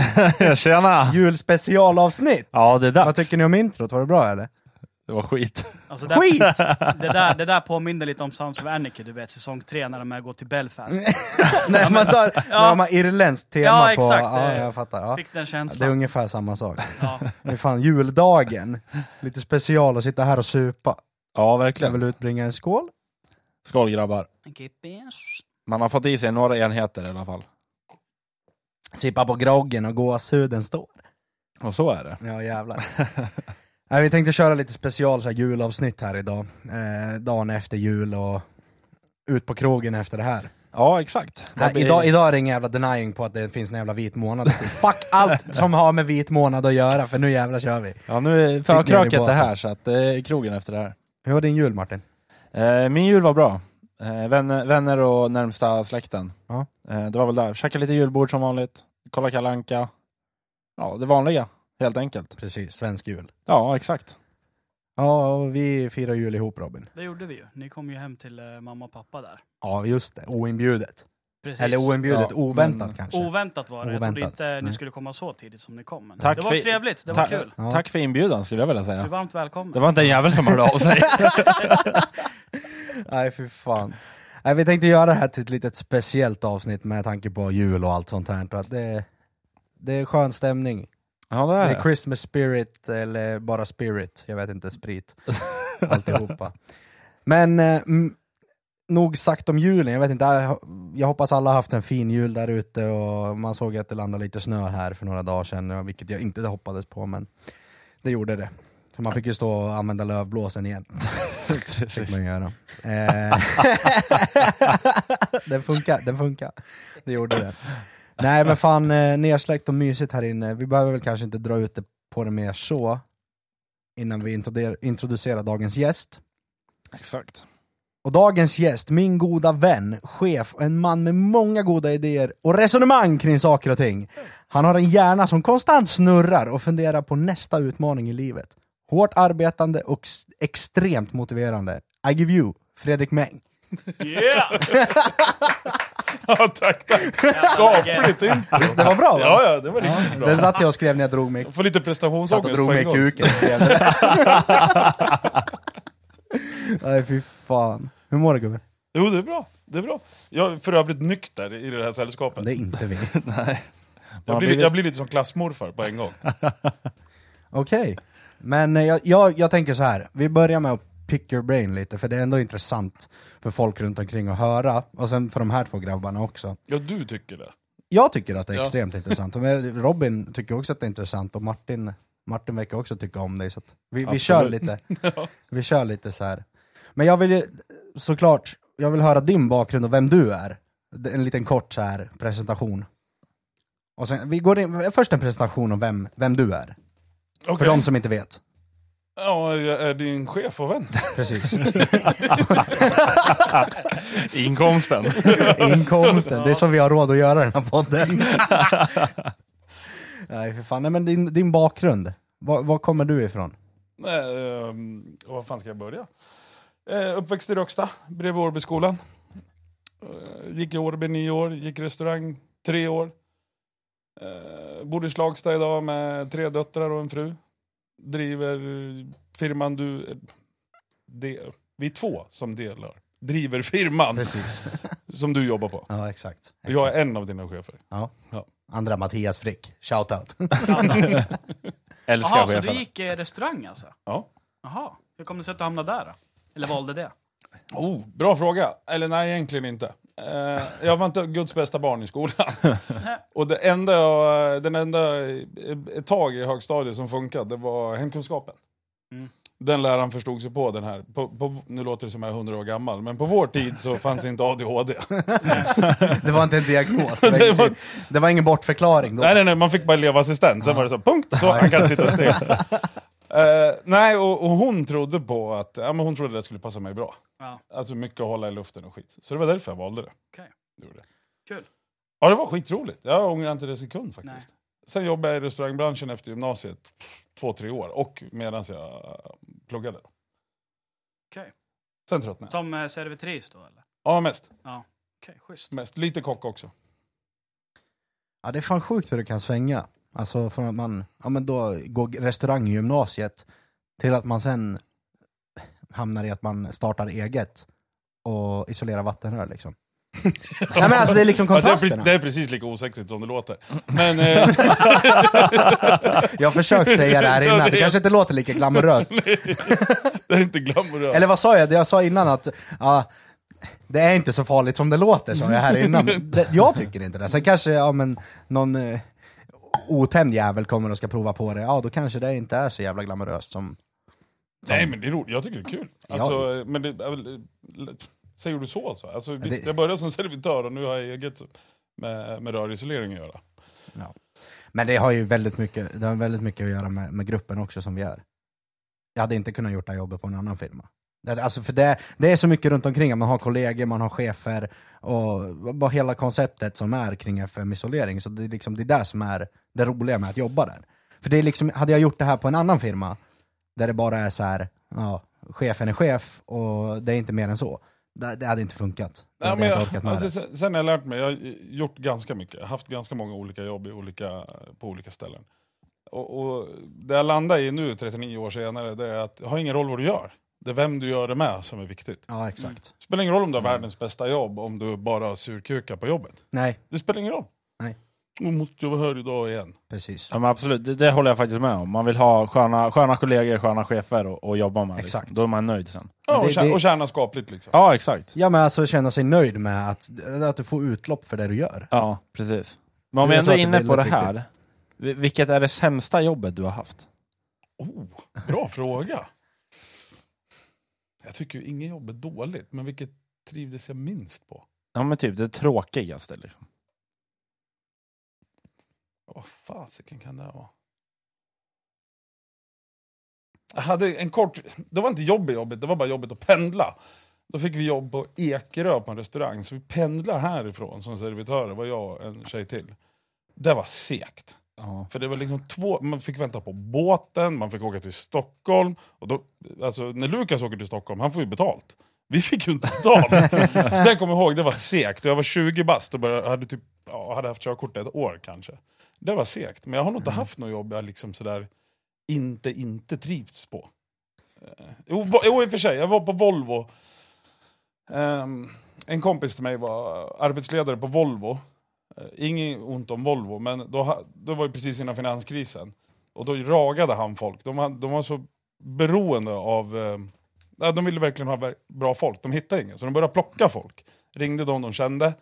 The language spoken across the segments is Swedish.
Hej! Tjena! Julspecialavsnitt! Ja, det är Vad tycker ni om introt? Var det bra eller? Det var skit. Alltså, det, Skit! det, där, det där påminner lite om Sounds of Anarchy, du vet, säsong 3 när de går till Belfast. när man tar, när man har irländskt tema Ja, på... exakt. Ja, Det- jag fattar. Ja. Fick den Det är känslan. ungefär samma sak. Ja. Det är fan juldagen. Lite special att sitta här och supa. Ja, Jag verkligen. vill utbringa en skål. Skål grabbar. Man har fått i sig några enheter i alla fall. Sippa på groggen och gåshuden står. Och så är det. Ja jävlar. Nej, vi tänkte köra lite special så här, julavsnitt här idag. Eh, dagen efter jul och ut på krogen efter det här. Ja, exakt. Det Nej, blir- idag, idag är det ingen jävla denying på att det finns en jävla vit månad. Fuck allt som har med vit månad att göra, för nu jävlar kör vi. Ja, nu är förkröket det båten. här, så att det är krogen efter det här. Hur var din jul Martin? Eh, min jul var bra. Eh, vänner, vänner och närmsta släkten. Ja. Eh, det var väl där. Käka lite julbord som vanligt. Kolla Kalle Anka. Ja, det vanliga. Helt enkelt. Precis, svensk jul. Ja, exakt. Ja, och vi firar jul ihop Robin. Det gjorde vi ju. Ni kom ju hem till eh, mamma och pappa där. Ja, just det. Oinbjudet. Precis. Eller oinbjudet, Ja, oväntat men- kanske. Oväntat var det. Jag trodde Oväntat. inte ni Nej. skulle komma så tidigt som ni kom. Men Tack det var för- trevligt, det var Ta- kul. Ja. Tack för inbjudan skulle jag vilja Du är säga. varmt välkommen. Det var inte en jävel som hörde av sig. Nej, fy fan. Nej, vi tänkte göra det här till ett litet speciellt avsnitt med tanke på jul och allt sånt här. Att det, det är skön stämning. Ja, det Det är är det. Christmas spirit, eller bara spirit, jag vet inte, sprit. Alltihopa. Men, eh, nog sagt om julen, jag vet inte, jag- hoppas alla har haft en fin jul där ute och man såg att det landade lite snö här för några dagar sedan, vilket jag inte hoppades på, men det gjorde det. Så man fick ju stå och använda lövblåsen igen. fick man göra. Eh, den funkar, den funkar. Det gjorde det. Nej men fan, eh, nersläckt och mysigt här inne. Vi behöver väl kanske inte dra ut det på det mer så, innan vi introducerar, introducerar dagens gäst. Exakt. Och dagens gäst, min goda vän, chef och en man med många goda idéer och resonemang kring saker och ting. Han har en hjärna som konstant snurrar och funderar på nästa utmaning i livet. Hårt arbetande och extremt motiverande. I give you, Fredrik Meng. Yeah! Ja, tack, tack. Skapligt inte. Visst, det var bra va? Ja, ja, det var riktigt bra. Den satt jag och skrev när jag drog mig, Jag får lite satt prestationsångest drog på mig en i gång. kuken. och skrev det. Nej fy fan. Hur mår du gubben? Jo, det är bra. Det är bra. Jag är för övrigt nykter i det här sällskapet. Det är inte vi. Nej. Jag blir, jag blir lite som klassmorfar på en gång. Okej. Men eh, jag, jag, jag tänker så här. vi börjar med att pick your brain lite, för det är ändå intressant för folk runt omkring att höra, och sen för de här två grabbarna också. Ja, du tycker det. Jag tycker att det är Ja. extremt intressant, men Robin tycker också att det är intressant, och Martin, Martin verkar också tycka om dig, så vi, vi kör lite, vi kör lite så här. Men jag vill ju såklart, jag vill höra din bakgrund och vem du är. En liten kort så här presentation. Och sen, vi går in, först en presentation om vem, vem du är, Okej. för de som inte vet. Ja, jag är din chef och vän. Precis. Inkomsten. Inkomsten, det är så vi har råd att göra den här podden. Nej för fan, nej men din, din bakgrund, var, var kommer du ifrån? Eh, ehm, och vad fan ska jag börja? Eh, uppväxt i Röksta, bredvid Årbyskolan. Eh, gick i Årby nio år, gick restaurang tre år. Eh, bor i Slagsta idag med tre döttrar och en fru. Driver firman du... eh, De, vi är två som delar. Driver firman Precis. som du jobbar på. Ja exakt. Och Jag är en av dina chefer. Ja. Ja. Andra Mattias Frick, shoutout. Älskar Jaha, så du gick eh, restaurang alltså? Ja. Jaha, hur kom det sig att du hamnade där då? Eller valde det? Oh, bra fråga. Eller nej, egentligen inte. Eh, jag var inte Guds bästa barn i skolan. och det enda jag, den enda eh, ett tag i högstadiet som funkade, det var hemkunskapen. Mm. Den läraren förstod sig på den här. På, på, nu låter det som jag är 100 år gammal, men på vår tid så fanns inte ADHD. Det var inte en diagnos, det var, Det ingen, var- det var ingen bortförklaring då. nej, nej, nej, man fick bara elevassistent. Sen var det så, punkt, så han kan sitta still. Eh, nej, och, och hon trodde på att, ja men hon trodde det skulle passa mig bra. Ja, Alltså mycket att hålla i luften och skit. Så det var därför jag valde det. Det gjorde. Kul. Ja, det var skitroligt. Jag ångrar inte det en sekund faktiskt. Nej. Sen jobbade jag i restaurangbranschen efter gymnasiet, två, tre år. Och medan jag pluggade. Okej. Sen tröttnade jag. Som eh, servitris då eller? Ja, mest. Ja, schysst. mest. Lite kock också. Ja det är fan sjukt hur det kan svänga. Alltså från att man, ja men då går restauranggymnasiet till att man sen hamnar i att man startar eget och isolerar vattenrör liksom. Nej men alltså det är liksom Ja, det, är, kontrasterna. det är precis lika osexigt som det låter. Men eh, Jag har försökt säga det här innan, det kanske inte låter lika glamoröst. det är inte glamoröst. Eller vad sa jag? Jag sa innan att, ja, det är inte så farligt som det låter sa jag här innan. Jag tycker inte det. Sen kanske, ja men, någon eh, otämjd jävel kommer och ska prova på det, ja då kanske det inte är så jävla glamoröst som... Nej men det är roligt, jag tycker det är kul. Alltså, men det, säger du så alltså? alltså visst, det- jag började som servitör och nu har jag eget med, med rörisolering att göra. Men det har ju väldigt mycket, det har väldigt mycket att göra med, med gruppen också som vi är. Jag hade inte kunnat gjort det här jobbet på en annan firma. Alltså för det, det är så mycket runt omkring, man har kollegor, man har chefer och bara hela konceptet som är kring FM-isolering. Så det är, liksom, det är där som är det roliga med att jobba där. För det är liksom, hade jag gjort det här på en annan firma, där det bara är så här, ja, chefen är chef och det är inte mer än så. Det, det hade inte funkat. Det Nej, men jag jag, alltså, sen, sen har jag lärt mig, jag har gjort ganska mycket, haft ganska många olika jobb i olika, på olika ställen. Och, och det jag landar i nu, 39 år senare, det är att det har ingen roll vad du gör. Det är vem du gör det med som är viktigt. Ja, exakt. Det spelar ingen roll om du har Mm. världens bästa jobb om du bara har surkukar på jobbet. Nej, Det spelar ingen roll. Nu måste jag vara här idag igen. precis. Ja men absolut, det, det håller jag faktiskt med om. Man vill ha sköna, sköna kollegor, sköna chefer och, och jobba med. Liksom. Exakt. Då är man nöjd sen. Ja, och, Det- tjäna, det- och tjäna skapligt liksom. Ja exakt. Ja men alltså känna sig nöjd med att, att du får utlopp för det du gör. Ja, precis. Men om vi ändå är inne på det här. vi- Vilket är det sämsta jobbet du har haft? Oh, bra fråga. Jag tycker ju inget jobb är dåligt, men vilket trivdes jag minst på? Ja men typ det tråkigaste liksom. Vad fasiken kan det vara? Jag hade en kort, det var inte jobb i jobbet, det var bara jobbet att pendla. Då fick vi jobb på Ekerö på en restaurang, så vi pendlade härifrån som servitörer, var jag och en tjej till. Det var segt. Ja. För det var liksom två, man fick vänta på båten, man fick åka till Stockholm. Och då, alltså, när Lukas åker till Stockholm, han får ju betalt. Vi fick ju inte betalt. det kommer jag ihåg, det var segt. Jag var 20 bast och började, hade, typ, ja, hade haft körkort ett år kanske. Det var segt, men jag har nog inte haft något jobb jag liksom sådär inte inte trivts på. Eh, Jo, jo, i och för sig, jag var på Volvo. Ehm, en kompis till mig var arbetsledare på Volvo. Eh, Inget ont om Volvo, men då, då var det precis innan finanskrisen. Och då ragade han folk. De, var- de var så beroende av... Eh, ja, de ville verkligen ha bra folk, de hittade ingen. Så de började plocka folk. Ringde de de kände.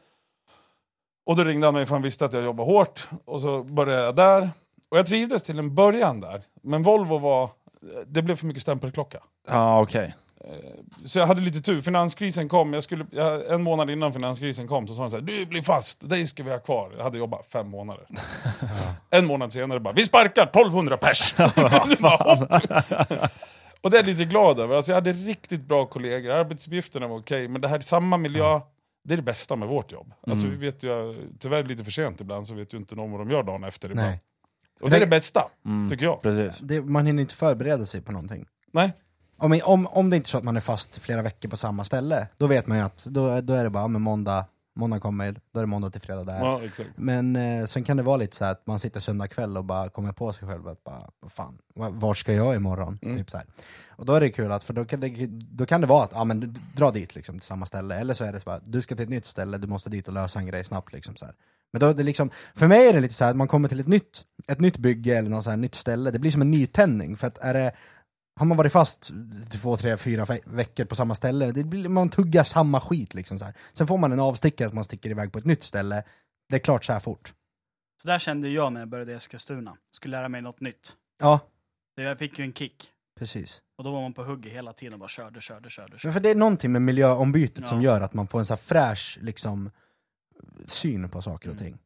Och då ringde han mig för han visste att jag jobbade hårt. Och så började jag där. Och jag trivdes till en början där. Men Volvo var... Det blev för mycket stämpelklocka. Ja okej. Så jag hade lite tur, finanskrisen kom, jag skulle, jag, en månad innan finanskrisen kom så sa han så här, du blir fast, dig ska vi ha kvar. Jag hade jobbat fem månader. En månad senare bara, vi sparkar 1200 pers! Bara. och det är jag lite glad över, alltså jag hade riktigt bra kollegor, arbetsuppgifterna var okej, men det här samma miljö, det är det bästa med vårt jobb. Alltså vi vet ju, tyvärr lite för sent ibland, så vet ju inte någon vad de gör dagen efter ibland. Nej. Och det är Det- bästa, Mm. tycker jag. Precis. Det, man hinner inte förbereda sig på någonting. Nej. Om, om, om det inte är så att man är fast flera veckor på samma ställe, då vet man ju att då, då är det bara, ja, men måndag, måndag kommer, då är det måndag till fredag där. Ja, exakt. Men eh, sen kan det vara lite så här att man sitter söndag kväll och bara kommer på sig själv att bara, vad fan, va- vart ska jag imorgon? Mm. Typ så här. Och då är det kul att, för då kan det, då kan det vara att, ja men du, dra dit liksom till samma ställe, eller så är det så bara, du ska till ett nytt ställe, du måste dit och lösa en grej snabbt liksom så här. Men då är det liksom, för mig är det lite så här att man kommer till ett nytt, ett nytt bygge eller något så här nytt ställe, det blir som en nytändning, för att är det har man varit fast två, tre, fyra ve- veckor på samma ställe, det blir, man tuggar samma skit liksom så här. Sen får man en avstickare att man sticker iväg på ett nytt ställe, det är klart så här fort. Så där kände jag när jag började i Eskilstuna. Skulle lära mig något nytt. Ja, Jag fick ju en kick. precis. Och då var man på hugget hela tiden och bara körde, körde, körde. Men körde. för det är någonting med miljöombytet som Ja. gör att man får en så fräsch liksom, syn på saker och Mm. ting.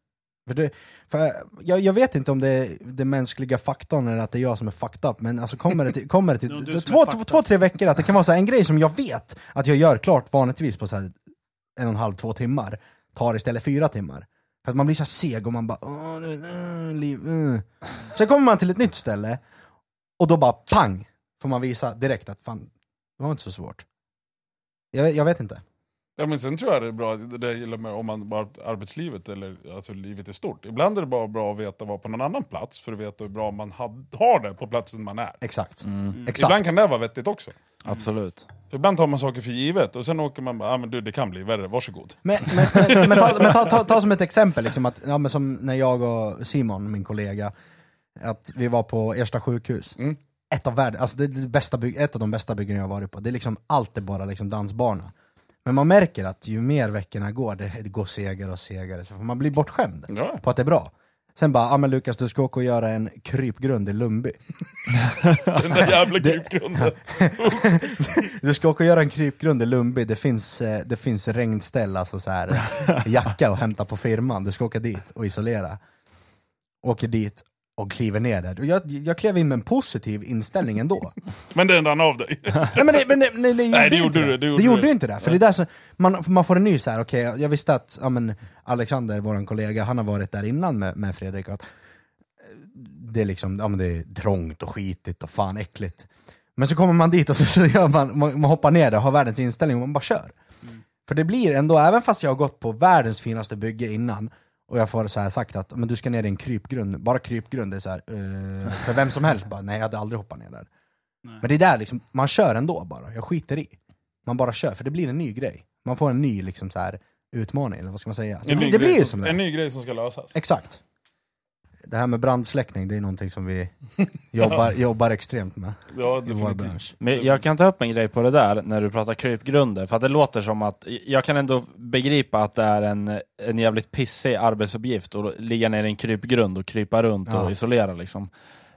För det, för jag, jag vet inte om det är den mänskliga faktorn eller att det är jag som är fucked up, men alltså kommer det till, kommer det Det till som två, två, två, tre veckor, att det kan vara så en grej som jag vet att jag gör klart vanligtvis på så en och en halv, två timmar, tar istället fyra timmar. För att man blir så seg och man bara äh, liv, äh. Sen kommer man till ett nytt ställe, och då bara pang! Får man visa direkt att fan, det var inte så svårt. Jag, jag vet inte. Ja, men sen tror jag det är bra, det där gillar med om man bara arbetslivet eller alltså livet i stort. Ibland är det bara bra att veta vad på någon annan plats för att veta hur bra man had, har det på platsen man är. Exakt. Mm. Exakt. Ibland kan det vara vettigt också. Absolut. För ibland tar man saker för givet och sen åker man bara, ah, men du det kan bli värre, varsågod. Men, men, men, men, ta, men ta, ta, ta som ett exempel, liksom att, ja, men som när jag och Simon, min kollega, att vi var på Ersta sjukhus. Mm. Ett av, världen, alltså det, det bästa bygg, ett av de bästa byggen jag har varit på. Det är liksom, allt är bara liksom dansbana. Men man märker att ju mer veckorna går, det, går segare och segare. Så man blir bortskämd Ja. på att det är bra. Sen bara, ja men Lukas du ska åka och göra en krypgrund i Lundby. Den där jävla krypgrunden. Du ska åka och göra en krypgrund i Lundby, det finns, eh, det finns regnställ, alltså så här, eh, jacka och hämta på firman. Du ska åka dit och isolera. Åker dit och kliver ner där. Och jag, jag klev in med en positiv inställning ändå. Men den rann av dig. Nej men det, men det, nej, det gjorde, det gjorde det. det gjorde gjorde du. inte det. För det är där så, man, man får en ny så här. okej, jag visste att ja, men Alexander, vår kollega, han har varit där innan med, med Fredrik. Att, eh, det är liksom, ja men det är trångt och skitigt och fan äckligt. Men så kommer man dit och så, så gör man, man, man hoppar ner där och har världens inställning och man bara kör. För det blir ändå, även fast jag har gått på världens finaste bygge innan, och jag får så här sagt att men du ska ner i en krypgrund, bara krypgrund, det är så här, eh, för vem som helst bara, nej jag hade aldrig hoppat ner där. Nej. Men det är där liksom, man kör ändå bara, jag skiter i. Man bara kör, för det blir en ny grej. Man får en ny liksom så här utmaning, eller vad ska man säga? Det, det blir ju som- som det. En ny grej som ska lösas. Exakt. Det här med brandsläckning, det är någonting som vi jobbar, jobbar extremt med Ja, i vår bransch. Men jag kan ta upp en grej på det där när du pratar krypgrunder, för att det låter som att, jag kan ändå begripa att det är en, en jävligt pissig arbetsuppgift att ligga ner i en krypgrund och krypa runt Ja. och isolera liksom.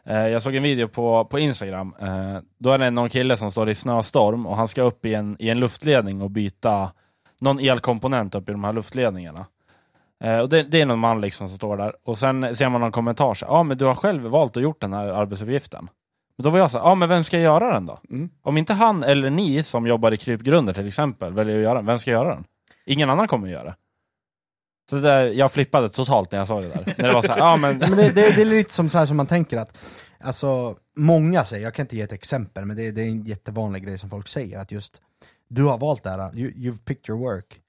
Eh, Jag såg en video på, på Instagram, eh, då är det någon kille som står i snöstorm och han ska upp i en, i en luftledning och byta någon elkomponent upp i de här luftledningarna. Eh, och det, det är någon man liksom som står där, och sen ser man någon kommentar så ja ah, men du har själv valt att gjort den här arbetsuppgiften. Men då var jag så ja ah, men vem ska göra den då? Mm. Om inte han eller ni som jobbar i krypgrunder till exempel väljer att göra den, vem ska göra den? Ingen annan kommer att göra det. Så det där, jag flippade totalt när jag sa det där. när det var så här, ja men, men det, det, det är lite som, så här som man tänker att, alltså, många säger, jag kan inte ge ett exempel, men det, det är en jättevanlig grej som folk säger, att just, du har valt det här, you, you've picked your work,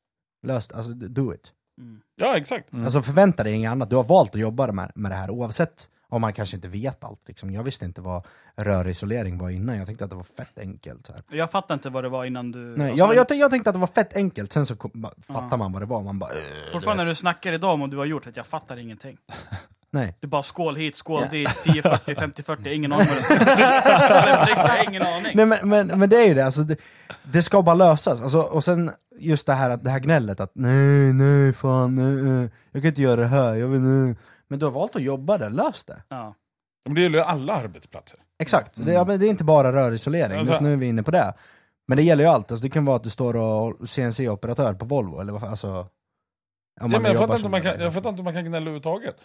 löst, alltså do it. Mm. Ja, exakt. Mm. Alltså förvänta dig inget annat, du har valt att jobba med, med det här oavsett om man kanske inte vet allt. Liksom. Jag visste inte vad rörisolering var innan, jag tänkte att det var fett enkelt. Så här. Jag fattar inte vad det var innan du... Nej, alltså, jag, jag, jag tänkte att det var fett enkelt, sen så kom, fattar Ja. man vad det var, man bara "Ugh", Fortfarande du när du snackar idag om vad du har gjort, att jag fattar ingenting. Nej. Du bara skål hit, skål Ja. dit, 10-40, 50-40, ingen aning vad det ska ingen aning. Nej men, men, men det är ju det, alltså, det, det ska bara lösas. Alltså, och sen just det här, att- det här gnället att nej, nej, fan, nej, nej, jag kan inte göra det här, jag vill, nej. Men du har valt att jobba där, lös det. Ja. Men det gäller ju alla arbetsplatser. Exakt, det, ja, men det är inte bara rörisolering, Alltså- just nu är vi inne på det. Men det gäller ju allt, alltså, det kan vara att du står och CNC-operatör på Volvo, eller vad fan, alltså... Om Ja, men jag, jobbar fattar inte som om man kan, det. jag fattar inte om man kan gnälla överhuvudtaget.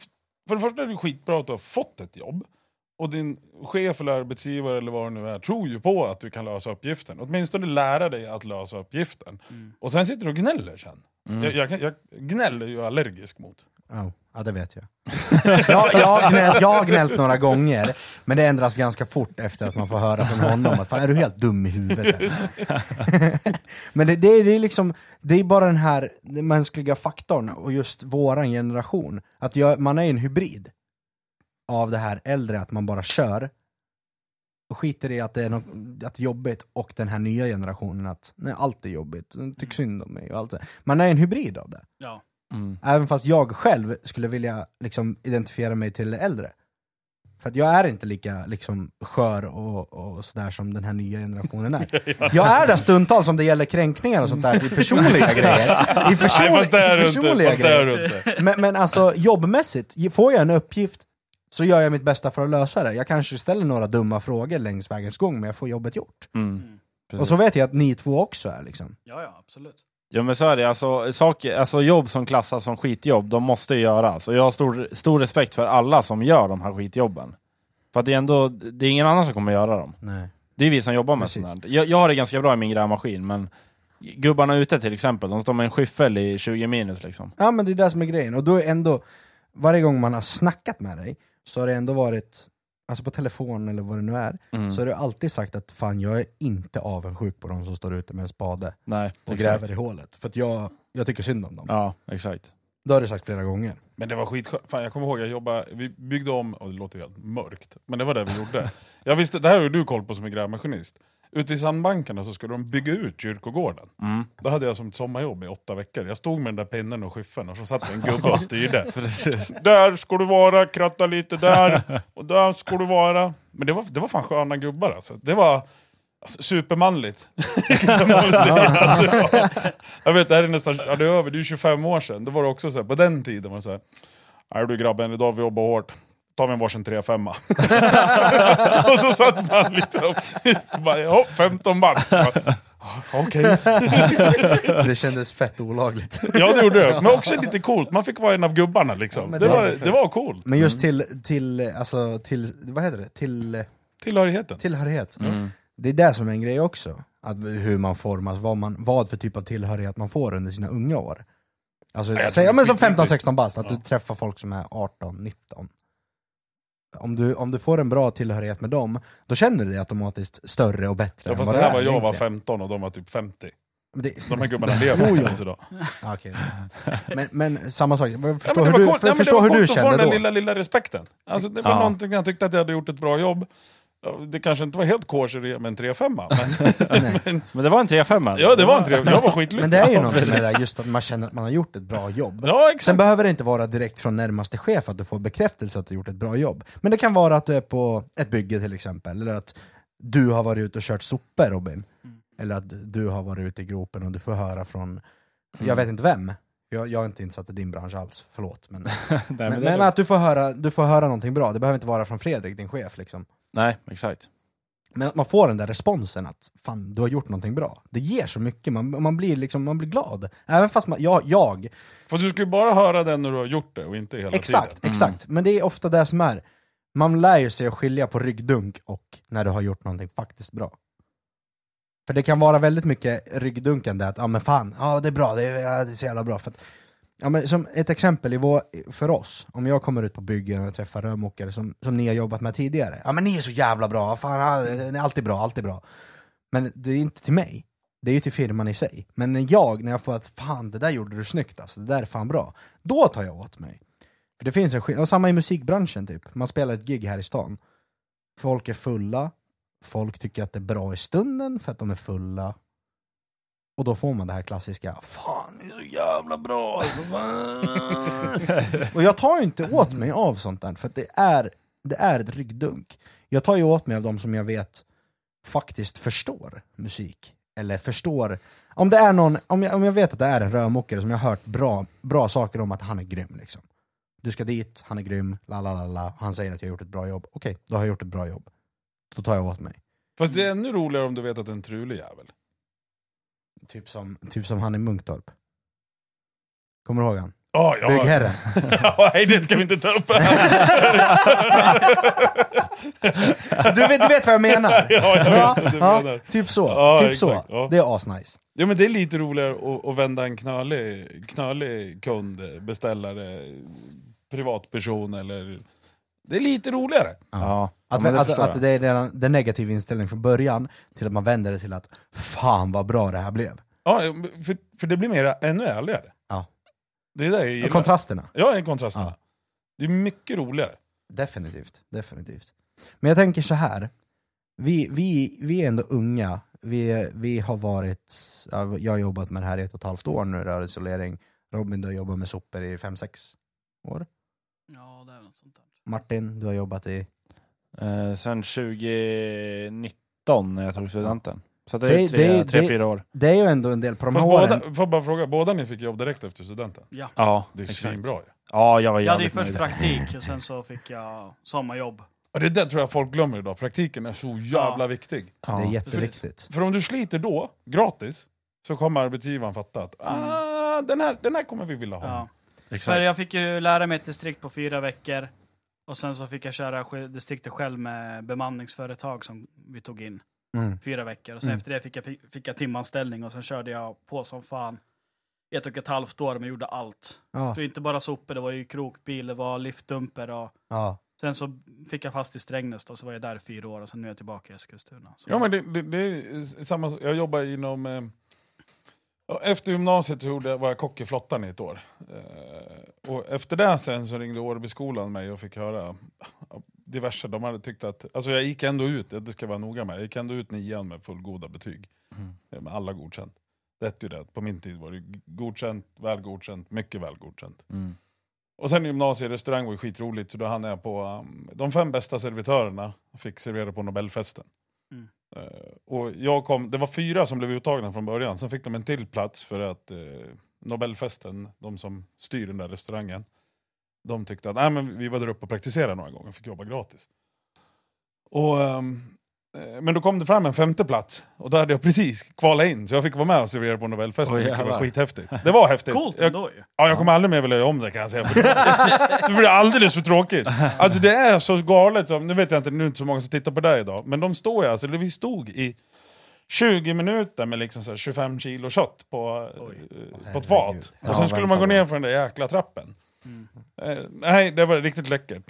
F- För det första är det skitbra att du har fått ett jobb. Och din chef eller arbetsgivare eller vad det nu är tror ju på att du kan lösa uppgiften. Åtminstone lära dig att lösa uppgiften. Mm. Och sen sitter du och gnäller sen. Mm. Jag, jag, kan- jag gnäller ju allergisk mot. Ja, ja, det vet jag. jag, jag, har gnällt, jag har gnällt några gånger, men det ändras ganska fort efter att man får höra från honom att fan, är du helt dum i huvudet? Men det, det, är, det är liksom, det är bara den här den mänskliga faktorn och just våran generation. Att jag, man är en hybrid av det här äldre, att man bara kör och skiter i att det är något att jobbigt och den här nya generationen att nej, allt är jobbigt, tyck synd om mig och allt det. Man är en hybrid av det. Ja. Mm. Även fast jag själv skulle vilja liksom, identifiera mig till det äldre. För att jag är inte lika liksom, skör och, och sådär som den här nya generationen är. Jag är där stundtals som det gäller kränkningar och sånt där i personliga grejer. I person, Nej fast det är i inte. personliga är grejer. inte. Men, men alltså jobbmässigt, får jag en uppgift så gör jag mitt bästa för att lösa det. Jag kanske ställer några dumma frågor längs vägens gång, men jag får jobbet gjort. Mm. Och så vet jag att ni två också är liksom. ja, ja, absolut. Ja men så är det, alltså, saker, alltså jobb som klassas som skitjobb, de måste göras. Och jag har stor, stor respekt för alla som gör de här skitjobben. För att det är ändå, det är ingen annan som kommer göra dem. Nej. Det är vi som jobbar med Precis. sånt här. Jag, jag har det ganska bra i min grävmaskin, men gubbarna ute till exempel, de står med en skyffel i 20 minus liksom. Ja men det är det som är grejen, och då är ändå, varje gång man har snackat med dig, så har det ändå varit alltså på telefon eller vad det nu är, Mm. så har du alltid sagt att fan jag är inte avundsjuk på de som står ute med en spade Nej, och exakt. gräver i hålet. För att jag, jag tycker synd om dem. Ja, exakt. Det har du sagt flera gånger. Men det var skitskönt. Fan, jag kommer ihåg, jag jobbade, vi byggde om, och det låter helt mörkt, men det var det vi gjorde. Jag visste, det här har du koll på som är grävmaskinist. Ute i sandbankarna så skulle de bygga ut kyrkogården. Mm. Då hade jag som ett sommarjobb i åtta veckor. Jag stod med den där pinnen och skyffeln och så satt en gubbe och styrde. där ska du vara, kratta lite där, och där ska du vara. Men det var, det var fan sköna gubbar alltså. Det var alltså, supermanligt. kan man väl säga. Det var, jag vet, det här är nästan, ja, det är över, det är 25 år sedan. Då var det också så här, på den tiden var det så här, Nej du grabben, idag vi jobbat hårt. Tar vi en varsin 3-5 Och så satt man liksom, bara, ja, 15 bast. Bara, Okej. Det kändes fett olagligt. Ja det gjorde det, men också lite coolt. Man fick vara en av gubbarna liksom. men det, det- var, det var coolt. Men just till, till, alltså, till, vad heter det? Till Tillhörigheten. tillhörighet. Mm. Det är det som är en grej också. Att hur man formas, vad, man, vad för typ av tillhörighet man får under sina unga år. Alltså, Ja, säg, ja, men som skitviktigt. 15-16 bast, att Ja. du träffar folk som är 18-19. Om du, om du får en bra tillhörighet med dem, då känner du dig automatiskt större och bättre Ja, fast det du här är var jag var egentligen. 15 och de var typ 50. Men det- De här gubbarna lever Jo, ens idag. Ja, okej. men, men samma sak, jag Ja, förstår det hur var du, för, Ja, men förstå det var hur du coolt att få kände den då. lilla, lilla respekten. Alltså, det var Ja. någonting jag tyckte att jag hade gjort ett bra jobb. Det kanske inte var helt kosher med en 3-5 men, Nej. Men det var en 3-5 ja det var en 3 Jag var skitlycklig. Men det är ju någonting med det där, just att man känner att man har gjort ett bra jobb. Ja Sen exakt. behöver det inte vara direkt från närmaste chef att du får bekräftelse att du gjort ett bra jobb. Men det kan vara att du är på ett bygge till exempel, eller att du har varit ute och kört sopor Robin. Eller att du har varit ute i gropen och du får höra från, jag vet inte vem, jag, jag är inte insatt i din bransch alls, förlåt. Men, Nej, men, men men, att du får, höra, du får höra någonting bra, det behöver inte vara från Fredrik, din chef. Liksom. Nej, exakt. Men att man får den där responsen att fan, du har gjort någonting bra. Det ger så mycket, man, man, blir, liksom, man blir glad. Även fast man, jag, jag För du ska ju bara höra den när du har gjort det och inte hela Exakt, tiden. exakt. Men det är ofta det som är. Man lär ju sig att skilja på ryggdunk och när du har gjort någonting faktiskt bra. För det kan vara väldigt mycket ryggdunkande att, ja men fan, ja det är bra, det är, det är så jävla bra. För att, ja, men som ett exempel i vår, för oss, om jag kommer ut på byggen och träffar rörmokare som, som ni har jobbat med tidigare. Ja men ni är så jävla bra, fan, ja, är alltid bra, alltid bra. Men det är inte till mig, det är ju till firman i sig. Men när jag, när jag får att fan det där gjorde du snyggt alltså, det där är fan bra. Då tar jag åt mig. För det finns en skillnad, samma i musikbranschen typ. Man spelar ett gig här i stan. Folk är fulla, folk tycker att det är bra i stunden för att de är fulla. Och då får man det här klassiska, fan det är så jävla bra alltså. Och jag tar inte åt mig av sånt där, för att det är, det är ett ryggdunk. Jag tar ju åt mig av de som jag vet faktiskt förstår musik. Eller förstår, om det är någon, om jag, om jag vet att det är en rörmokare som jag har hört bra, bra saker om att han är grym liksom. Du ska dit, han är grym, la la la la, han säger att jag har gjort ett bra jobb. Okej, då har jag gjort ett bra jobb. Då tar jag åt mig. Fast det är ännu roligare om du vet att det är en trulig jävel. Typ som, typ som han i Munktorp. Kommer du ihåg han? Ja, ja. Byggherren. Nej, det ska vi inte ta upp. Du vet, du vet vad jag menar? Ja, jag vet Ja, menar. typ så. Ja, typ exakt, så. ja. Det är asnice. Ja men det är lite roligare att, att vända en knölig, knölig kund, beställare, privatperson eller... Det är lite roligare. Ja, Att, men det att, att det är den, den negativa inställningen från början till att man vänder det till att fan vad bra det här blev. Ja, för, för det blir mer, ännu ärligare. Ja. Det är det jag gillar. Kontrasterna. Ja, en kontrast. Ja. Det är mycket roligare. Definitivt, definitivt. Men jag tänker så här. Vi, vi, vi är ändå unga, vi, vi har varit, ja, jag har jobbat med det här i ett och ett halvt år nu, rörelseolering. Robin, du har jobbat med sopor i fem sex år. Ja, det är något sånt där. Martin, du har jobbat i... Eh, sen 2019 när jag tog studenten. Så det Det- är tre, det- tre det- fyra år. Det är ju ändå en del på de här åren. båda, får bara fråga, båda ni fick jobb direkt efter studenten? Ja. Ja, Det är exakt. svinbra ju. Ja, jag var Jag hade ju jävligt först nöjd. praktik och sen så fick jag sommarjobb. Och det där tror jag folk glömmer idag, praktiken är så jävla Ja. viktigt. Det är Ja. jätteviktigt. För om du sliter då, gratis, så kommer arbetsgivaren fatta att ah, den, här, den här kommer vi vilja ha. Ja. För Exakt. jag fick ju lära mig ett distrikt på fyra veckor. Och sen så fick jag köra distriktet själv med bemanningsföretag som vi tog in. Mm. Fyra veckor. Och sen Mm. efter det fick jag, fick jag timanställning och sen körde jag på som fan. Ett och ett halvt år men gjorde allt. Ja, För inte bara sopor, det var ju krokbil, det var liftdumper och ja. Sen så fick jag fast i Strängnäs då, så var jag där fyra år och sen nu är jag tillbaka i Eskilstuna. Så. Ja men det, det, det är samma. Jag jobbar inom... Efter gymnasiet så gjorde jag, var jag kock i flottan i ett år. Eh, och efter det sen så ringde Årbyskolan mig och fick höra diverse. De hade tyckt att, alltså jag gick ändå ut, det ska jag vara noga med, jag gick ändå ut nian med fullgoda betyg. Eh, Med alla godkänt. Det ju det, på min tid var det godkänt, väl godkänt, mycket väl godkänt. Mm. Och sen gymnasiet, restaurang var ju skitroligt så då hann jag på um, de fem bästa servitörerna fick servera på Nobelfesten. Mm. Eh, och jag kom, det var fyra som blev uttagna från början, sen fick de en till plats för att eh, Nobelfesten, de som styr den där restaurangen, de tyckte att Nej, men vi var där uppe och praktiserade några gånger och fick jobba gratis. Och, ehm, men då kom det fram en femte plats och då hade jag precis kvalat in så jag fick vara med och servera på Nobelfesten, Oj, vilket var skithäftigt. Det var häftigt. Coolt jag, ändå ju. Ja, jag kommer aldrig mer vilja göra om det kan jag säga. Det blir alldeles för tråkigt. Alltså det är så galet, som, nu vet jag inte, nu är det inte så många som tittar på det idag, men de står ju alltså, vi stod i 20 minuter med liksom så här 25 kilo kött på, eh, på ett fat. Och sen skulle man gå ner för den där jäkla trappen. Mm. Eh, nej, det var riktigt läckert.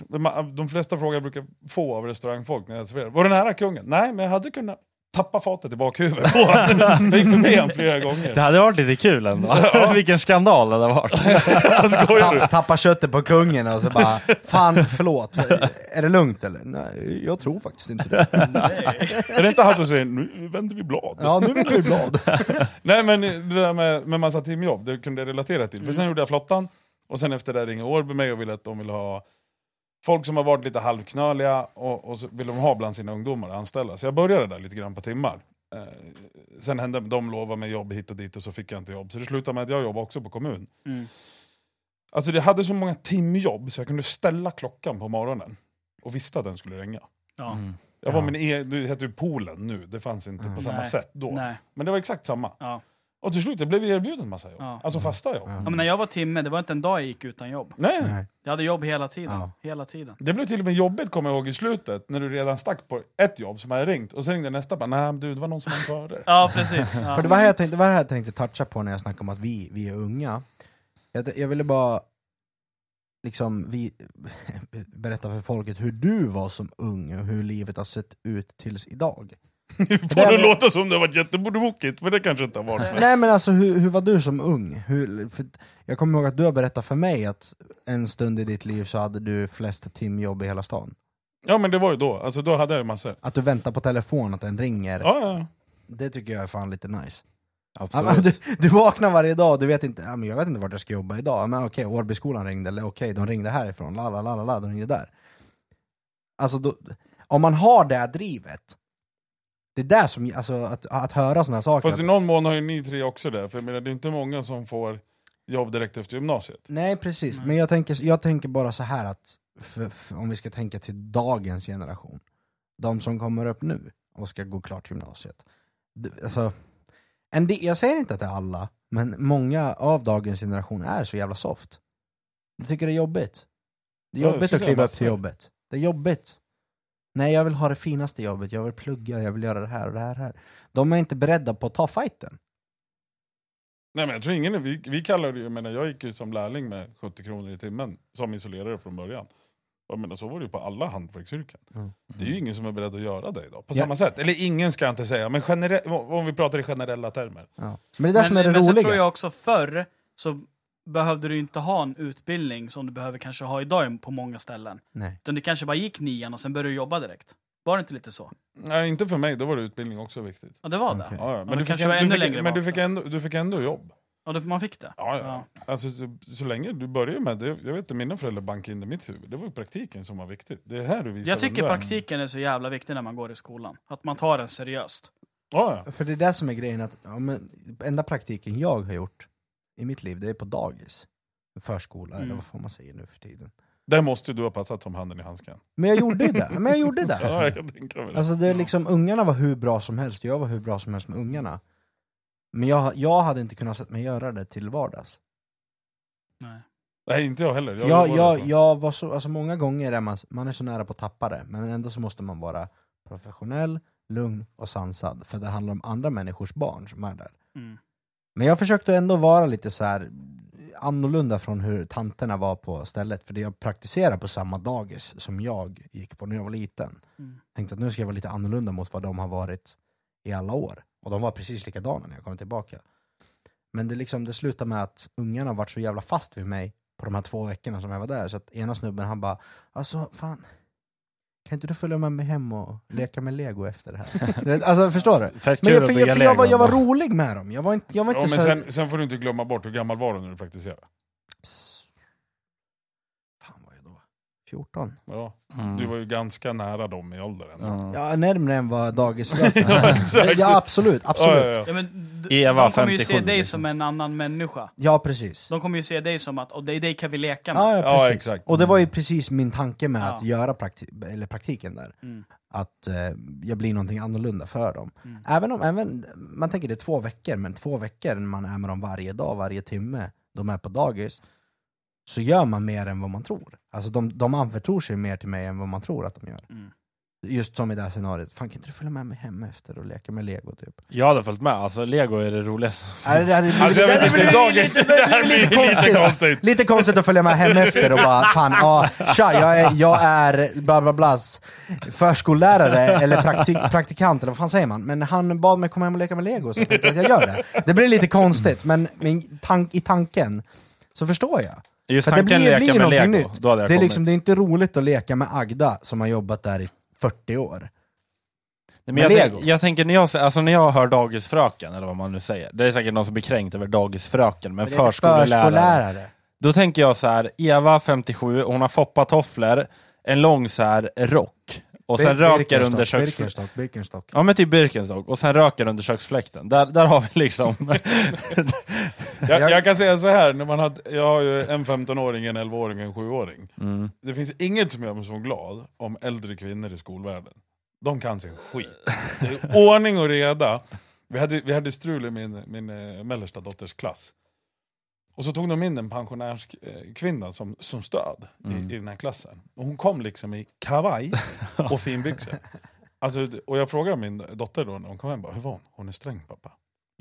De- flesta frågor jag brukar få av restaurangfolk när jag serverar, var det nära kungen? Nej, men jag hade kunnat tappa fatet i bakhuvudet på honom. Jag gick förbi honom flera gånger. Det hade varit lite kul ändå. Vilken skandal det hade varit. Skojar du? Tapp, tappa köttet på kungen och så bara, fan förlåt, är det lugnt eller? Nej, jag tror faktiskt inte det. Nej. Är det inte han som säger nu vänder vi blad? Ja, nu vill vi blad. Nej men det där med, med massa timjobb, det kunde jag relatera till. För sen gjorde jag flottan, och sen efter det ringde Årby mig och ville att de ville ha folk som har varit lite halvknöliga och, och så vill de ha bland sina ungdomar och anställa. Så jag började där lite grann på timmar. Eh, sen hände, de lovade mig jobb hit och dit och så fick jag inte jobb. Så det slutade med att jag jobbade också på kommun. Mm. Alltså det hade så många timjobb så jag kunde ställa klockan på morgonen och visste att den skulle ringa. Ja. Mm. Jag var Ja. min e- det heter ju Poolen nu, det fanns inte Mm. på samma Nej. sätt då. Nej. Men det var exakt samma. Ja. Och till slut jag blev erbjuden massa jobb. Ja. Alltså fasta jobb. Ja. men när jag var timme, det var inte en dag jag gick utan jobb. Nej, Nej. Jag hade jobb hela tiden. Ja. Hela tiden. det blev till och med jobbigt kommer jag ihåg i slutet, när du redan stack på ett jobb som hade ringt, och sen ringde nästa bara nej du det var någon som var före. Ja, precis. Ja. För det var här jag tänkte, det var här jag tänkte toucha på när jag snackade om att vi, vi är unga. Jag, jag ville bara liksom vi, berätta för folket hur du var som ung och hur livet har sett ut tills idag. Får det låta som det har varit jättebokigt, men det kanske inte har varit. Men. Nej men alltså hur, hur var du som ung? Hur, för jag kommer ihåg att du har berättat för mig att en stund i ditt liv så hade du flest timjobb i hela stan. Ja men det var ju då, alltså då hade jag ju massor. Att du väntar på telefon, att den ringer. Ja, ja. Det tycker jag är fan lite nice. Absolut. du, du vaknar varje dag, du vet inte, ja, men jag vet inte vart jag ska jobba idag, men okej, Årbyskolan ringde, eller okej, de ringde härifrån, la la la la la, de ringde där. Alltså, då, om man har det här drivet, det är där som, alltså att, att höra sådana saker. Fast i någon mån har ju ni tre också det, för jag menar, det är inte många som får jobb direkt efter gymnasiet. Nej precis, Nej. men jag tänker, jag tänker bara så här att, för, för, om vi ska tänka till dagens generation, de som kommer upp nu och ska gå klart gymnasiet. Du, alltså, en del, jag säger inte att det är alla, men många av dagens generation är så jävla soft. Jag tycker det är jobbigt. Det är Ja, jobbigt skulle att kliva upp till jobbet. Det är jobbigt. Nej, jag vill ha det finaste jobbet, jag vill plugga, jag vill göra det här och det här. och det här. De är inte beredda på att ta fighten. Nej men jag tror ingen, vi, vi kallar det ju, jag menar jag gick ju som lärling med 70 kronor i timmen som isolerare från början. Jag menar, så var det ju på alla hantverksyrken. Mm. Det är ju ingen som är beredd att göra det idag, på Ja. samma sätt. Eller ingen ska jag inte säga, men om vi pratar i generella termer. Ja. Men det är det som är det men roliga. tror jag också förr så behövde du inte ha en utbildning som du behöver kanske ha idag på många ställen. Nej. Utan du kanske bara gick nian och sen började du jobba direkt. Var det inte lite så? Nej, inte för mig, då var det utbildning också viktigt. Ja, det var det. Ja, ja. Men, du, fick, kanske var du, ännu fick, längre men du, bak fick då. ändå, du fick ändå jobb. Ja, det, man fick det? Ja, ja. Alltså, så, så länge du börjar med det, jag vet inte, mina föräldrar bankade in det i mitt huvud. Det var ju praktiken som var viktigt. Det är här du visar Jag tycker praktiken är så jävla viktig när man går i skolan. Att man tar den seriöst. Ja, ja. För det är det som är grejen, att ja, men, enda praktiken jag har gjort i mitt liv, det är på dagis. Förskola, eller Mm. vad får man säga nu för tiden. Där måste du ha passat som handen i handsken. Men jag gjorde ju det, men jag gjorde Ja, det. jag kan tänka mig det. Alltså det är liksom, ungarna var hur bra som helst, jag var hur bra som helst med ungarna. Men jag, jag hade inte kunnat sett mig göra det till vardags. Nej. Nej, inte jag heller. Jag, Jag, jag, var jag, var så, alltså många gånger är man, man är så nära på att tappa det, men ändå så måste man vara professionell, lugn och sansad, för det handlar om andra människors barn som är där. Mm. Men jag försökte ändå vara lite så här annorlunda från hur tanterna var på stället, för jag praktiserade på samma dagis som jag gick på när jag var liten. Mm. Tänkte att nu ska jag vara lite annorlunda mot vad de har varit i alla år. Och de var precis likadana när jag kom tillbaka. Men det, liksom, det slutade med att ungarna varit så jävla fast vid mig på de här två veckorna som jag var där, så att ena snubben han bara Alltså fan, kan inte du följa med mig hem och leka med lego efter det här? Vet, alltså förstår du? Fett Men jag, för, jag, för jag, var, jag var rolig med dem, jag var inte, jag var Ja, inte men så... sen, sen får du inte glömma bort hur gammal var du när du praktiserade. Fan var jag då? 14? Ja. Mm. Du var ju ganska nära dem i åldern. Ja. Ja, närmare än vad Ja, dagisfröken exakt. Ja absolut, absolut. Ja, ja, ja. Ja, Eva, de kommer ju 57, se dig liksom. som en annan människa. Ja precis. De kommer ju se dig som att, och dig, dig kan vi leka med. Ja, ja, Ja, precis. exakt. Och det var ju precis min tanke med att Ja. göra prakti- eller praktiken där. Mm. Att eh, jag blir någonting annorlunda för dem. Mm. Även om, även, man tänker det är två veckor, men två veckor man är med dem varje dag, varje timme, de är på dagis, så gör man mer än vad man tror. Alltså de, de anförtror sig mer till mig än vad man tror att de gör. Mm. Just som i det här scenariot, fan kan inte du följa med mig hem efter och leka med lego typ? Jag hade följt med, alltså lego är det roligaste som det hade Alltså jag vet det inte, hade dagis, lite- det här blir lite konstigt. konstigt. Lite konstigt att följa med hem efter och bara fan, ja, tja, jag är, jag är bla bla blas förskollärare eller praktik, praktikant eller vad fan säger man? Men han bad mig komma hem och leka med lego så jag tänkte att jag gör det. Det blir lite konstigt, men min tank, i tanken så förstår jag. Just För det tanken blir, leka med lego, nytt. då hade jag Det är, kommit. liksom, det är inte roligt att leka med Agda som har jobbat där i 40 år. Men jag, tänk, jag tänker när jag, alltså när jag hör dagisfröken, eller vad man nu säger, det är säkert någon som blir kränkt över dagisfröken, men Det är förskollärare. förskollärare. Då tänker jag så här, Eva 57, hon har foppatofflor, en lång så här rock, och sen röker Birkenstock. Birkenstock. Ja men typ Birkenstock, och sen röker under köksfläkten. Där, där har vi liksom... Jag, jag kan säga så här, när man har, jag har ju en 15-åring, en 11-åring och en 7-åring. mm. Det finns inget som gör mig så glad om äldre kvinnor i skolvärlden. De kan sin skit. Det är ordning och reda. Vi hade, vi hade strul i min, min eh, mellersta dotters klass. Och så tog de in en pensionärskvinna som, som stöd Mm. i, i den här klassen. Och hon kom liksom i kavaj och finbyxor. Alltså, och jag frågade min dotter då när hon kom hem, bara, hur var hon? Hon är sträng pappa.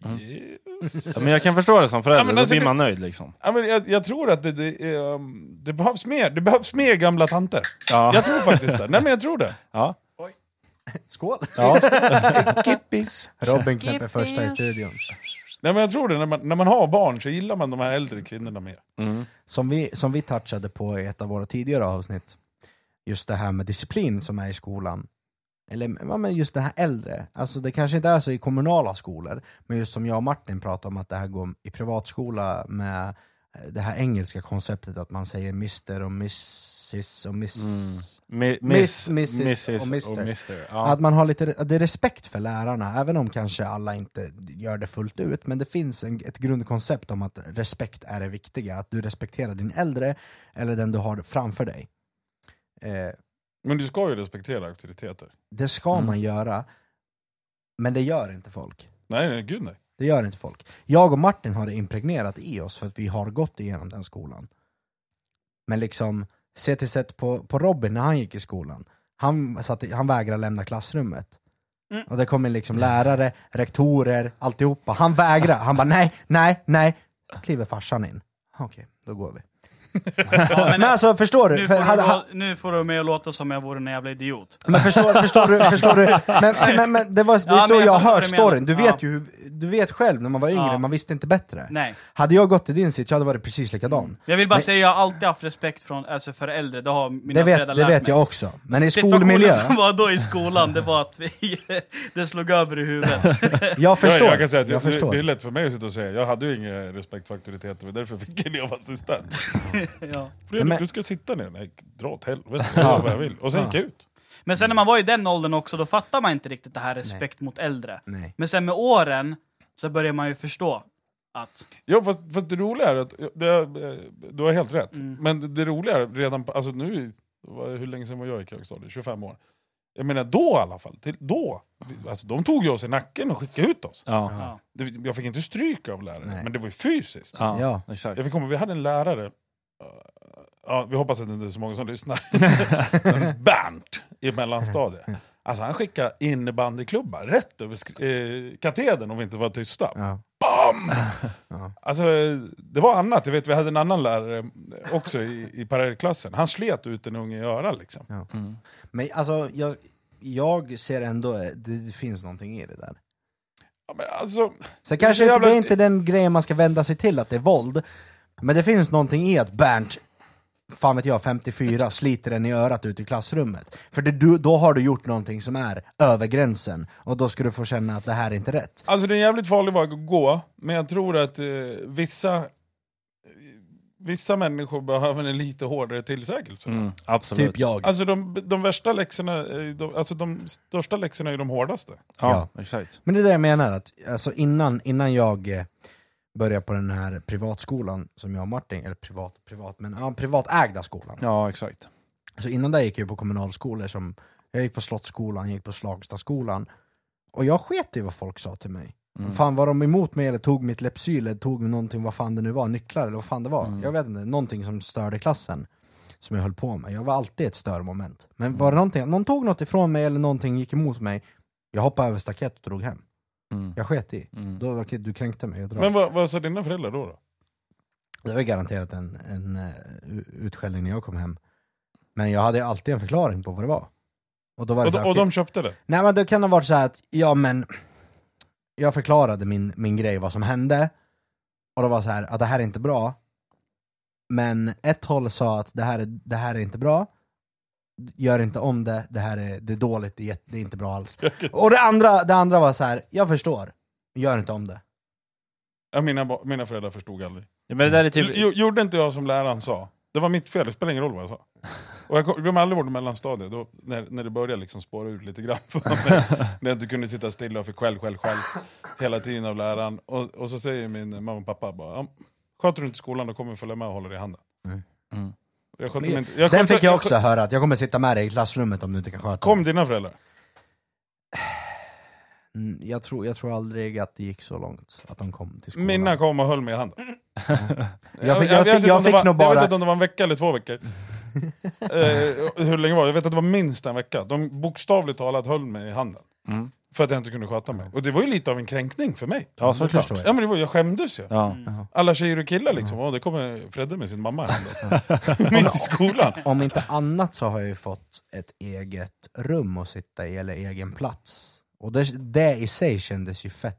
Mm. Yes. Ja, men jag kan förstå det som förälder, Ja, men alltså då blir man nöjd liksom. Ja, men jag, jag tror att det, det, um, det behövs mer. Det behövs mer gamla tanter. Ja. Jag tror faktiskt det. Nej men jag tror det. Ja. Skål! Ja. Kippis. Robin knäpper första i studion. Nej men jag tror det. När man, när man har barn så gillar man de här äldre kvinnorna mer. Mm. Som vi, som vi touchade på i ett av våra tidigare avsnitt, just det här med disciplin som är i skolan. Eller ja, men just det här äldre, alltså det kanske inte är så i kommunala skolor, men just som jag och Martin pratade om att det här går i privatskola med det här engelska konceptet att man säger Mr och Mrs och Miss... Mm. Mi- Miss, miss, Mrs. Mrs. och Mr. Mr. Ja. Att man har lite det är respekt för lärarna, även om kanske alla inte gör det fullt ut, men det finns en, ett grundkoncept om att respekt är det viktiga, att du respekterar din äldre, eller den du har framför dig. Eh, Men du ska ju respektera auktoriteter. det ska Mm. man göra, men det gör inte folk. Nej, nej gud nej. Det gör inte folk. Jag och Martin har det impregnerat i oss för att vi har gått igenom den skolan. Men liksom, se till sätt på, på Robin när han gick i skolan. Han, satt, han vägrade lämna klassrummet. Mm. Och det kom in liksom lärare, rektorer, alltihopa. Han vägrade. Han bara nej, nej, nej. Kliver farsan in. Okej, då går vi. Ja, Men alltså förstår du? nu, För får hade, du ha, nu får du mig att låta som jag vore en jävla idiot. men förstår, förstår du? Förstår du? Men, men, men, men det, var, det är Ja, så men jag jag har hört storyn. Du Ja. vet ju hur, du vet själv när man var yngre, Ja. man visste inte bättre. Nej. Hade jag gått i din sits, jag hade varit precis likadan. Jag vill bara Men- säga, jag har alltid haft respekt från, alltså för äldre, det har mina Det vet, föräldrar det vet mig. jag också. Men i Situationen skolmiljö, som var då i skolan, det var att vi, det slog över i huvudet. jag förstår. Jag, jag kan säga att jag det, förstår. det är lätt för mig att sitta och säga, jag hade ju ingen respekt för auktoriteter, men därför fick jag leva assistent. ja. Fredrik, men- du ska sitta ner. Nej, dra åt helvete, Ja. jag gör vad jag vill. Och sen Ja. gick jag ut. Men sen när man var i den åldern också, då fattar man inte riktigt det här respekt mot äldre. Nej. Men sen med åren, så börjar man ju förstå att... Ja, fast, fast det roliga är att, det, du har helt rätt, Mm. men det, det roliga är redan, på- alltså nu, hur länge sedan var jag i högstadiet? 25 år. Jag menar då i alla fall, till, då, alltså, de tog ju oss i nacken och skickade ut oss. Ja. Ja. Jag fick inte stryk av lärare, Nej. men det var ju fysiskt. Ja, Ja. exakt. Jag fick komma, vi hade en lärare, ja, vi hoppas att det inte är så många som lyssnar, Men Bernt i mellanstadiet. Alltså han skickade innebandyklubbar rätt över eh, katedern om vi inte var tysta. Ja. BAM! Ja. Alltså, det var annat. Jag vet, vi hade en annan lärare också i, i parallellklassen. Han slet ut en unge i örat liksom. Mm. Men alltså, jag, jag ser ändå, eh, det, det finns någonting i det där. Ja, men alltså, Sen Det kanske inte, jävla- det är inte den grejen man ska vända sig till, att det är våld. Men det finns någonting i att Bernt, fan vet jag, 54, sliter den i örat ute i klassrummet. För det, du, då har du gjort någonting som är över gränsen, och då ska du få känna att det här är inte rätt. alltså det är en jävligt farlig väg att gå, men jag tror att eh, vissa, vissa människor behöver en lite hårdare tillsägelse. Mm, absolut. Typ jag. Alltså de, de värsta läxorna, eh, de, alltså de största läxorna är de hårdaste. Ja, exakt. Men det är det jag menar, att alltså innan, innan jag började på den här privatskolan som jag och Martin, eller privat, privat, men ja, privatägda skolan. Ja, exakt. Så innan det gick jag på kommunalskolor som, jag gick på Slottsskolan, jag gick på Slagstaskolan. Och jag sket i vad folk sa till mig. Mm. Fan var de emot mig eller tog mitt Lepsyl eller tog någonting, vad fan det nu var, nycklar eller vad fan det var. Mm. Jag vet inte, någonting som störde klassen. Som jag höll på med. Jag var alltid ett störmoment. Men Mm. var det någonting, någon tog något ifrån mig eller någonting gick emot mig, jag hoppade över staket och drog hem. Mm. Jag sket i. Mm. Då, du kränkte mig, jag drar. Men vad, vad sa dina föräldrar då? då? Det var ju garanterat en, en uh, utskällning när jag kom hem. Men jag hade alltid en förklaring på vad det var. Och då var Och, så de, här, och de köpte det? Nej men det kan ha varit så här att, ja men Jag förklarade min, min grej, vad som hände Och det var så här att det här är inte bra Men ett håll sa att det här är, det här är inte bra Gör inte om det, det här är, det är dåligt, det är, jätte- det är inte bra alls Och det andra, det andra var så här, jag förstår Gör inte om det Ja, mina, ba- mina föräldrar förstod aldrig. Ja, men det där är typ... Jo- Gjorde inte jag som läraren sa, det var mitt fel, det spelar ingen roll vad jag sa. Och jag kom- glömmer aldrig bort mellanstadiet, då, när, när det började liksom spåra ut lite grann. för mig. när jag inte kunde sitta stilla och fick skäll, skäll, skäll hela tiden av läraren. Och, och så säger min mamma och pappa bara, "Ja, sköter du inte skolan då kommer vi följa med och hålla dig i handen. Mm. Jag skötte Men mig inte, jag Den skötte- fick jag också höra, att jag kommer sitta med dig i klassrummet om du inte kan sköta Kom det. dina föräldrar? Mm, jag, tror, jag tror aldrig att det gick så långt, att de kom till skolan Mina kom och höll mig i handen. Jag fick- jag vet fick- inte jag om det fick var, nog Jag bara- vet inte om det var en vecka eller två veckor. eh, hur länge var det? Jag vet att det var minst en vecka. De bokstavligt talat höll mig i handen. Mm. För att jag inte kunde sköta mig. Och det var ju lite av en kränkning för mig. Ja, såklart. Ja men det var, jag skämdes ju. Ja. Alla tjejer och killar liksom, Åh, det kommer Fredde med sin mamma hem Mitt i skolan. Om inte annat så har jag ju fått ett eget rum att sitta i, eller egen plats. Och det, det i sig kändes ju fett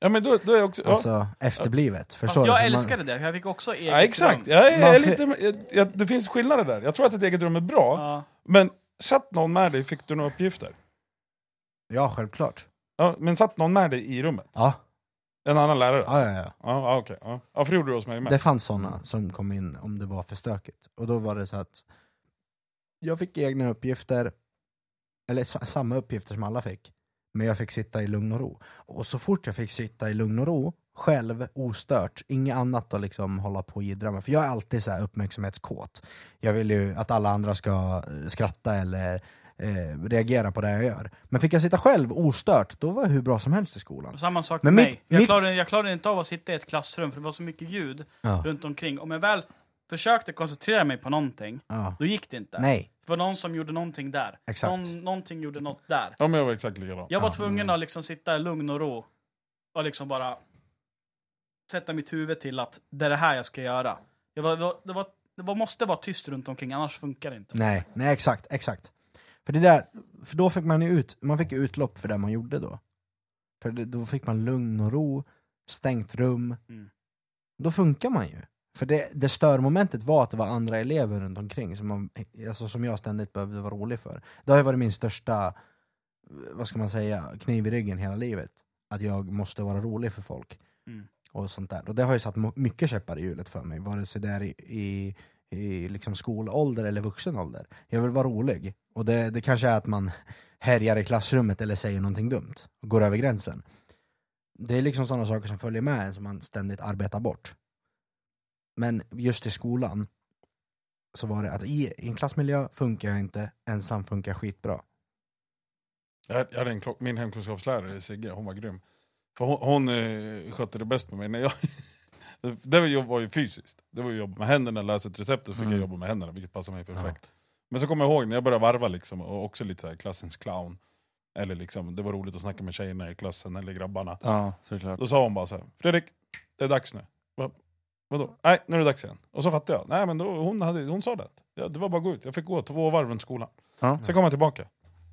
Ja men då, då är jag också... Ja. alltså, efterblivet. Förstår Fast du? jag man- älskade det, för jag fick också eget ja exakt, rum. jag är, Man jag är lite, jag, jag, det finns skillnader där. Jag tror att ett eget rum är bra, Ja. men satt någon med dig fick du några uppgifter. Ja, självklart. Ja, men satt någon med dig i rummet? Ja, En annan lärare? ja, ja, ja. Ja, ja okej. Ja. ja, för det gjorde du hos mig med. Det fanns såna som kom in om det var för stökigt. Och då var det så att jag fick egna uppgifter, eller sa- samma uppgifter som alla fick. Men jag fick sitta i lugn och ro. Och så fort jag fick sitta i lugn och ro, själv, ostört, inget annat att liksom hålla på och jiddra med. För jag är alltid så här uppmärksamhetskåt. Jag vill ju att alla andra ska eh, skratta eller eh, reagera på det jag gör. Men fick jag sitta själv ostört, då var jag hur bra som helst i skolan. Samma sak Men med mitt- mig. Jag, mitt- klarade, jag klarade inte av att sitta i ett klassrum för det var så mycket ljud Ja. runt omkring. Om jag väl försökte koncentrera mig på någonting, Ja. då gick det inte. Nej, Det var någon som gjorde någonting där. Exakt. Någon, någonting gjorde något där. Ja men jag var exakt likadan. Jag var Ja. tvungen att liksom sitta i lugn och ro och liksom bara sätta mitt huvud till att det är det här jag ska göra. Jag var, det, var, det, var, det var, måste vara tyst runt omkring, annars funkar det inte. Nej, nej exakt, exakt. För det där, för då fick man ju ut, man fick utlopp för det man gjorde då. För det, då fick man lugn och ro, stängt rum. Mm. Då funkar man ju. För det, det störmomentet var att det var andra elever runt omkring som, man, alltså, som jag ständigt behövde vara rolig för. Det har ju varit min största, vad ska man säga, kniv i ryggen hela livet. Att jag måste vara rolig för folk. Mm. Och sånt där. Och det har ju satt mycket käppar i hjulet för mig, vare sig det är i, i, i liksom skolålder eller vuxen ålder. Jag vill vara rolig. Och det, det kanske är att man härjar i klassrummet eller säger någonting dumt, och går över gränsen. Det är liksom sådana saker som följer med en som man ständigt arbetar bort. Men just i skolan så var det att i, i en klassmiljö funkar jag inte, ensam funkar skitbra. Jag jag hade en klock, min hemkunskapslärare Sigge, hon var grym. För hon, hon eh, skötte det bäst med mig. När jag, det var, ju fysiskt. Det var ju jobb med händerna, läsa ett recept och fick Mm. jag jobba med händerna, vilket passade mig perfekt. Men så kommer jag ihåg när jag började varva liksom, och också lite så här klassens clown. Eller liksom, det var roligt att snacka med tjejerna i klassen eller grabbarna. Ja, såklart. Då sa hon bara så här, Fredrik, det är dags nu. Va, vadå? Nej, nu är det dags igen. Och så fattade jag. Nej men då, hon, hade, hon sa det. Ja, det var bara att gå ut. Jag fick gå två varv runt skolan. Ja. Sen kom jag tillbaka.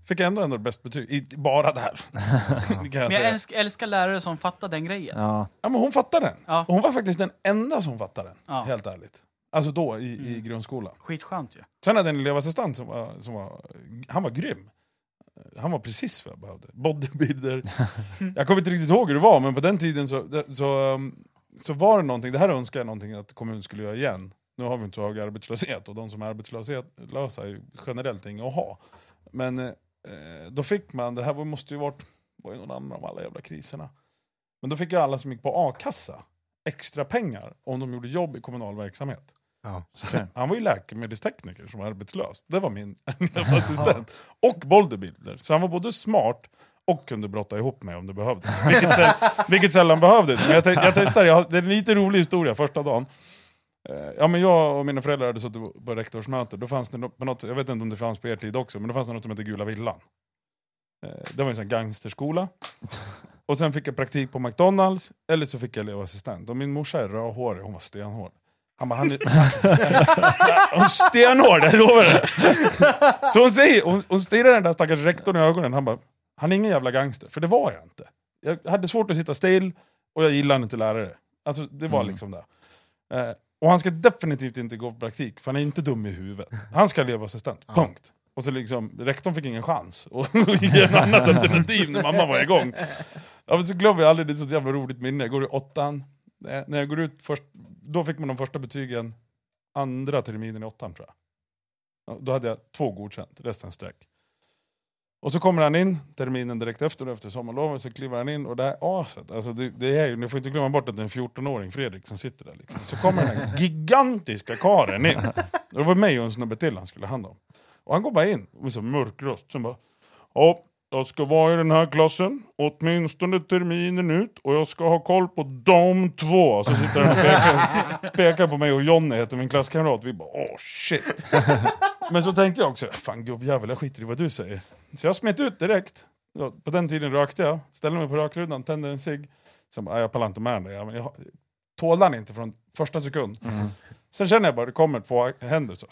Fick ändå ändå bäst betyg. I, bara där. det kan jag Men jag säga. älskar, älskar lärare som fattar den grejen. Ja. Ja, men hon fattade den. Ja. Och Hon var faktiskt den enda som fattade den. Ja. Helt ärligt. Alltså då i, i grundskolan. Skitskönt ju. Sen hade jag en elevassistent som var, som var, han var grym. Han var precis vad jag behövde. Bodybuilder. jag kommer inte riktigt ihåg hur det var, men på den tiden så, så, um, så var det någonting, det här önskar jag någonting att kommunen skulle göra igen. Nu har vi inte så hög arbetslöshet och de som är arbetslösa är ju generellt inga att ha. Men eh, då fick man, det här var- måste ju varit, var ju någon annan av alla jävla kriserna. Men då fick ju alla som gick på a-kassa extra pengar om de gjorde jobb i kommunal verksamhet. Ja. Okej. Han var ju läkemedelstekniker som var arbetslös. Det var min assistent. Och bodybuilder. Så han var både smart och kunde brotta ihop mig om det behövdes. Vilket, säll, vilket sällan behövdes. Men jag, jag testade, jag, det är en lite rolig historia första dagen. Eh, Ja, men jag och mina föräldrar hade suttit på rektorsmöte, då fanns det något, jag vet inte om det fanns på er tid också, men då fanns det något som hette Gula Villan. Eh, Det var en sån gangsterskola. Och sen fick jag praktik på McDonalds, eller så fick jag elevassistent. Och min morsa är rödhårig, hon var stenhård. Han bara, han är... hon är stenhård, jag lovar det! Så hon säger, hon, hon stirrar den där stackars rektorn i ögonen, han bara, han är ingen jävla gangster, för det var jag inte. Jag hade svårt att sitta still, och jag gillade inte lärare. Alltså det var Mm. liksom det. Och han ska definitivt inte gå på praktik, för han är inte dum i huvudet. Han ska leva assistent, punkt. Och så liksom, rektorn fick ingen chans att ge ett annat alternativ när mamma var igång. Ja, så glömmer jag aldrig, det är ett jävla roligt minne. Jag går i åttan, Eh, när jag går ut först, då fick man de första betygen andra terminen i åttan tror jag. Ja, Då hade jag två godkänt, resten streck. Och så kommer han in terminen direkt efter, efter sommarlovet, så kliver han in och det här aset, alltså det, det är ju, ni får inte glömma bort att det är en 14-åring, Fredrik, som sitter där. Liksom. Så kommer den här gigantiska karen in. Och det var mig och en snubbe till han skulle hand om. Och han går bara in, med så mörk röst, sen bara Ja, jag ska vara i den här klassen åtminstone terminen ut och jag ska ha koll på de två. Så sitter han och pekar, pekar på mig och Jonny heter min klasskamrat. Vi bara åh shit. Men så tänkte jag också, fan gubbjävel jag skiter i vad du säger. Så jag smet ut direkt. På den tiden rökte jag, ställde mig på rökrutan, tände en cigg. Sen bara, "Nej, jag pallar inte med den där. Ja, men Jag tålde den inte från första sekund. Sen känner jag bara, det kommer två händer så,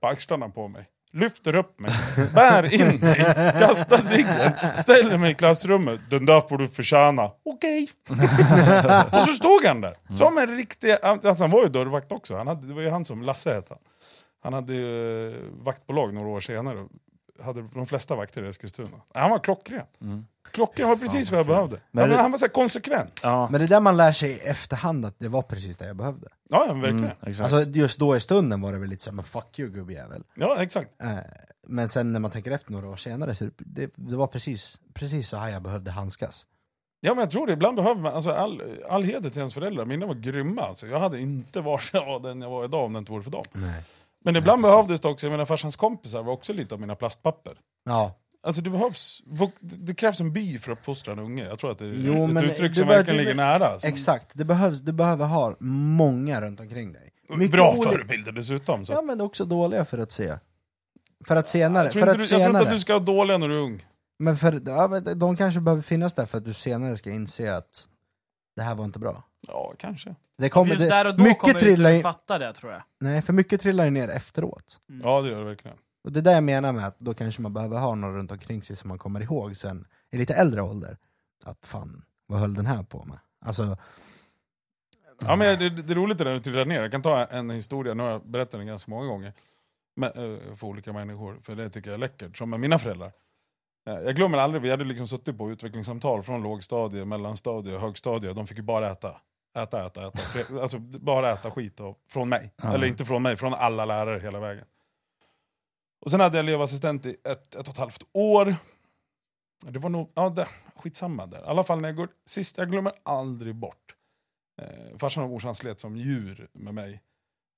på axlarna på mig. Lyfter upp mig, bär in mig, kastar ciggen, ställer mig i klassrummet. Den där får du förtjäna. Okej. och så stod han där, som en riktig... Alltså han var ju dörrvakt också, han hade, det var ju han som, Lasse hette han. Han hade ju eh, vaktbolag några år senare, hade de flesta vakter i Eskilstuna. Han var klockren. Mm. Klockren var precis vad jag behövde. Men han, det- han var så här konsekvent. Ja, Men det är där man lär sig i efterhand att det var precis det jag behövde. Ja, ja verkligen. mm, exakt. Alltså just då i stunden var det väl lite såhär, men fuck you gubbjävel. Ja, exakt. Eh, Men sen när man tänker efter några år senare, så det, det var precis, precis så här jag behövde handskas. Ja men jag tror det, ibland behöver man, alltså all, all heder till ens föräldrar, mina var grymma alltså. Jag hade inte varit den jag var idag om det inte vore för dem. Nej. Men ibland behövdes det också, jag menar farsans kompisar var också lite av mina plastpapper. Ja, Alltså det behövs, det krävs en by för att uppfostra en unge, jag tror att det är Jo, ett men uttryck som verkligen ligger nära. Som, exakt. Det behövs, du behöver ha många runt omkring dig. Mycket bra oli- förebilder dessutom. Så. Ja men också dåliga för att se. För att senare, jag, tror för inte att du, jag tror inte att du ska ha dåliga när du är ung. Men för, ja, de kanske behöver finnas där för att du senare ska inse att det här var inte bra. Ja, kanske. Det kommer, Just det, där och då mycket kommer du trillar inte ju, fatta det tror jag. nej, för mycket trillar ju ner efteråt. Ja, det gör det verkligen. Och det är det jag menar med att då kanske man behöver ha någon runt omkring sig som man kommer ihåg sen i lite äldre ålder. Att fan, vad höll den här på med? Alltså, Ja, men det, det är roligt det där att trilla ner. Jag kan ta en historia, nu har jag berättat den ganska många gånger. Men, eh, för olika människor, för det tycker jag är läckert. Som med mina föräldrar. Eh, Jag glömmer aldrig, vi hade liksom suttit på utvecklingssamtal från lågstadie, mellanstadie och högstadie. De fick ju bara äta. Äta, äta, äta. Alltså bara äta skit och, från mig. Ja. Eller inte från mig, från alla lärare hela vägen. Och sen hade jag elevassistent i ett, ett och ett halvt år. Det var nog, ja det, skitsamma där. I alla fall när jag går, sist, jag glömmer aldrig bort. Eh, farsan och morsan slet som djur med mig.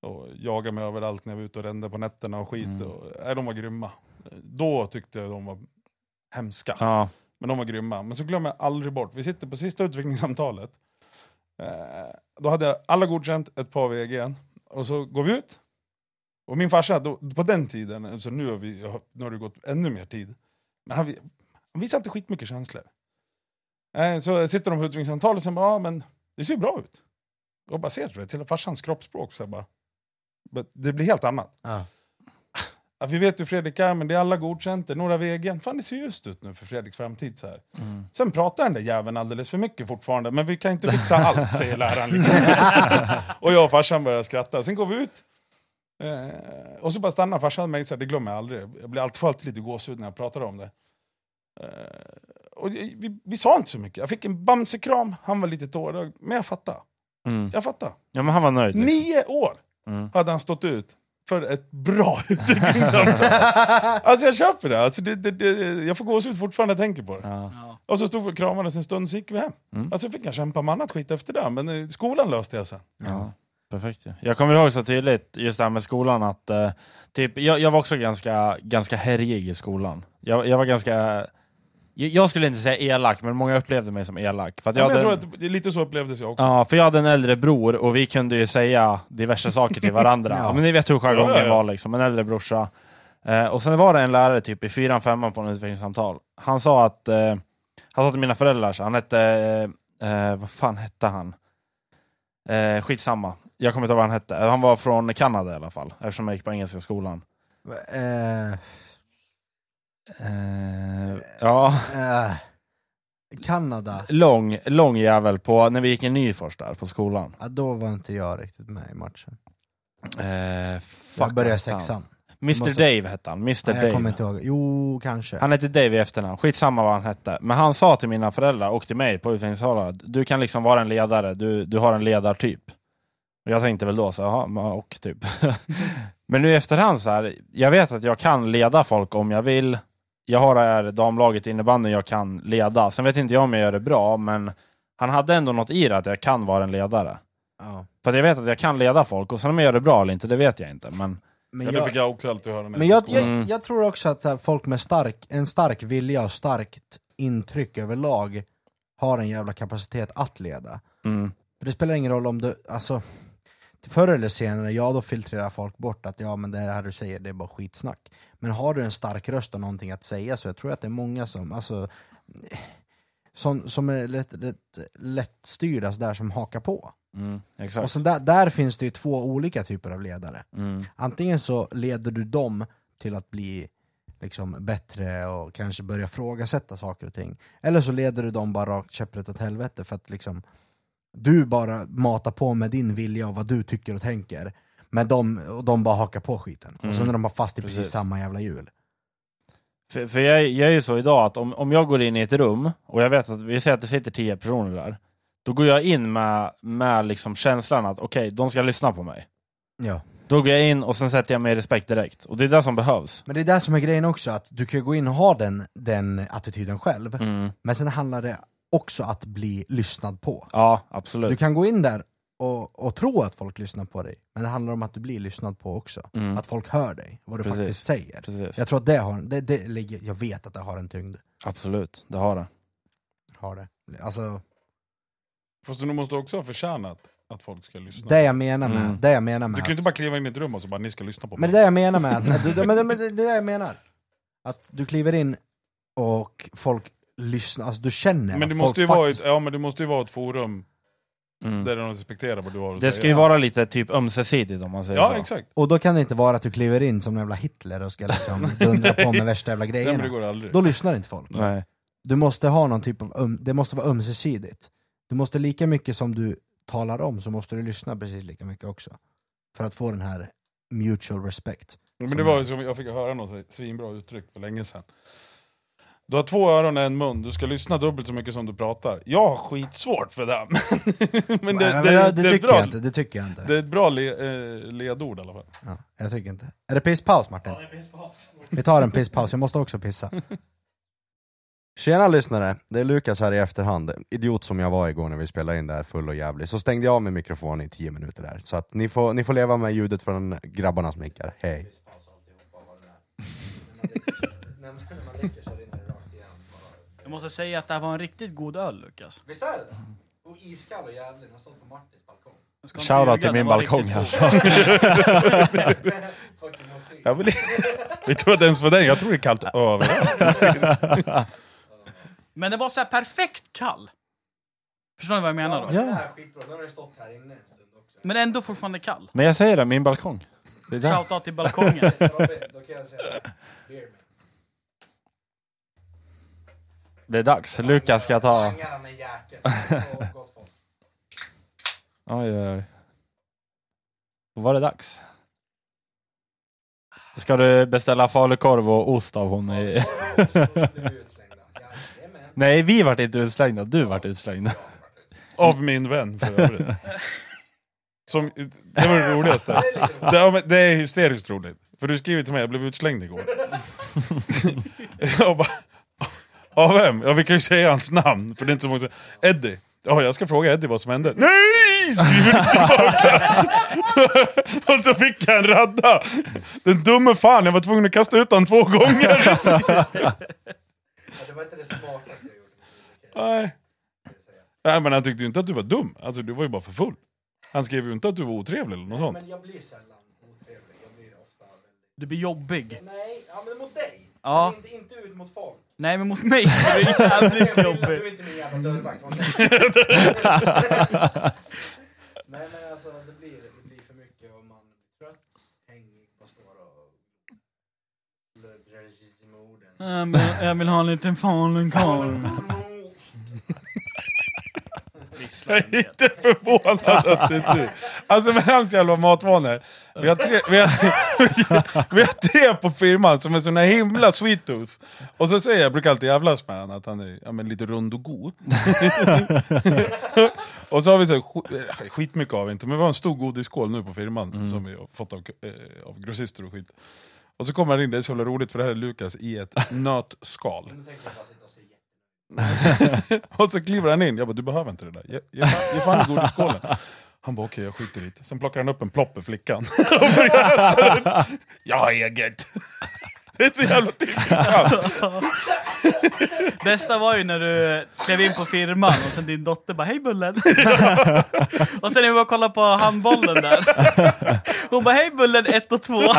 Och jagade mig överallt när jag var ute och rände på nätterna och skit. Mm. Och, nej, de var grymma. Eh, Då tyckte jag de var hemska. ja. Men de var grymma. Men så glömmer jag aldrig bort, vi sitter på sista utvecklingssamtalet. Eh, då hade jag alla godkänt, ett par VG. Och så går vi ut. Och min farsa, då, på den tiden, alltså nu, har vi, nu har det gått ännu mer tid, men han, han visar inte skitmycket känslor. Eh, så sitter de på utvecklingssamtal och säger ja men det ser ju bra ut. Och bara ser du till farsans kroppsspråk så bara, det blir helt annat. Ja. Att vi vet hur Fredrik är, men det är alla godkänt, det är några vägen. Fan det ser just ut nu för Fredriks framtid så här. Mm. Sen pratar den där jäveln alldeles för mycket fortfarande, men vi kan inte fixa allt, säger läraren. Liksom. och jag och farsan börjar skratta. Sen går vi ut, eh, och så bara stannar farsan mig, så här, det glömmer jag aldrig. Jag blir alltid, alltid lite gåshud när jag pratar om det. Eh, och vi, vi sa inte så mycket. Jag fick en bamsekram, han var lite tårögd, men jag fattade. Mm. Jag fattade. Ja men han var nöjd. liksom. Nio år Mm. hade han stått ut för ett bra utvecklingssamtal. alltså jag köper det. Alltså det, det, det jag får gåshud fortfarande när jag tänker på det. Ja. Och så stod vi och kramades en stund, så gick vi hem. Mm. Alltså fick jag kämpa med annat skit efter det, men eh, skolan löste jag sen. Ja. Perfekt ja. Jag kommer ihåg så tydligt just det här med skolan att eh, typ, jag, jag var också ganska, ganska härjig i skolan. Jag, jag var ganska, jag, jag skulle inte säga elak, men många upplevde mig som elak. För att Ja, jag jag hade, tror att det, lite så upplevdes jag också. Ja, för jag hade en äldre bror och vi kunde ju säga diverse saker till varandra. Ja. Men ni vet hur jargongen Ja, ja, ja. var liksom, en äldre brorsa. Eh, och sen var det en lärare typ i fyran, femman på en utvecklingssamtal. Han sa att, eh, han sa till mina föräldrar, så han hette, eh, eh, vad fan hette han? Eh, skitsamma, jag kommer inte ihåg vad han hette. Han var från Kanada i alla fall, eftersom jag gick på engelska skolan. Eh, ja, eh, Kanada, lång, lång jävel på, när vi gick i Nyfors där på skolan. ja, då var inte jag riktigt med i matchen. Eh, fuck, Jag började sexan. Mr Måste- Dave hette han, Mr Nej, jag kommer Dave. inte ihåg. Jo, kanske. Han hette Dave i efternamn, skitsamma vad han hette. Men han sa till mina föräldrar och till mig på utvecklingssalar att du kan liksom vara en ledare, du, du har en ledartyp. Och jag tänkte väl då så, jaha, och typ. men nu i efterhand så här, jag vet att jag kan leda folk om jag vill. Jag har det här damlaget i innebandyn jag kan leda. Sen vet inte jag om jag gör det bra, men han hade ändå något i det att jag kan vara en ledare. Ja. För att jag vet att jag kan leda folk, och sen om jag gör det bra eller inte, det vet jag inte. Men Men Ja, det jag, fick jag också alltid höra när men jag jag, jag, tror också att här, folk med stark, en stark vilja och starkt intryck överlag har en jävla kapacitet att leda. mm, det spelar ingen roll om du, alltså Förr eller senare, ja då filtrerar folk bort att ja men det här du säger det är bara skitsnack. Men har du en stark röst och någonting att säga så jag tror att det är många som, alltså som, som är lätt, lätt, lättstyrda där som hakar på. mm, Och så där, där finns det ju två olika typer av ledare. Mm, Antingen så leder du dem till att bli liksom bättre och kanske börja frågasätta saker och ting. Eller så leder du dem bara rakt käpprätt åt helvete för att liksom du bara matar på med din vilja och vad du tycker och tänker. Men de, och de bara hakar på skiten. Och så Mm. när de har fast i precis, Precis. samma jävla hjul. För, för jag, jag är ju så idag att om, om jag går in i ett rum och jag vet att vi säger att det sitter tio personer där. Då går jag in med, med liksom känslan att okej, de ska lyssna på mig. Ja. Då går jag in och sen sätter jag mig i respekt direkt. Och det är det som behövs. Men det är det som är grejen också, att du kan gå in och ha den, den attityden själv. Mm. Men sen handlar det också att bli lyssnad på. Ja, Du absolut. kan gå in där och, och tro att folk lyssnar på dig, men det handlar om att du blir lyssnad på också. Mm. Att folk hör dig, vad du Precis. faktiskt säger. Precis. Jag tror att det har, det, det ligger, jag vet att det har en tyngd. Absolut, det har det. Har det. Alltså, Fast du måste också ha förtjänat att folk ska lyssna. det jag menar med, Mm. det jag menar med Du kan ju inte bara kliva in i ett rum och så bara ni ska lyssna på Men mig. det är det jag menar med att, att du, men det, men det, det är det jag menar. Att du kliver in och folk lyssnar, alltså du känner Men det måste, ju vara ett, ja, men det måste ju vara ett forum Mm. där de respekterar vad du har att Det säga. ska ju vara lite typ ömsesidigt om man säger Ja, så. exakt. Och då kan det inte vara att du kliver in som en jävla Hitler och ska liksom dundra på med värsta jävla Nej, grejerna. det går aldrig. Då lyssnar inte folk. Nej. Du måste ha någon typ av, um, det måste vara ömsesidigt. Du måste lika mycket som du talar om så måste du lyssna precis lika mycket också. För att få den här mutual respect. Men det var ju som, jag fick höra något svinbra uttryck för länge sedan. Du har två öron och en mun, du ska lyssna dubbelt så mycket som du pratar. Jag har skitsvårt för det. men det, Nej, det, men det, det, är ett tycker bra, jag inte, det tycker jag inte. det är ett bra le, eh, ledord i alla fall. Ja, jag tycker inte. Är det pisspaus Martin? Vi tar en pisspaus, jag måste också pissa. Tjena lyssnare, det är Lukas här i efterhand. Idiot som jag var igår när vi spelade in det här full och jävlig. Så stängde jag av min mikrofon i 10 minuter där. Så att ni får, ni får leva med ljudet från grabbarnas mickar. Hej. Jag måste säga att det här var en riktigt god öl Lukas. Visst är det Och iskall och jävlig, den stått på Martins balkong. Jag ska inte Shoutout ljuga, till min var balkong riktigt alltså. Jag vill, vet du vad det ens var den? Jag tror det är kallt överallt. Men det var så här perfekt kall. Förstår ni vad jag menar då? Ja. Det här är skitbra, nu har det stått här inne en stund också. Men ändå fortfarande kall. Men jag säger det, min balkong. Det är där. Shoutout till balkongen. Robin, Då kan jag säga det. Beer Det är dags. Lukas ska ta... Jäkel. Oj, oj, oj. Då var det dags. Ska du beställa falukorv och ost av hon i... Nej, vi vart inte utslängda, du vart utslängd. Av min vän för övrigt. Som, det var det roligaste. Det det är hysteriskt roligt. För du skriver till mig, jag blev utslängd igår. jag bara, av vem? Ja vi kan ju säga hans namn, för det är inte så många som... Eddie. Ja, jag ska fråga Eddie vad som hände. Nej! Skriver du tillbaka. och så fick jag en radda. Den dumme fan, jag var tvungen att kasta ut honom två gånger. Ja, Det var inte det smartaste jag gjort. Nej. Nej men han tyckte ju inte att du var dum. Alltså du var ju bara för full. Han skrev ju inte att du var otrevlig eller något sånt. Men jag blir sällan otrevlig. Jag blir ofta. Du blir jobbig. Nej, ja men mot dig. Ja. Inte, inte ut mot folk. Nej men mot mig är det jävligt jobbigt. Du är inte min jävla dörrvakt. käften. Nej men alltså det blir, det blir för mycket och man blir trött, hängig, bara står och... Blöder med orden. Jag vill, jag vill ha en liten falukorv. Jag är inte förvånad att det är du. Alltså med hans jävla matvanor. Vi har tre, vi har, vi har tre på firman som är såna himla sweet tooth. Och så säger jag, jag brukar alltid jävlas med honom att han är ja, men lite rund och god. och så har vi så här, sk- skitmycket av inte, men vi har en stor godisskål nu på firman som vi har fått av, eh, av grossister och skit. Och så kommer han in, det är så roligt för det här är Lukas i ett nötskal. Nu tänker jag bara sitta och så kliver han in, jag bara du behöver inte det där, ge, ge, fan- ge fan i godisskålen. Han bara okej jag skiter i det. Sen plockar han upp en plopp i flickan. Och börjar äta den. Jag har eget. Det är så jävla typiskt. Bästa var ju när du klev in på firman och sen din dotter bara Hej Bullen! och sen när vi var och kollade på handbollen där. Hon bara Hej Bullen 1 och 2. Ja,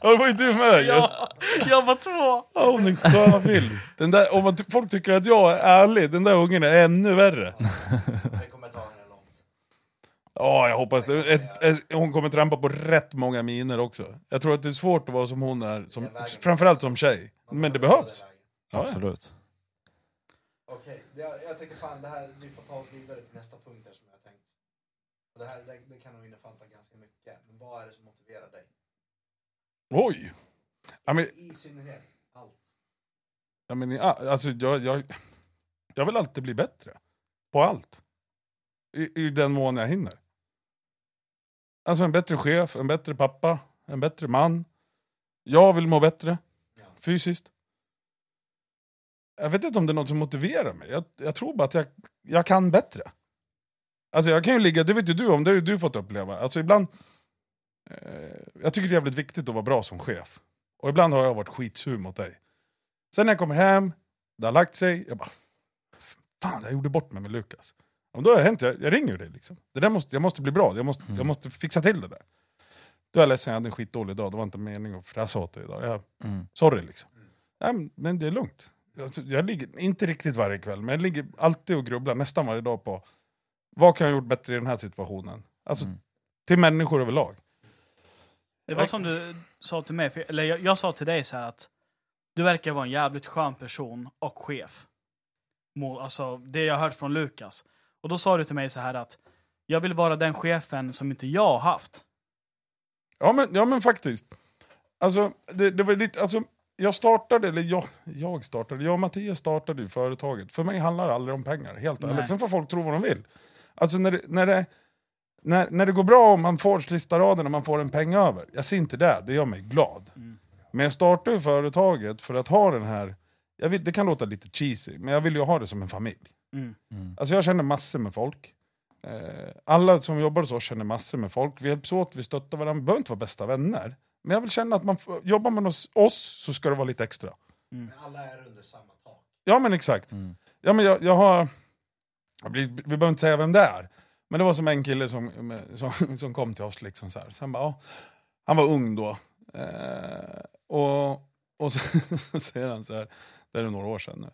det var ju du med ju. Ja, jag var 2. Ja, hon är sköna vild. Den där, om man, folk tycker att jag är ärlig, den där ungen är ännu värre. Det kommer ta henne långt. Ja, jag hoppas det. Ett, ett, hon kommer trampa på rätt många miner också. Jag tror att det är svårt att vara som hon är, som, framförallt som tjej. Men det behövs. Ja, ja. Absolut. Okej, jag, jag tycker fan det här, vi får ta oss vidare till nästa punkt här som jag har tänkt. Och det här det, det kan nog innefatta ganska mycket. Men vad är det som motiverar dig? Oj! Ja, men, I synnerhet allt. Ja, men, ja, alltså, jag, jag, jag vill alltid bli bättre. På allt. I, I den mån jag hinner. Alltså en bättre chef, en bättre pappa, en bättre man. Jag vill må bättre. Ja. Fysiskt. Jag vet inte om det är något som motiverar mig. Jag, jag tror bara att jag, jag kan bättre. Alltså jag kan ju ligga, det vet ju du om, det har ju du fått uppleva. Alltså ibland... Eh, jag tycker det är jävligt viktigt att vara bra som chef. Och ibland har jag varit skitsur mot dig. Sen när jag kommer hem, det har lagt sig, jag bara... Fan, jag gjorde bort mig med Lukas. Men då har det hänt, jag, jag ringer dig liksom. Det där måste, jag måste bli bra, jag måste, jag måste fixa till det där. Du är ledsen, jag hade en skitdålig dag, det var inte meningen att fräsa åt dig idag. Jag, Mm. sorry liksom. Nej, men- men det är lugnt. Alltså, jag ligger, inte riktigt varje kväll, men jag ligger alltid och grubblar nästan varje dag på vad kan jag ha gjort bättre i den här situationen? Alltså Mm. till människor överlag. Det var som du sa till mig, för, eller jag, jag sa till dig så här att du verkar vara en jävligt skön person och chef. Må, alltså det jag hört från Lukas. Och då sa du till mig så här att jag vill vara den chefen som inte jag har haft. Ja men, ja, men faktiskt. Alltså, det, det var lite, alltså, jag startade, eller jag, jag startade, jag och Mattias startade ju företaget. För mig handlar det aldrig om pengar, helt ärligt. Sen får folk tro vad de vill. Alltså när det, när det, när, när det går bra och man får sista raden och man får en peng över. Jag ser inte det, det gör mig glad. Mm. Men jag startade ju företaget för att ha den här, jag vill, det kan låta lite cheesy, men jag vill ju ha det som en familj. Mm. Mm. Alltså jag känner massor med folk. Eh, alla som jobbar hos oss känner massor med folk. Vi hjälps åt, vi stöttar varandra. Vi behöver inte vara bästa vänner. Men jag vill känna att man jobbar man hos oss så ska det vara lite extra. Men alla är under samma tak. Ja men exakt. Mm. Ja, men jag, jag har... jag blir- Vi behöver inte säga vem det är. Men det var som en kille som, som, som kom till oss. Liksom så här. Sen bara, ja, han var ung då. Eh, och och så, så säger han så här, det är några år sedan nu.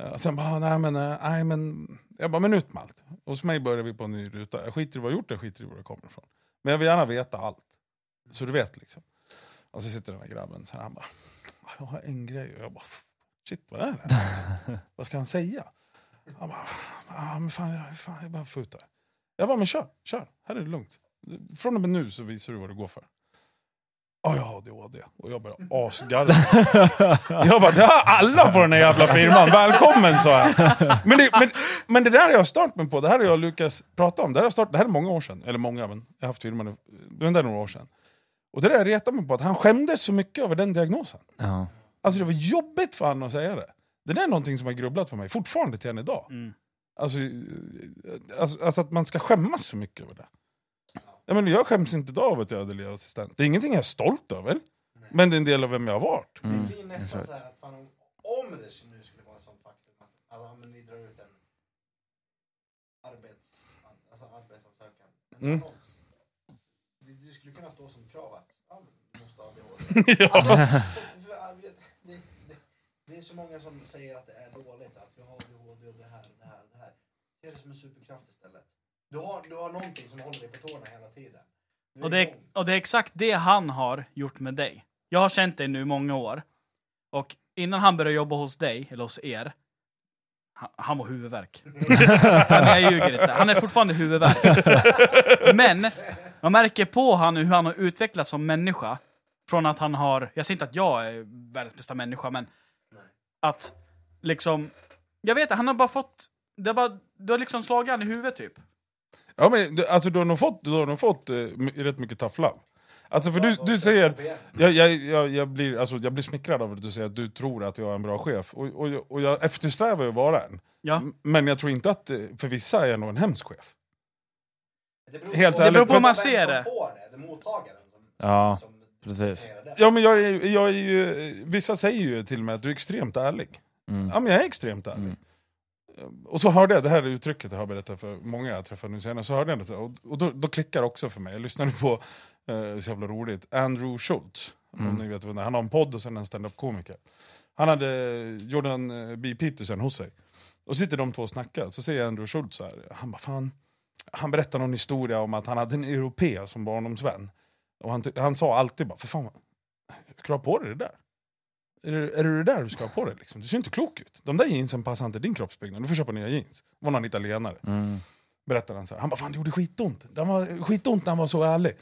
Eh, sen bara, nej men, eh, nej men, jag bara, men ut med allt. Hos mig börjar vi på en ny ruta. Jag skiter i vad jag gjort, jag skiter i var det kommer ifrån. Men jag vill gärna veta allt. Så du vet liksom. Och så sitter den här grabben så här, han bara, jag har en grej. Och jag bara, shit vad är det? vad ska han säga? Han bara, ah, men fan, jag, fan jag bara får ut det. här." Jag bara, men kör, kör. Här är det lugnt. Från och med nu så visar du vad det går för. Ja, jag har ADHD. Och jag bara asgarva. jag bara, det har alla på den här jävla firman. Välkommen sa jag. Men det, men, men det där har jag stört mig på. Det här har jag och Lukas pratat om. Det här, har jag start, det här är många år sedan. Eller många, men jag har haft firman. Men det är några år sedan. Och det där retar mig på att han skämdes så mycket över den diagnosen. Ja. Alltså det var jobbigt för honom att säga det. Det där är någonting som har grubblat på mig fortfarande till än idag. Mm. Alltså, alltså, alltså att man ska skämmas så mycket över det. Jag, menar, jag skäms inte idag av att jag är adelaide-assistent. Det är ingenting jag är stolt över. Men det är en del av vem jag har varit. Mm. Det blir nästan så här att fan, om det nu skulle vara ett sånt faktum att alltså, men vi drar ut en arbets, alltså arbetsansökan, en Mm. annons. Det, det skulle kunna stå som krav att ja, men du måste ha ADHD. ja. Alltså, för, för, det, det, det är så många som säger att det är dåligt, att du har ADHD och det här, det här, det här. Se det som en superkraft istället. Du har, du har någonting som håller dig på tårna hela tiden. Du Och det, är, igång. och det är exakt det han har gjort med dig. Jag har känt dig nu många år. Och innan han började jobba hos dig, eller hos er, han, han var huvudvärk. Nej, jag ljuger inte. Han är fortfarande huvudvärk. Men man märker på han hur han har utvecklats som människa. Från att han har, jag säger inte att jag är världens bästa människa, men att liksom, jag vet han har bara fått, det har bara, du har liksom slagit han i huvudet typ. Ja, men, du- alltså, du har nog fått, du har nog fått eh, rätt mycket love. Alltså för du, du säger, jag, jag, jag, jag, blir, alltså, jag blir smickrad av att du säger att du tror att jag är en bra chef. Och, och, jag- och jag eftersträvar ju att vara en. Ja. Men jag tror inte att, eh, för vissa är jag nog en hemsk chef. Det beror, Helt på, ärligt, beror på hur man ser det. får det. Det är mottagaren som, Ja, som precis. det. Ja men jag är, jag är ju, vissa säger ju till mig att du är extremt ärlig. Mm. Ja men jag är extremt ärlig. Och så hörde jag, det här uttrycket jag har berättat för många jag träffade nu senare, så hörde jag det och, och då, då klickar det också för mig. Jag lyssnade på, eh, så jävla roligt, Andrew Schultz. Om Mm. ni vet vem det är. Han har en podd och sen en stand-up komiker. Han hade Jordan eh, B. Peterson hos sig. Och sitter de två och snackar, så säger Andrew Schultz så här, han bara fan, han berättar någon historia om att han hade en europé som barndomsvän. Och han, han sa alltid bara, för fan, ska du ha på dig det där? Är det, är det där du ska ha på dig? Liksom? Du ser inte klok ut. De där jeansen passar inte din kroppsbyggnad, du får köpa nya jeans. Det var någon italienare. Mm. Berättade han så här. Han bara, fan det gjorde skitont. Det var skitont när han var så ärlig.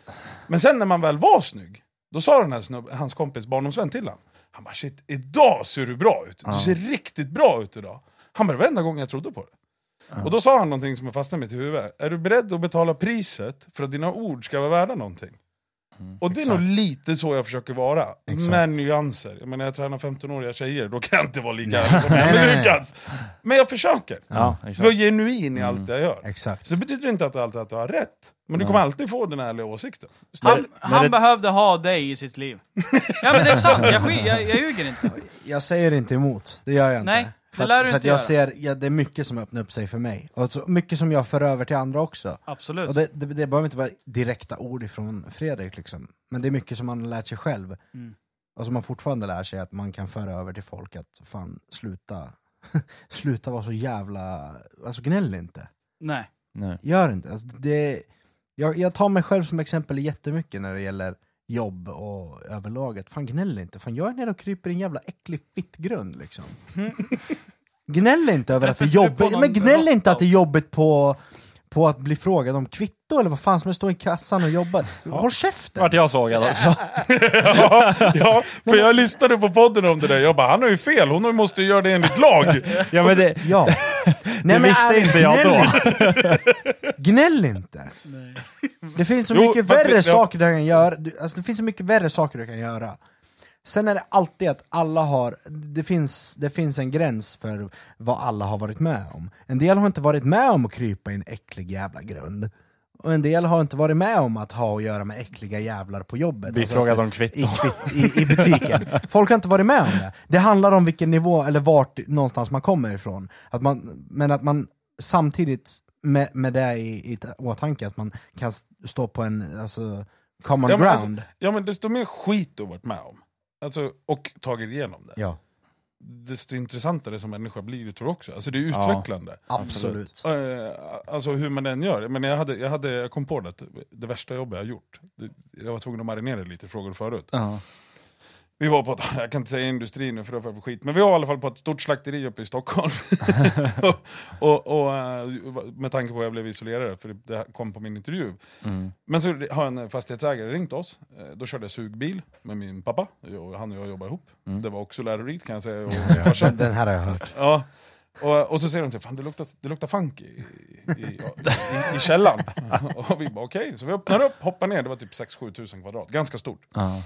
Men sen när man väl var snygg, då sa den här snubb, hans kompis barndomsvän till honom. Han bara, shit, idag ser du bra ut. Du ser riktigt bra ut idag. Han bara, det var enda gången jag trodde på det. Och då sa han någonting som fastnade i mitt huvud. Är du beredd att betala priset för att dina ord ska vara värda någonting? Mm. Och det är Exakt. nog lite så jag försöker vara. Exakt. Med nyanser. Jag menar, jag tränar 15-åriga tjejer, då kan jag inte vara lika är. Lukas. Men jag försöker. Ja, Vara exakt. genuin i allt Mm. jag gör. Exakt. Så det betyder inte att alltid att du har rätt. Men du kommer alltid få den ärliga åsikten. Han, han det- behövde ha dig i sitt liv. Ja men det är sant, jag, jag, jag ljuger inte. Jag säger inte emot, det gör jag inte. Nej, det för att, lär du för att inte jag göra. ser, ja, det är mycket som öppnar upp sig för mig. Och så mycket som jag för över till andra också. Absolut. Och det, det, det behöver inte vara direkta ord ifrån Fredrik liksom. Men det är mycket som man har lärt sig själv. Mm. Och som man fortfarande lär sig att man kan föra över till folk att fan sluta, sluta vara så jävla, alltså gnäll inte. Nej. Nej. Gör inte. Alltså, det, jag, jag tar mig själv som exempel jättemycket när det gäller jobb och överlaget. Fan gnäll inte, fan jag är nere och kryper i en jävla äcklig fittgrund liksom. Gnäll inte över att det är jobbigt, men gnäll inte att det är jobbigt på, på att bli frågad om kvitto eller vad fan som är står i kassan och jobbar. Håll käften! Vart jag sågad också. ja, ja, för jag lyssnade på podden om det där. Jag bara, han har ju fel. Hon måste ju göra det enligt lag. Ja, men det, Ja. Nej, visste ärligt, inte jag gnäll då. inte. Gnäll inte! Det finns så Jo, mycket värre det- saker du kan göra, alltså det finns så mycket värre saker du kan göra. Sen är det alltid att alla har, det finns, det finns en gräns för vad alla har varit med om. En del har inte varit med om att krypa i en äcklig jävla grund. Och en del har inte varit med om att ha att göra med äckliga jävlar på jobbet. Vi Alltså frågade om kvitto. i, kvitt, i, i butiken. Folk har inte varit med om det. Det handlar om vilken nivå, eller vart någonstans man kommer ifrån. Att man, men att man samtidigt med, med det i, i åtanke, att man kan stå på en alltså, common Ja, men ground. Ja men desto mer skit du varit med om, alltså, och tagit igenom det, ja, desto intressantare som människa blir du tror jag också. Alltså det är Ja. utvecklande. absolut. Eh, Alltså hur man än gör. Men jag, hade, jag, hade, jag kom på det, att det värsta jobbet jag har gjort, jag var tvungen att marinera lite frågor förut. Ja. Vi var på, ett, jag kan inte säga industri nu för det får jag skit, men vi var i alla fall på ett stort slakteri uppe i Stockholm. och, och, eh, med tanke på att jag blev isolerad, för det kom på min intervju. Mm. Men så har en fastighetsägare ringt oss, Eh, då körde jag sugbil med min pappa, han och jag jobbade ihop. Mm. Det var också lärorikt kan jag säga. Och. Den här har jag hört. Ja. Och, och så säger de till fan det luktar, det luktar funk i, i, i, i källaren. och vi bara okej, så vi öppnar upp, hoppar ner, det var typ 6-7 tusen kvadrat, ganska stort. Ja.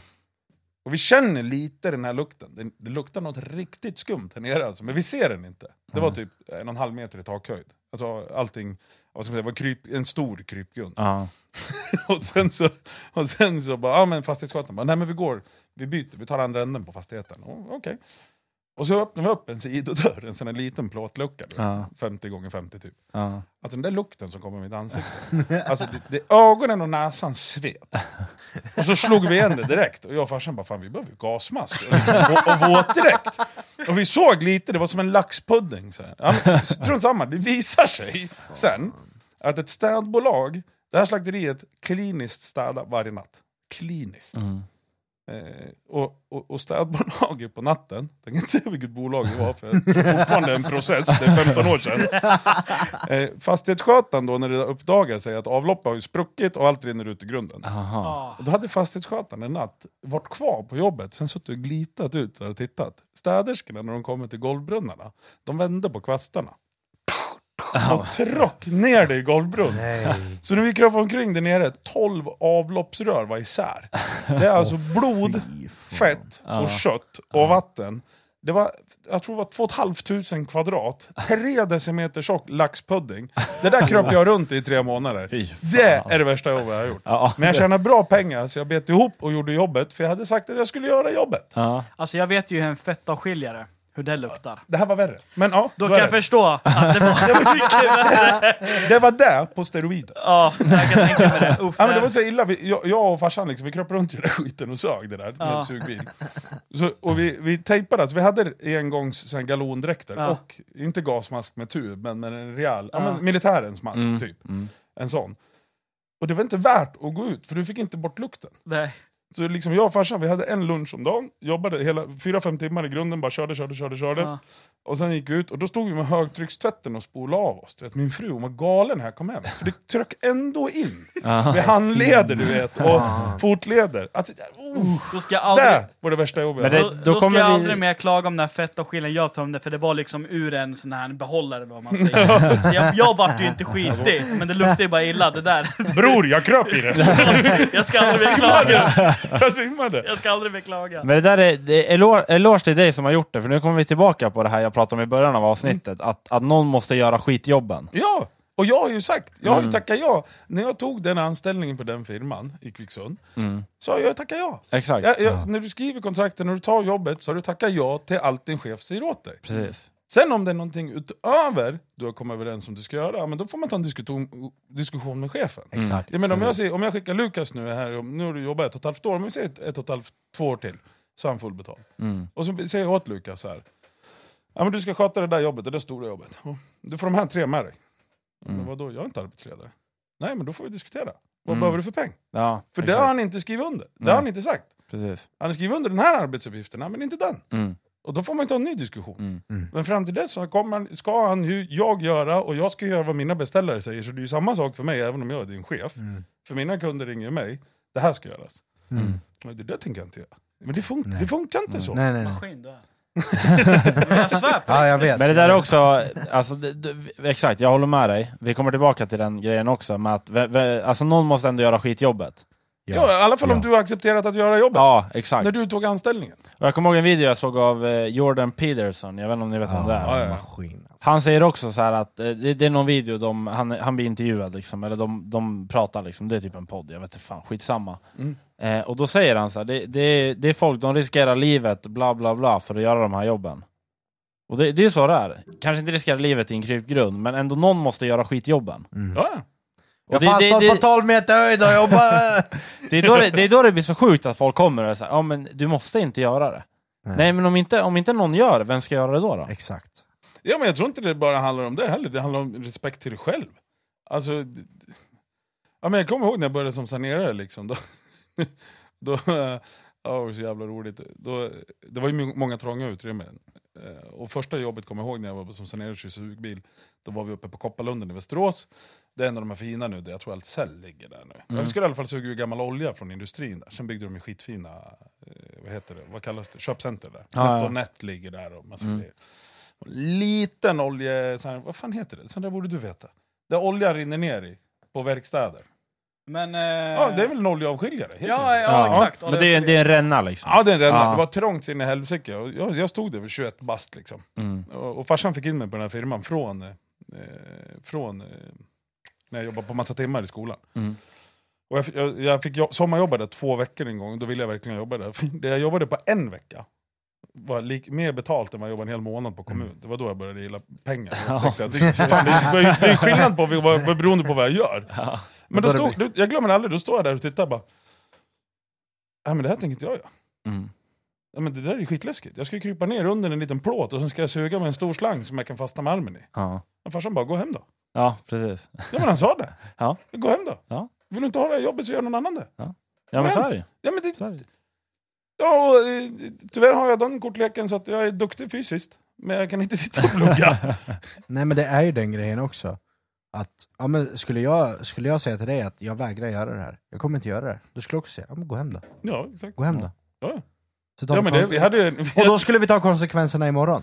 Och vi känner lite den här lukten, det, det luktar något riktigt skumt här nere alltså, men vi ser den inte. Det var typ en och en halv meter i takhöjd. Alltså allting, vad ska man säga, var kryp, en stor krypgrund. Ja. och sen så, och sen så bara, ja men fastighetsskötaren bara, nej men vi går, vi byter, vi tar andra änden på fastigheten. Oh, Okej. Och så öppnar vi upp en sidodörr, en sån här liten plåtlucka, Ja. 50 gånger 50 typ. Ja. Alltså den där lukten som kommer i mitt ansikte. Alltså det, det, ögonen och näsan sved. Och så slog vi igen det direkt. Och jag och farsan bara, fan vi behöver ju gasmask. Och, liksom, och, och våtdräkt. Och vi såg lite, det var som en laxpudding. Så här. Strunt samma, det visar sig sen att ett städbolag, det här slakteriet kliniskt städar varje natt. Kliniskt. Mm. Eh, och, och, och städbolaget på natten, jag kan inte säga vilket bolag det var för det är fortfarande en process, det är 15 år sedan. Eh, fastighetsskötaren då när det uppdagade sig att avloppet har ju spruckit och allt rinner ut i grunden. Aha. Ah. Och då hade fastighetsskötaren en natt varit kvar på jobbet, sen suttit och glitat ut och tittat. Städerskorna när de kommer till golvbrunnarna, de vände på kvastarna. Och tråck ner det i golvbrunnen. Nej. Så när vi kröp omkring där nere, 12 avloppsrör var isär. Det är alltså blod, fett och kött och vatten. Det var, jag tror det var 2 500 kvadrat, 3 decimeter tjock laxpudding. Det där kröp jag runt i tre månader. Det är det värsta jobbet jag har gjort. Ja. Men jag tjänade bra pengar så jag bet ihop och gjorde jobbet, för jag hade sagt att jag skulle göra jobbet. Alltså jag vet ju hur en fettavskiljare, hur det luktar. Det här var värre. Men ja, Då kan jag det. förstå att det var, det var mycket värre. det var det på steroider. Ja, jag kan tänka mig det. Uff, Ja, men det var så illa, vi, jag, jag och farsan liksom, vi kröp runt i den där skiten och sög det där med Ja. sugbil. Så, och vi, vi tejpade, alltså, vi hade engångs sån galondräkter Ja. och inte gasmask med tub, men med en rejäl, ja. Ja. men militärens mask Mm. typ. Mm. En sån. Och det var inte värt att gå ut, för du fick inte bort lukten. Nej. Så liksom jag och farsan, vi hade en lunch om dagen, jobbade hela 4-5 timmar i grunden, bara körde, körde, körde, körde. Ja. Och sen gick vi ut, och då stod vi med högtryckstvätten och spolade av oss. Du vet, min fru hon var galen när jag kom hem, för det tryck ändå in. Ja. Med handleder du vet, och fotleder. Alltså, oh, Då ska jag aldrig... det var det värsta jobbet det-. Då, då då ska kommer jag vi- aldrig mer klaga om den här fettavskiljaren jag tömde, för det var liksom ur en sån här behållare då, om man säger. Så jag, jag vart ju inte skitig, men det luktade ju bara illa det där. Bror, jag kröp i det! Jag ska aldrig mer klaga. jag simmade! Jag ska aldrig mer klaga. Men det där är, det är eloge, eloge till dig som har gjort det, för nu kommer vi tillbaka på det här jag pratade om i början av avsnittet, att, att någon måste göra skitjobben. Ja! Och jag har ju sagt, jag har ju Mm. tackat ja. När jag tog den anställningen på den firman i Kvicksund, Mm. så har jag tackat ja. Exakt. Jag, jag, När du skriver kontrakten, när du tar jobbet, så har du tackat ja till allt din chef säger åt dig. Precis. Sen om det är någonting utöver du har kommit överens om du ska göra, ja, men då får man ta en diskussion, diskussion med chefen. Exakt. Jag menar, om, jag säger, om jag skickar Lukas nu här, nu har du jobbat ett och ett halvt år, men vi säger ett, ett och ett halvt, två år till, så är han fullbetald. Mm. Och så säger jag åt Lukas så här. Ja men du ska sköta det där jobbet, det där stora jobbet. Ja, Du får de här tre med dig. Mm. Men vadå, jag är inte arbetsledare. Nej men då får vi diskutera. Vad Mm. behöver du för peng? Ja, För det exakt. har han inte skrivit under. Det Nej. har han inte sagt. Precis. Han har skrivit under den här arbetsuppgiften, men inte den. Mm. Och då får man ta en ny diskussion. Mm. Men fram till dess så kommer ska han ju jag göra, och jag ska göra vad mina beställare säger. Så det är ju samma sak för mig, även om jag är din chef. Mm. För mina kunder ringer mig, det här ska göras. Mm. Men det där tänker jag inte göra. Men det, fun- Nej. det funkar inte så. Nej, nej, nej. Maskin du är. jag svär på Ja, jag vet. Men det där är också, alltså, det, det, exakt, jag håller med dig. Vi kommer tillbaka till den grejen också, med att ve, ve, alltså, någon måste ändå göra skitjobbet. Ja, i alla fall om Ja. du har accepterat att göra jobbet. Ja, exakt. När du tog anställningen. Och jag kommer ihåg en video jag såg av eh, Jordan Peterson, jag vet inte om ni vet vem det är. Ja, ja. maskin. Alltså. Han säger också så här att, eh, det, det är någon video, de, han, han blir intervjuad liksom, eller de, de pratar liksom, det är typ en podd, jag vet inte fan, skitsamma. Mm. Eh, och då säger han så här, det, det, det är folk, de riskerar livet, bla bla bla, för att göra de här jobben. Och det, det är så det är. Kanske inte riskera livet i en krypgrund, men ändå någon måste göra skitjobben. Mm. Ja, ja. Jag det, har det, det, på 12 meter höjd och jobbat! det, är då det, det är då det blir så sjukt att folk kommer och säger ja men du måste inte göra det. Nej, men om inte, om inte någon gör det, vem ska göra det då? då? Exakt. Ja, men jag tror inte det bara handlar om det heller, det handlar om respekt till dig själv. Alltså, ja, men jag kommer ihåg när jag började som sanerare, liksom. då, då, eh, ja, det var så jävla roligt. Då, det var ju må- många trånga utrymmen. Eh, Och första jobbet kommer jag ihåg när jag var som sanerare i sugbil, då var vi uppe på Kopparlunden i Västerås. Det är en av de här fina nu, där jag tror Ahlsell ligger där nu. Mm. Jag skulle i alla fall suga ur gammal olja från industrin där. Sen byggde de ju skitfina, eh, vad heter det, vad kallas det, köpcenter där. Ja. Net ligger där och massa Mm. grejer. Liten olje, här, vad fan heter det? Sånt där borde du veta. Där olja rinner ner i, på verkstäder. Men... Eh, Ja, det är väl en oljeavskiljare? heter Ja, det. ja, exakt. Men det är, det är en ränna liksom. Ja, den rännan. Ja. Det var trångt in i helsike. Jag, jag stod där vid 21 bast liksom. Mm. Och, och farsan fick in mig på den här firman från, eh, från eh, när jag jobbade på massa timmar i skolan. Mm. Och jag, jag, jag fick jo- sommarjobba där två veckor en gång, då ville jag verkligen jobba där. Det jag jobbade på en vecka var lik, mer betalt än vad jag jobbade en hel månad på kommun. Det var då jag började gilla pengar. Jag tänkte det, fan, det, det, det är skillnad på beroende på vad jag gör. Ja. Men då stod, då, jag glömmer aldrig, då står jag där och tittar bara. Nej men det här tänker inte jag göra. Mm. Ja, men det där är ju skitläskigt. Jag ska ju krypa ner under en liten plåt och sen ska jag suga med en stor slang som jag kan fasta med armen i. Ja. Men farsan bara, gå hem då. ja, precis. Ja men han sa det. Ja. Gå hem då. Ja. Vill du inte ha det här jobbet så gör någon annan det. Ja men så är det ju. Ja, men det, ju. ja och, eh, tyvärr har jag den kortleken så att jag är duktig fysiskt. Men jag kan inte sitta och plugga. Nej men det är ju den grejen också. Att, ja, men skulle, jag, skulle jag säga till dig att jag vägrar göra det här, jag kommer inte göra det. Du skulle också säga, ja, men gå hem då. ja, exakt. Gå hem då. Ja. Så Ja, men det, vi hade, Och då skulle vi ta konsekvenserna imorgon.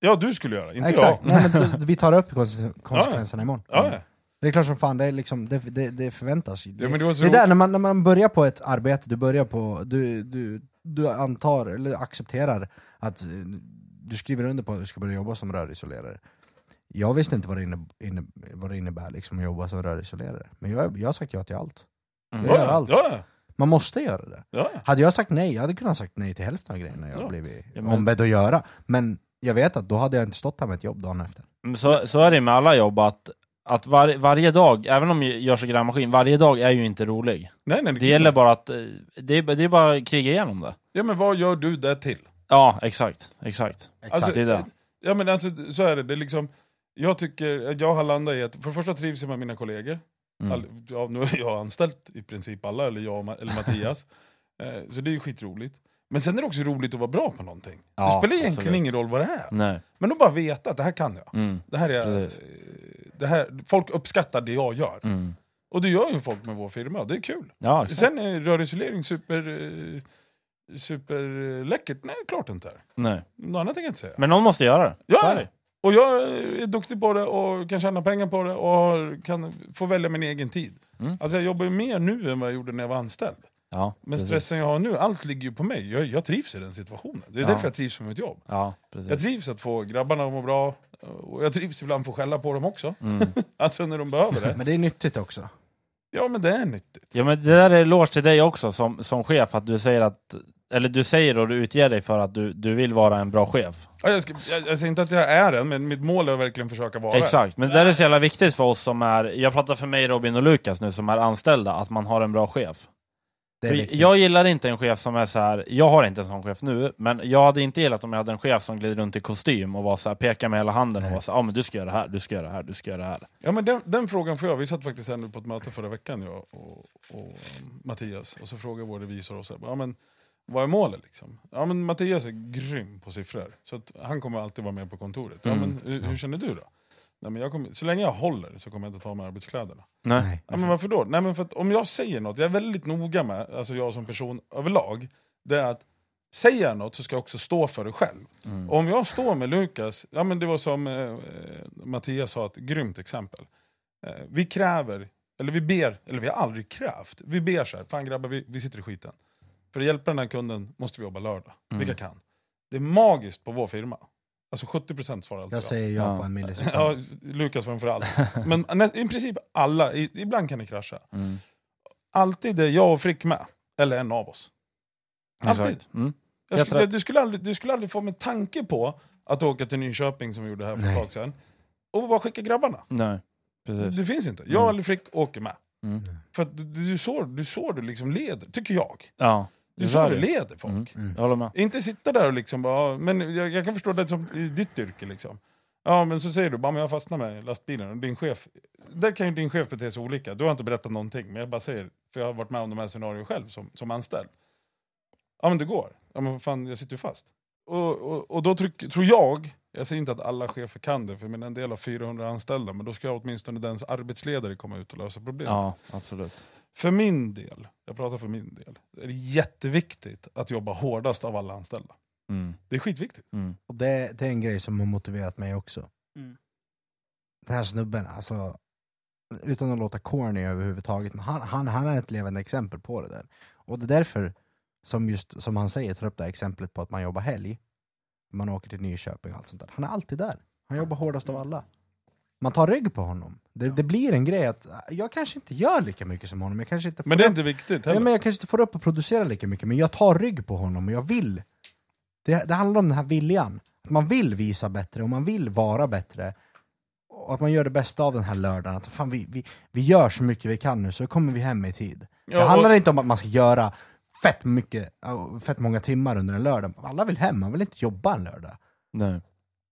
ja, du skulle göra, inte Exakt, jag. Nej, men då- vi tar upp konse- konsekvenserna imorgon. Ja, ja. Det är klart som fan, det, är liksom, det, det, det förväntas. Ja, men det var så det är där när man, när man börjar på ett arbete, du börjar på, du, du, du antar, eller accepterar att eh, du skriver under på att du ska börja jobba som rörisolerare. Jag visste inte vad det, inne, inne, vad det innebär liksom, att jobba som rörisolerare, men jag, jag har sagt ja till allt. Mm. Jag gör allt. Ja. Man måste göra det. ja. Hade jag sagt nej, jag hade kunnat sagt nej till hälften av grejerna jag Ja. blivit Ja, men- ombedd att göra. Men jag vet att då hade jag inte stått här med ett jobb dagen efter. Men så, så är det med alla jobb, att, att var, varje dag, även om jag görs och grävmaskin, varje dag är ju inte rolig. Nej, nej, Det gäller bara att, eh, det är, det är bara att kriga igenom det. Ja, men vad gör du det till? Ja, exakt. Exakt. Alltså, det är det. Ja men alltså så är det, det är liksom, jag tycker, jag har landat i att för det första trivs jag med mina kollegor, Mm. All, ja, nu är jag anställt i princip alla, eller jag eller Mattias, eh, så det är ju skitroligt. Men sen är det också roligt att vara bra på någonting. Ja, det spelar egentligen absolut. ingen roll vad det är, Nej. men att bara veta att det här kan jag. Mm. Det här är, Precis. eh, det här, folk uppskattar det jag gör. Mm. Och det gör ju folk med vår firma, det är kul. Ja. Sen är rörisolering super, eh, super eh, läckert? Nej, klart inte. är. Nej. Något annat tänker jag inte säga. Men någon måste göra det. Ja, Så är det. Och jag är duktig på det och kan tjäna pengar på det och har- kan få välja min egen tid. Mm. Alltså jag jobbar ju mer nu än vad jag gjorde när jag var anställd. Ja, Men stressen jag har nu, allt ligger ju på mig. Jag, jag trivs i den situationen. Det är Ja. därför jag trivs med mitt jobb. Ja, precis. Jag trivs att få grabbarna att må bra, och jag trivs ibland att få skälla på dem också. Mm. Alltså när de behöver det. Men det är nyttigt också. Ja men det är nyttigt. Ja men det där är eloge till dig också som, som chef, att du säger att eller du säger och du utger dig för att du, du vill vara en bra chef. Ja, Jag, ska, jag, jag säger inte att jag är en, men mitt mål är att verkligen försöka vara Exakt, men det där är så jävla viktigt för oss som är, jag pratar för mig, Robin och Lukas nu, som är anställda, att man har en bra chef. Det är För viktigt. jag gillar inte en chef som är så här. jag har inte en sån chef nu, men jag hade inte gillat om jag hade en chef som glider runt i kostym och var så här, pekar med hela handen och var så här, ja men du ska göra det här, du ska göra det här, du ska göra det här. Ja men den, den frågan får jag, vi satt faktiskt här nu på ett möte förra veckan jag och, och um, Mattias, och så frågade vår revisor oss, ja men vad är målet liksom? Ja men Mattias är grym på siffror, så att han kommer alltid vara med på kontoret. Ja Mm. men hur, hur känner du då? Nej, men jag kommer, så länge jag håller så kommer jag inte ta med arbetskläderna. Nej. Ja, men varför då? Nej, men för att om jag säger något, jag är väldigt noga med, alltså jag som person överlag, det är att säger jag något så ska jag också stå för det själv. Mm. Och om jag står med Lukas, ja men det var som eh, Mattias sa, ett grymt exempel. Eh, vi kräver, eller vi ber, eller vi har aldrig krävt, vi ber så här, fan grabbar vi, vi sitter i skiten. För att hjälpa den här kunden måste vi jobba lördag, Mm. vilka kan. Det är magiskt på vår firma. Alltså 70% svarar alltid Jag ja. säger ja, Ja. på en millisekund. Ja, Lukas framför allt. Men i princip alla, ibland kan det krascha. Mm. Alltid är jag och Frick med, eller en av oss. Alltid. Mm. Jag skulle, du, skulle aldrig, du skulle aldrig få med tanke på att åka till Nyköping som vi gjorde här för ett tag sedan. Och bara skicka grabbarna. Nej, precis. Det finns inte. Jag Mm. eller Frick åker med. Mm. För att du, du, så, du så du liksom leder, tycker jag. Ja, Du det så är du det. leder folk. Mm. Mm. Jag håller med. Inte sitta där och liksom bara, men jag, jag kan förstå det som i ditt yrke liksom. Ja men så säger du bara, men jag fastnar med lastbilen och din chef, där kan ju din chef bete sig olika. Du har inte berättat någonting, men jag bara säger, för jag har varit med om de här scenarierna själv som, som anställd. Ja men det går, ja men fan jag sitter ju fast. Och, och, och då tryck, tror jag, jag säger inte att alla chefer kan det, för jag menar en del har 400 anställda, men då ska åtminstone dens arbetsledare komma ut och lösa problem. Ja, absolut. För min del, jag pratar för min del, är det jätteviktigt att jobba hårdast av alla anställda. Mm. Det är skitviktigt. Mm. Och det, det är en grej som har motiverat mig också. Mm. Den här snubben, alltså, utan att låta corny överhuvudtaget, men han, han, han är ett levande exempel på det där. Och det är därför, som just som han säger, tar upp det här exemplet på att man jobbar helg, man åker till Nyköping och allt sånt där. Han är alltid där. Han jobbar hårdast av alla. Man tar rygg på honom. Det, det blir en grej att, jag kanske inte gör lika mycket som honom, jag kanske inte får Men det är upp- inte viktigt heller. men jag kanske inte får upp och producera lika mycket, men jag tar rygg på honom och jag vill. Det, det handlar om den här viljan. Att man vill visa bättre och man vill vara bättre. Och att man gör det bästa av den här lördagen. Att fan, vi, vi, vi gör så mycket vi kan nu så kommer vi hem i tid. Ja, det handlar och- inte om att man ska göra fett, mycket, ja, fett många timmar under en lördag. Alla vill hem, man vill inte jobba en lördag. Nej.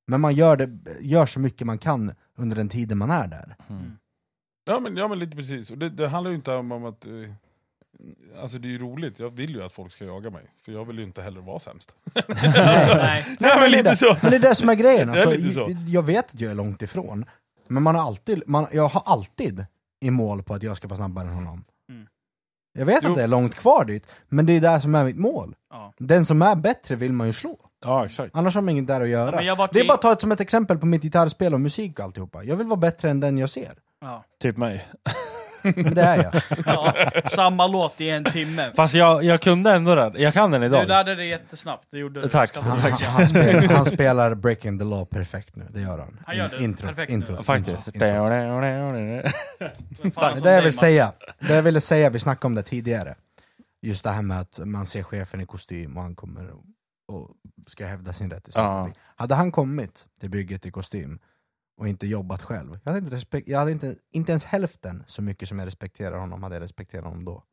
Men man gör, det, gör så mycket man kan under den tiden man är där. Mm. Ja men, ja men lite precis, och det, det handlar ju inte om, om att... Eh, alltså det är ju roligt, jag vill ju att folk ska jaga mig. För jag vill ju inte heller vara sämst. Nej. Nej men det är lite det. så! Men det är det som är grejen. Är Alltså, så. jag, jag vet att jag är långt ifrån, men man har alltid, man, jag har alltid i mål på att jag ska vara snabbare än honom. Mm. Jag vet Jo. att det är långt kvar dit, men det är det som är mitt mål. Ja. Den som är bättre vill man ju slå. Ja, exakt. Annars har man inget där att göra. Ja, men jag var det är till- bara att ta ett som ett exempel på mitt gitarrspel och musik och alltihopa. Jag vill vara bättre än den jag ser. Ja. Typ mig. Men det är jag. Ja, samma låt i en timme. Fast jag, jag kunde ändå den. Jag kan den Du idag. lärde dig jättesnabbt, det gjorde du. Tack. Ska Han, du- han, han, spelar, han spelar Breaking the Law perfekt nu, det gör han. Han gör det Intro, perfekt nu. intro, Faktiskt. intro, intro. Men fan, Det jag dig, vill man. säga, det jag ville säga, vi snackade om det tidigare. Just det här med att man ser chefen i kostym och han kommer och, och ska hävda sin rätt. Ja. Hade han kommit till bygget i kostym och inte jobbat själv, jag hade, inte, respekt, jag hade inte, inte ens hälften så mycket som jag respekterar honom, hade jag respekterat honom då.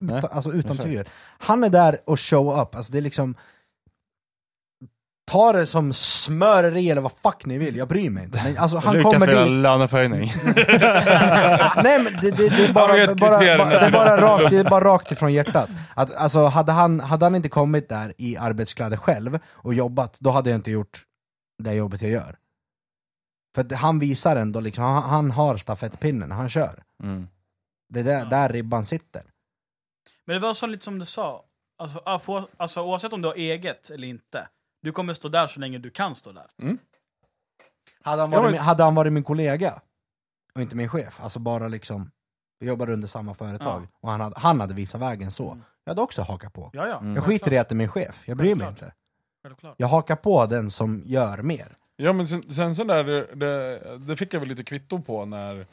Nej, Utan, alltså utan tvivel. Han är där och show up, alltså det är liksom Ta det som smöreri eller vad fuck ni vill, jag bryr mig inte. Men alltså han Lukas kommer vill ha dit, löneförhöjning. Nej men det, det, det är bara, bara, bara, det är bara rakt, det är bara rakt ifrån hjärtat. Att, alltså, hade, han, hade han inte kommit där i arbetskläder själv och jobbat, då hade jag inte gjort det jobbet jag gör. För att han visar ändå, liksom, han, han har stafettpinnen, han kör. Mm. Det är där, Ja. där ribban sitter. Men det var så lite som du sa, alltså, alltså, oavsett om du har eget eller inte, du kommer stå där så länge du kan stå där. Hade han, varit min, hade han varit min kollega, och inte min chef, alltså bara liksom, vi jobbade under samma företag, Ja. och han hade, han hade visat vägen så, Mm. jag hade också hakat på. Ja, ja. Mm. Jag skiter i att det är min chef, jag bryr mig Självklart. inte. Självklart. Jag hakar på den som gör mer. Ja men sen, sen så där, det, det, det fick jag väl lite kvitto på när,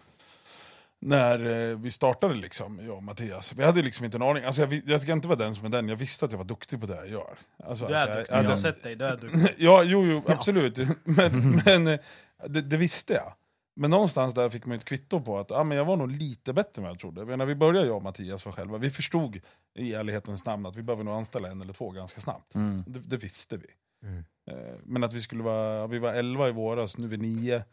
när eh, vi startade liksom, jag och Mattias. Vi hade liksom inte en aning, alltså jag, jag ska inte vara den som är den, jag visste att jag var duktig på det jag gör. Alltså, Du att är jag, duktig, att jag har jag- sett dig, du är duktig. Ja, jo, jo absolut. Men, men eh, det, det visste jag. Men någonstans där fick man ett kvitto på att ah, men jag var nog lite bättre än vad jag trodde. Men när vi började, jag och Mattias var själva, vi förstod i ärlighetens namn att vi behöver nog anställa en eller två ganska snabbt. Mm. Det, det visste vi. Mm. Eh, Men att vi skulle vara, vi var 11 i våras, nu är vi 9.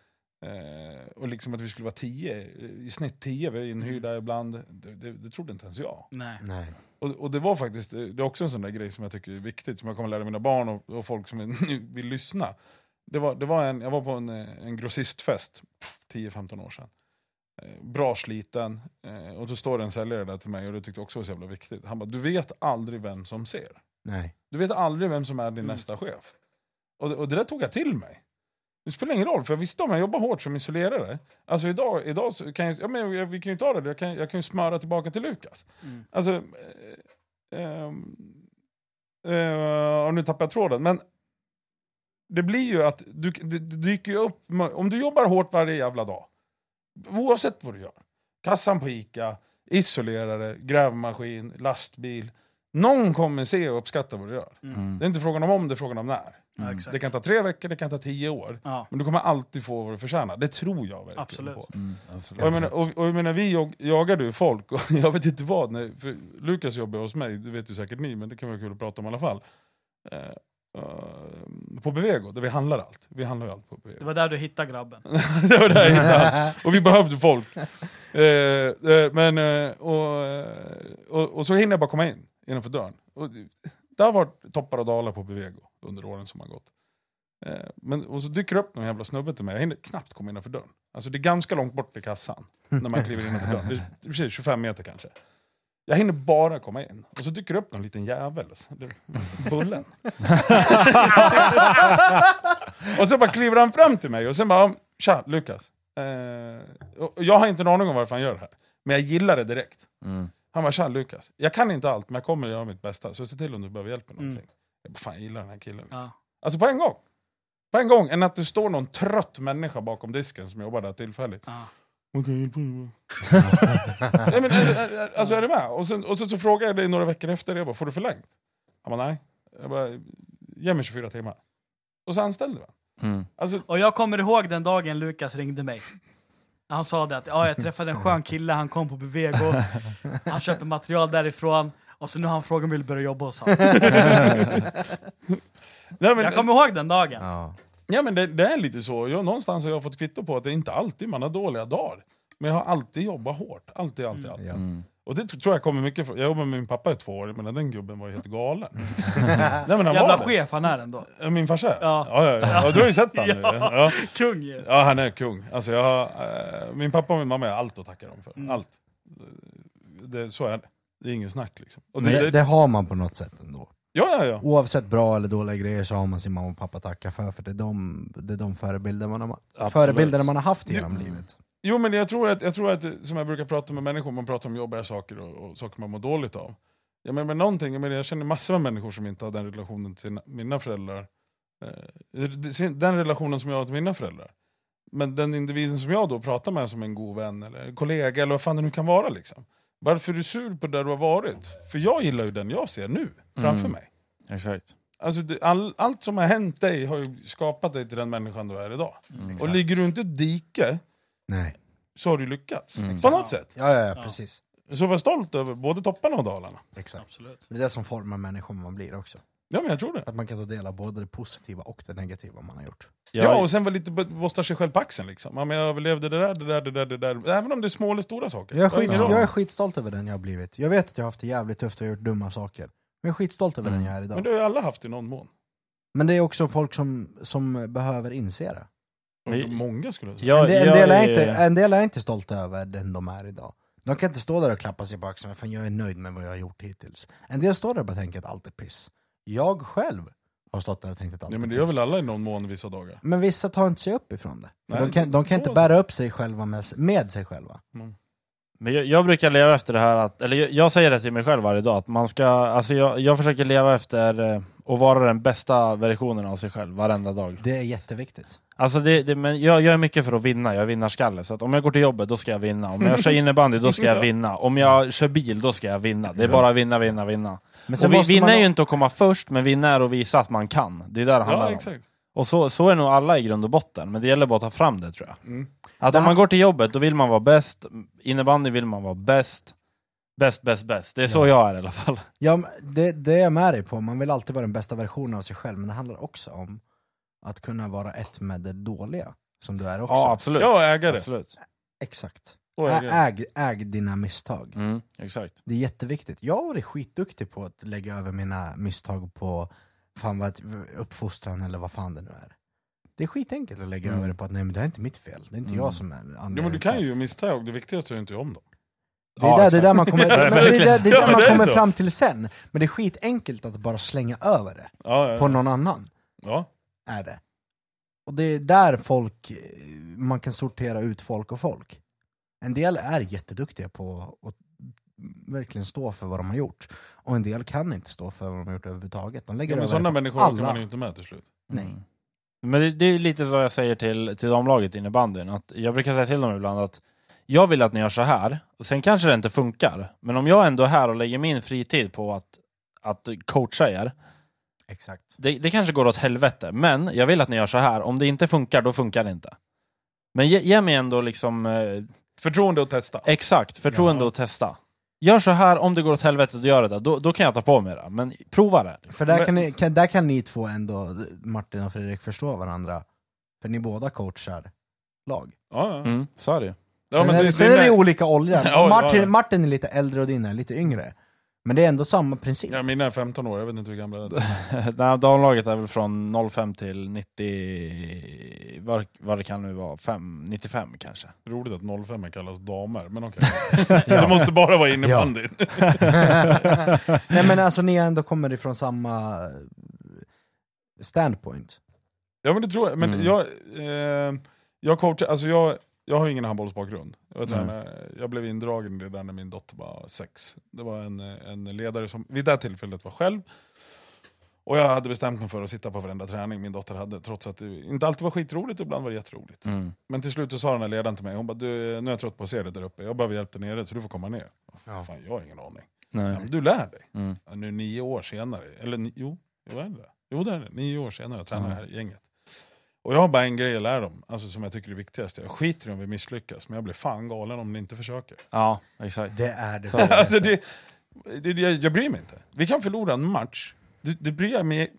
Eh, och liksom att vi skulle vara 10, i snitt 10, vi är inhyrda ibland. Det, det, det trodde inte ens jag. Nej. Nej. Och, och det var faktiskt, det är också en sån där grej som jag tycker är viktigt, som jag kommer lära mina barn och, och folk som nu vill lyssna. Det var, det var en, jag var på en, eh, en grossistfest, 10-15 år sedan. Eh, Bra sliten, eh, och då står det en säljare där till mig och det tyckte jag också var så jävla viktigt. Han bara, du vet aldrig vem som ser. Nej. Du vet aldrig vem som är din Mm. nästa chef. Och, det- och det där tog jag till mig. Det spelar ingen roll, för jag visste om jag jobbar hårt som isolerare. Alltså idag, idag så kan jag, ja, men jag- vi kan ju ta det, jag kan, jag kan ju smöra tillbaka till Lukas. Mm. Alltså, eh, ehm, eh, och nu tappar jag tråden, men det blir ju att du, det, det dyker upp, om du jobbar hårt varje jävla dag, oavsett vad du gör, kassan på Ica, isolerare, grävmaskin, lastbil, någon kommer se och uppskatta vad du gör. Mm. Det är inte frågan om om, det är frågan om när. Exakt. Det kan ta tre veckor, det kan ta tio år. Ja, Men du kommer alltid få vad du förtjänar. Det tror jag verkligen Absolut. på. Mm, Och absolut. jag, menar, och, och jag menar, vi jag, jagade ju folk, och jag vet inte vad. För Lukas jobbar hos mig, det vet ju säkert ni, men det kan vara kul att prata om i alla fall. Eh, på Bevego, där vi handlar allt. Vi handlar ju allt på Bevego. det var där du hittade grabben. det var där jag hittade. Och vi behövde folk. Eh, men, och, och, och så hinner jag bara komma in innanför dörren. Och det- det har varit toppar och dalar på Bevego under åren som har gått. Eh, men, och så dyker det upp någon jävla snubbe till mig, jag hinner knappt komma innanför dörren. Alltså det är ganska långt bort till kassan när man kliver innanför dörren. Det är, det är precis 25 meter kanske. Jag hinner bara komma in. Och så dyker det upp någon liten jävel. alltså. Bullen. och så bara kliver han fram till mig och sen bara, tja Lukas. Eh, jag har inte en aning om varför han gör det här. Men jag gillar det direkt. Mm. Han bara, tja Lukas. Jag kan inte allt men jag kommer att göra mitt bästa. Så se till om du behöver hjälp med Mm. Jag fan jag gillar den här killen. Liksom. Ja. Alltså på en gång. På en gång. Än att det står någon trött människa bakom disken som jobbar där tillfälligt. Ja. Man kan hjälpa dig. Nej, men, är- är- är- alltså är du med? Och, sen, och så, så frågade jag dig några veckor efter, jag bara, får du förlängt? Han bara, nej. Jag bara, ge mig 24 timmar. Och så anställde vi Mm. Alltså, Och jag kommer ihåg den dagen Lukas ringde mig. Han sa det att ja, jag träffade en skön kille, han kom på Bevego, han köper material därifrån, och så nu har han frågat om jag vill börja jobba hos honom. nej, men, Jag kommer ihåg den dagen. Ja. ja, men det, det är lite så. Jag, någonstans har jag fått kvitto på att det är inte alltid man har dåliga dagar. Men jag har alltid jobbat hårt. Alltid, alltid, alltid. Ja. Mm. Och det tror jag kommer mycket från... Jag jobbade med min pappa i två år, men den gubben var ju helt galen. Nej, men han Jävla chef han är ändå. Min farsa? Ja. Ja, ja, ja. ja, du har ju sett honom nu. Ja. Kung ju. Ja, han är kung. Alltså jag, har, eh, min pappa och min mamma är allt att tacka dem för. Mm. Allt. Det, så är det. Det är ingen snack liksom. Och Men det, det, det, det har man på något sätt ändå. ja, ja, ja. Oavsett bra eller dåliga grejer så har man sin mamma och pappa att tacka för, för det är de, det är de förebilder man har, Absolut. förebilder man har haft genom Mm. livet. Jo men jag tror, att, jag tror att, som jag brukar prata med människor, man pratar om jobbiga saker och, och saker man mår dåligt av. Ja, men med någonting, jag, menar, jag känner massor med människor som inte har den relationen till mina föräldrar. Eh, den relationen som jag har till mina föräldrar. Men den individen som jag då pratar med som en god vän eller kollega eller vad fan det nu kan vara liksom. Varför är du sur på där du har varit? För jag gillar ju den jag ser nu, framför Mm. mig. Exakt. Alltså, det, all, allt som har hänt dig har ju skapat dig till den människan du är idag. Mm. Och ligger du inte i ett dike Nej. så har du lyckats. Mm. På något sätt. Ja, ja, ja, Ja. precis. Så var stolt över både topparna och dalarna. Exakt. Absolut. Det är det som formar människan man blir också. Ja men jag tror det. Att man kan ta del av både det positiva och det negativa man har gjort. Ja, och sen var lite bosta sig själv på axeln liksom. Ja, men jag överlevde det där, det där, det där, det där. Även om det är små eller stora saker. Jag är, skit, roll. jag är skitstolt över den jag har blivit. Jag vet att jag har haft det jävligt tufft och gjort dumma saker. Men jag är skitstolt över Mm. den jag är idag. Men det har ju alla haft i någon mån. Men det är också folk som, som behöver inse det. Men- Många skulle jag säga. Jag, en, del, en, del är är- inte, en del är inte stolta över den de är idag. De kan inte stå där och klappa sig på axeln, för jag är nöjd med vad jag har gjort hittills. En del står där och bara tänker att allt är piss. Jag själv har stått där och tänkt att allt Ja, men är det gör väl alla i någon mån vissa dagar. Men vissa tar inte sig upp ifrån det. För Nej, de kan, de kan inte bära upp sig själva med, med sig själva. Mm. Men jag, jag brukar leva efter det här att, eller jag, jag säger det till mig själv varje dag, att man ska, alltså jag, jag försöker leva efter eh, att vara den bästa versionen av sig själv varenda dag. Det är jätteviktigt. Alltså det, det, men jag gör mycket för att vinna, jag är vinnarskalle. Så att om jag går till jobbet, då ska jag vinna. Om jag kör innebandy, då ska jag vinna. Om jag kör bil, då ska jag vinna. Det är bara vinna, vinna, vinna. Men sen Och vi, måste vinna man- är ju inte att komma först, men vinna är att visa att man kan. Det är där det handlar Ja, om. exakt. Och så, så är nog alla i grund och botten, men det gäller bara att ta fram det tror jag. Mm. Att Det om man går till jobbet, då vill man vara bäst. Innebandy vill man vara bäst. Bäst, bäst, bäst. Det är så Ja. jag är i alla fall. Ja, det, det är jag med dig på, man vill alltid vara den bästa versionen av sig själv, men det handlar också om att kunna vara ett med det dåliga, som du är också. Ja, absolut. Ja, ägare. absolut. Exakt. Äg, äg dina misstag. Mm, exakt. Det är jätteviktigt. Jag har varit skitduktig på att lägga över mina misstag på fan vad, uppfostran eller vad fan det nu är. Det är skitenkelt att lägga Mm. över det på att nej men det här är inte mitt fel, det är inte Mm. jag som är anledningen. Ja, men du kan ju misstag, det viktigaste är ju inte om dem. Det är, Ja, där, det är exakt. där man kommer, Ja, men det är där, det är Ja, där men man det är kommer så. fram till sen. Men det är skitenkelt att bara slänga över det Ja, ja, på någon annan. ja. Är det. Och det är där folk, eh, man kan sortera ut folk och folk. En del är jätteduktiga på att verkligen stå för vad de har gjort. Och en del kan inte stå för vad de har gjort överhuvudtaget. De lägger ja men sådana människor alla. kan man ju inte med till slut. Nej. Mm. Men det, det är lite så jag säger till, till damlaget innebandyn, att jag brukar säga till dem ibland att jag vill att ni gör så här, och sen kanske det inte funkar, men om jag ändå är här och lägger min fritid på att, att coacha er, Exakt. Det, det kanske går åt helvete, men jag vill att ni gör så här. Om det inte funkar, då funkar det inte. Men ge, ge mig ändå liksom eh, Förtroende att testa. exakt förtroende Ja. att testa. Gör så här, om det går åt helvete, då gör det. Då, då kan jag ta på mig det. Men prova det. För där, Men- kan ni, kan, där kan ni två ändå, Martin och Fredrik, förstå varandra. För ni båda coachar lag. Ja, ja. Mm, så är det ju. Ja, sen men är, det- sen det är det olika åldrar. Martin. Martin är lite äldre och din är lite yngre. Men det är ändå samma princip. Ja, mina är 15 år, jag vet inte hur gamla de är. Det här damlaget är väl från 05 till 90, vad, vad det kan nu vara, 5, 95 kanske. Roligt att 05 kallas damer, men okej. Det måste bara vara innebandy. Nej men alltså ni ändå kommer ifrån samma eh, standpoint. Ja men det tror jag, men Mm. jag, eh, jag coachar, alltså jag, jag har ingen handbollsbakgrund. Jag, vet inte, jag blev indragen i det där när min dotter var sex. Det var en, en ledare som vid det tillfället var själv. Och jag hade bestämt mig för att sitta på varenda träning min dotter hade, trots att det inte alltid var skitroligt, ibland var det jätteroligt. Mm. Men till slut så sa den här ledaren till mig, hon bara du, nu är jag trött på att se dig där uppe, jag behöver hjälp där nere så du får komma ner. Ja. Fan, jag har ingen aning. Nej. Ja, men du lär dig. Mm. Ja, nu nio år senare, eller jo, är det det? Jo det är det, nio år senare jag tränar Ja. det här gänget. Och jag har bara en grej att lära dem, alltså som jag tycker är viktigast. Jag skiter i om vi misslyckas, men jag blir fan galen om ni inte försöker. Ja, exakt. Det är det. Alltså det, det, det, jag bryr mig inte. Vi kan förlora en match, det, det bryr jag mig...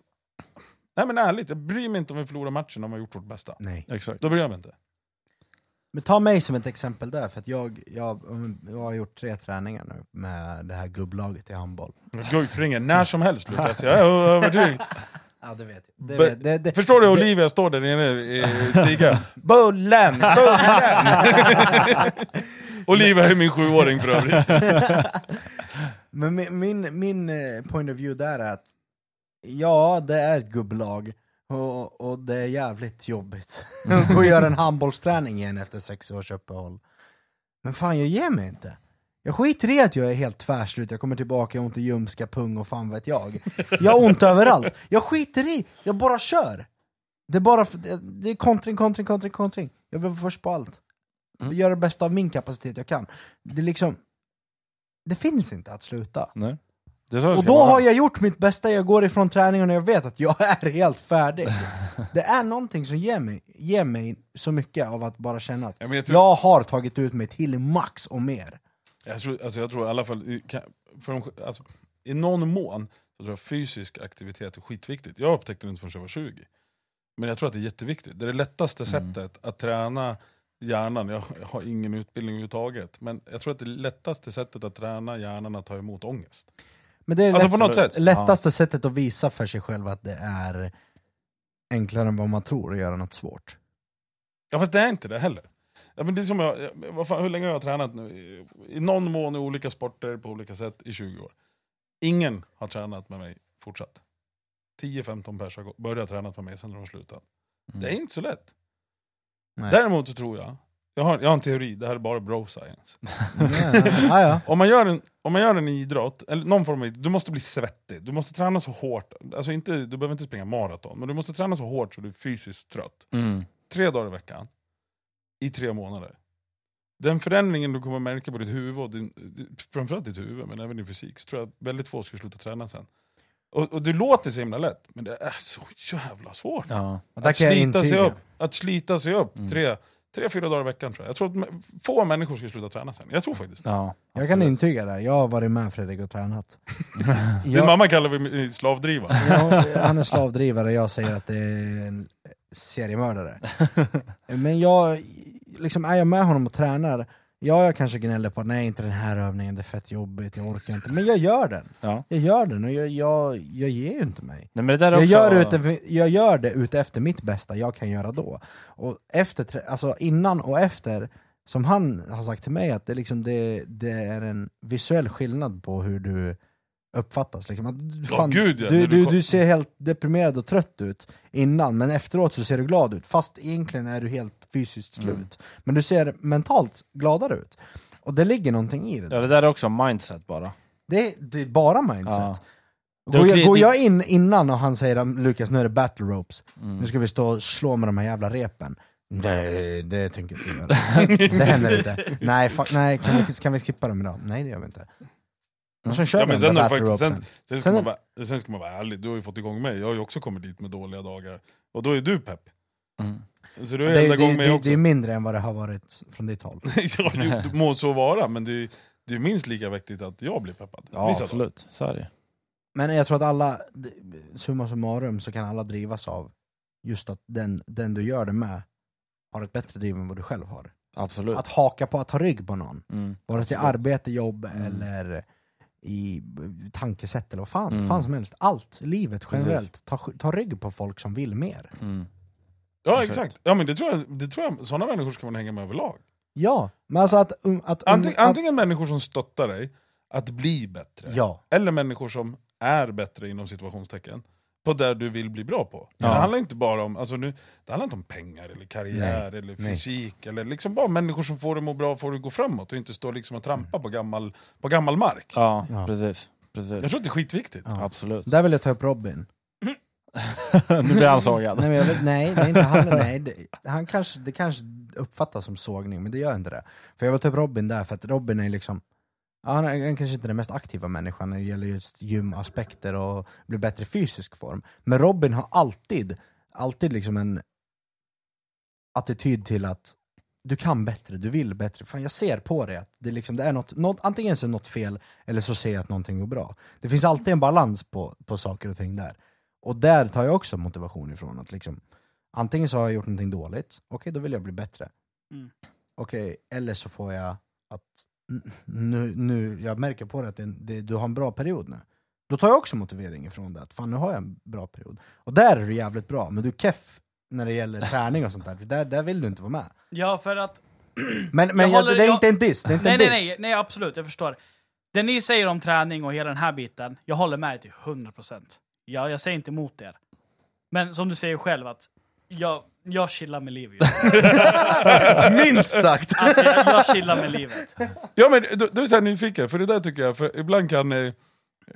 Nej men ärligt, jag bryr mig inte om vi förlorar matchen om vi har gjort vårt bästa. Nej. exakt. Då bryr jag mig inte. Men ta mig som ett exempel där, för att jag, jag, jag har gjort tre träningar nu med det här gubblaget i handboll. Guif ringer när som helst Lukas, jag är övertygad. Ja det vet jag. Det vet, det, det, Förstår du Olivia står där nere i stiga? Bullen! Bullen! Olivia är min sjuåring för övrigt. Men min, min, min eh, point of view där är att ja, det är ett gubblag och, och det är jävligt jobbigt att göra en handbollsträning igen efter sex års uppehåll. Men fan, jag ger mig inte. Jag skiter i att jag är helt tvärslut, jag kommer tillbaka, jag har ont i ljumska, pung och fan vet jag. Jag har ont överallt. Jag skiter i, jag bara kör. Det är bara, det är kontring, kontring, kontring, kontring. Jag vill vara först på allt. Mm. Göra det bästa av min kapacitet jag kan. Det är liksom, det finns inte att sluta. Nej. Och då har jag gjort mitt bästa, jag går ifrån träningen och jag vet att jag är helt färdig. Det är någonting som ger mig, ger mig så mycket av att bara känna att Ja, jag tror- jag har tagit ut mig till max och mer. Jag tror, alltså jag tror i alla fall, för de, alltså, i någon mån, så tror jag fysisk aktivitet är skitviktigt. Jag upptäckte det inte förrän jag var 20. Men jag tror att det är jätteviktigt. Det är det lättaste Mm. sättet att träna hjärnan, jag, jag har ingen utbildning överhuvudtaget, men jag tror att det lättaste sättet att träna hjärnan att ta emot ångest. Men det är Alltså lätt, sätt. lättaste sättet att visa för sig själv att det är enklare än vad man tror att göra något svårt. Ja fast det är inte det heller. Ja, men det är som jag, vad fan, hur länge har jag tränat nu? I, någon mån i olika sporter på olika sätt i 20 år. Ingen har tränat med mig fortsatt. 10-15 pers har börjat träna med mig sen de har slutat. Mm. Det är inte så lätt. Nej. Däremot så tror jag, jag har, jag har en teori, det här är bara bro science. ja, ja. Om man gör en, om man gör en idrott, eller någon form av idrott, du måste bli svettig. Du måste träna så hårt, alltså inte, du behöver inte springa maraton, men du måste träna så hårt så du är fysiskt trött. Mm. tre dagar i veckan i tre månader. Den förändringen du kommer märka på ditt huvud, och din, framförallt ditt huvud, men även din fysik, så tror jag att väldigt få ska sluta träna sen. Och, och det låter så himla lätt, men det är så jävla svårt. Ja. Att slita, sig upp, att slita sig upp Mm. tre, tre, fyra dagar i veckan tror jag. Jag tror att få människor ska sluta träna sen. Jag tror faktiskt det. Ja, Jag kan intyga det, jag har varit med Fredrik och tränat. Din Jag- mamma kallar mig slavdriva. Ja, han är slavdrivare, jag säger att det är en seriemördare. Men jag, liksom är jag med honom och tränar, ja jag kanske gnäller på nej inte den här övningen, det är fett jobbigt, jag orkar inte. Men jag gör den. Ja. Jag gör den och jag, jag, jag ger ju inte mig. Nej, men det Jag också... gör, ute, jag gör det ute efter mitt bästa jag kan göra då. Och efter, alltså innan och efter, som han har sagt till mig, att det, liksom, det, det är en visuell skillnad på hur du uppfattas. Liksom. Att, du- Ja, fan, gud, ja, du, du du, ser helt deprimerad och trött ut innan, men efteråt så ser du glad ut. Fast egentligen är du helt fysiskt slut. Mm. Men du ser mentalt gladare ut. Och det ligger någonting i det. Ja, det där är också mindset bara. Det, är- det är bara mindset. Ja. Går jag, går jag in innan och han säger Lukas nu är det battle ropes, Mm. nu ska vi stå och slå med de här jävla repen. Nej, det tänker jag inte göra. det händer inte. Nej, fuck, nej kan, vi, kan vi skippa dem idag? Nej det gör vi inte. Och sen kör Ja, men sen, faktiskt, sen, sen, ska Sen- man vara, sen ska man vara ärlig, du har ju fått igång mig, jag har ju också kommit dit med dåliga dagar. Och då är du pepp. Mm. Så du Det, är det, det, mig det, också. det är mindre än vad det har varit från ditt håll. ja, det, må så vara, men det, är- det är minst lika viktigt att jag blir peppad. Ja, Vissa dagar. absolut. Så är det Men jag tror att alla, summa summarum, så kan alla drivas av just att den, den du gör det med har ett bättre driv än vad du själv har. Absolut. Att haka på, att ta rygg på någon. Mm. Vare sig Absolut. arbete, jobb Mm. eller i tankesätt eller vad fan, Mm. fan som helst. Allt, livet Precis. generellt. Ta, ta rygg på folk som vill mer. Mm. Ja Exakt. exakt, ja, men det tror, jag, det tror jag, sådana människor ska man hänga med överlag. Ja, men alltså att... um, att, um, Antingen, att antingen människor som stöttar dig att bli bättre, Ja, eller människor som är bättre inom situationstecken på där du vill bli bra på. Ja. Det handlar inte bara om, alltså nu, det handlar inte om pengar, eller karriär, eller nej. fysik, eller liksom bara människor som får dig må bra, får dig gå framåt och inte stå liksom och trampa på, gammal, på gammal mark. Ja, Ja. precis. precis. Jag tror att det är skitviktigt. ja. Absolut. Där vill jag ta upp Robin. nu blir han sågad. Nej, men jag vet, nej, det är inte han, nej det, han kanske, det kanske uppfattas som sågning, men det gör inte det. För jag vill ta upp Robin där, för att Robin är liksom ja, han är kanske inte den mest aktiva människan när det gäller just gymaspekter och bli bättre i fysisk form. Men Robin har alltid, alltid liksom en attityd till att du kan bättre, du vill bättre. Fan, jag ser på dig att det, liksom, det är något, något, antingen så är något fel, eller så ser jag att någonting går bra. Det finns alltid en balans på, på saker och ting där. Och där tar jag också motivation ifrån. att liksom, Antingen så har jag gjort någonting dåligt, okej då vill jag bli bättre. Mm. Okej, eller så får jag att nu, nu, jag märker på det att det, det, du har en bra period nu. Då tar jag också motivering ifrån det, att fan nu har jag en bra period. Och där är du jävligt bra, men du är keff när det gäller träning och sånt där, för där, där vill du inte vara med. Ja, för att... Men, men Jag jag håller- det är jag- inte en diss, det är inte Nej, en nej, diss. nej, nej, absolut, jag förstår. Det ni säger om träning och hela den här biten, jag håller med till 100%. Ja, jag säger inte emot er. Men som du säger själv att jag, jag chillar med livet. Minst sagt! Alltså, jag, jag chillar med livet. Ja men du, du är så här nyfiken, för det där tycker jag, för ibland kan, eh,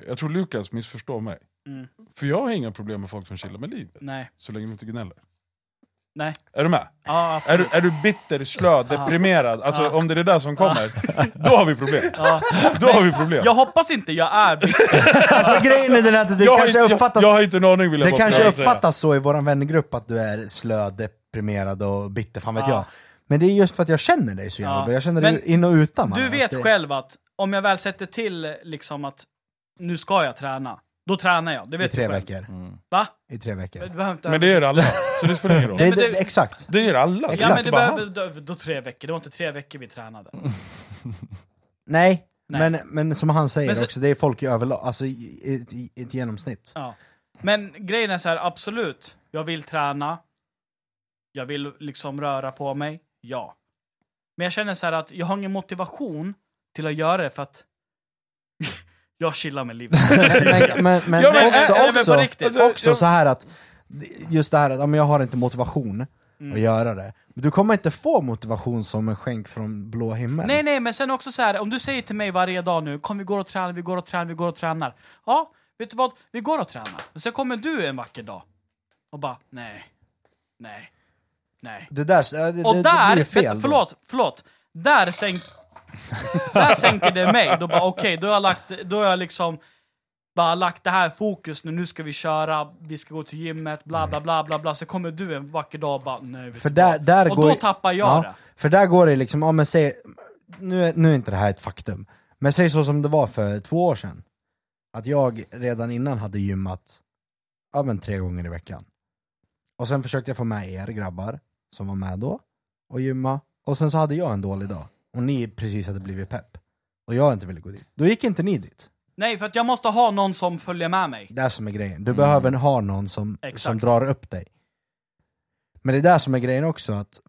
jag tror Lukas missförstår mig. Mm. För jag har inga problem med folk som chillar med livet, Nej. så länge de inte gnäller. Nej. Är du med? Ja, Är du, är du bitter, slö, deprimerad, alltså Ja. om det är det där som kommer, då har vi problem. Ja. Då har vi problem. Jag hoppas inte jag är... Alltså grejen är den att det jag, kanske inte, uppfattas jag, jag har inte en aning vill jag Det bara kanske säga. uppfattas så i vår vängrupp att du är slö, deprimerad och bitter, fan vet Ja. jag. Men det är just för att jag känner dig så jävla Ja. bra, jag känner Men dig in och utan. man. Du Alltså, vet det- själv att om jag väl sätter till liksom att nu ska jag träna, då tränar jag. Det I vet tre du själv. veckor. Va? I tre veckor. Du behöver inte- Men det gör alla, så det spelar ingen roll. Nej, men det, det- exakt. Det gör alla. Ja Exakt. men det Bara behöver, då, då tre veckor, det var inte tre veckor vi tränade. Nej, Nej. Men, men som han säger Men så- också, det är folk i överlag, alltså i, i, i ett genomsnitt. Ja. Men grejen är så här, absolut, jag vill träna. Jag vill liksom röra på mig, ja. Men jag känner så här att jag har ingen motivation till att göra det för att jag chillar med livet. men, men, men, Ja, men också, det på också, riktigt? Alltså, också jag- så här att, just det här att ja, men jag har inte motivation Mm. att göra det. Men du kommer inte få motivation som en skänk från blå himmel. Nej, nej, men sen också så här, om du säger till mig varje dag nu, kom vi går och tränar, vi går och tränar, vi går och tränar. Ja, vet du vad? Vi går och tränar. Men sen kommer du en vacker dag och bara, nej, nej, nej. Det där, det, det, Och det där, blir fel då. förlåt, förlåt. Där, sänk, där sänker det mig. Då bara okej, då har jag lagt, då har jag liksom bara lagt det här fokus nu, nu ska vi köra, vi ska gå till gymmet, bla bla bla bla bla. Så kommer du en vacker dag och bara nej vet För där, där Och går då ju- tappar jag ja, det. För där går det liksom, ja men säg, nu är, nu är inte det här ett faktum, men säg så som det var för två år sedan. Att jag redan innan hade gymmat, ja men tre gånger i veckan. Och sen försökte jag få med er grabbar, som var med då, och gymma. Och sen så hade jag en dålig dag, och ni precis hade blivit pepp. Och jag inte ville gå dit. Då gick inte ni dit. Nej, för att jag måste ha någon som följer med mig. Det är som är grejen. Du behöver ha någon som, Exakt. som drar upp dig. Men det är där som är grejen också, att,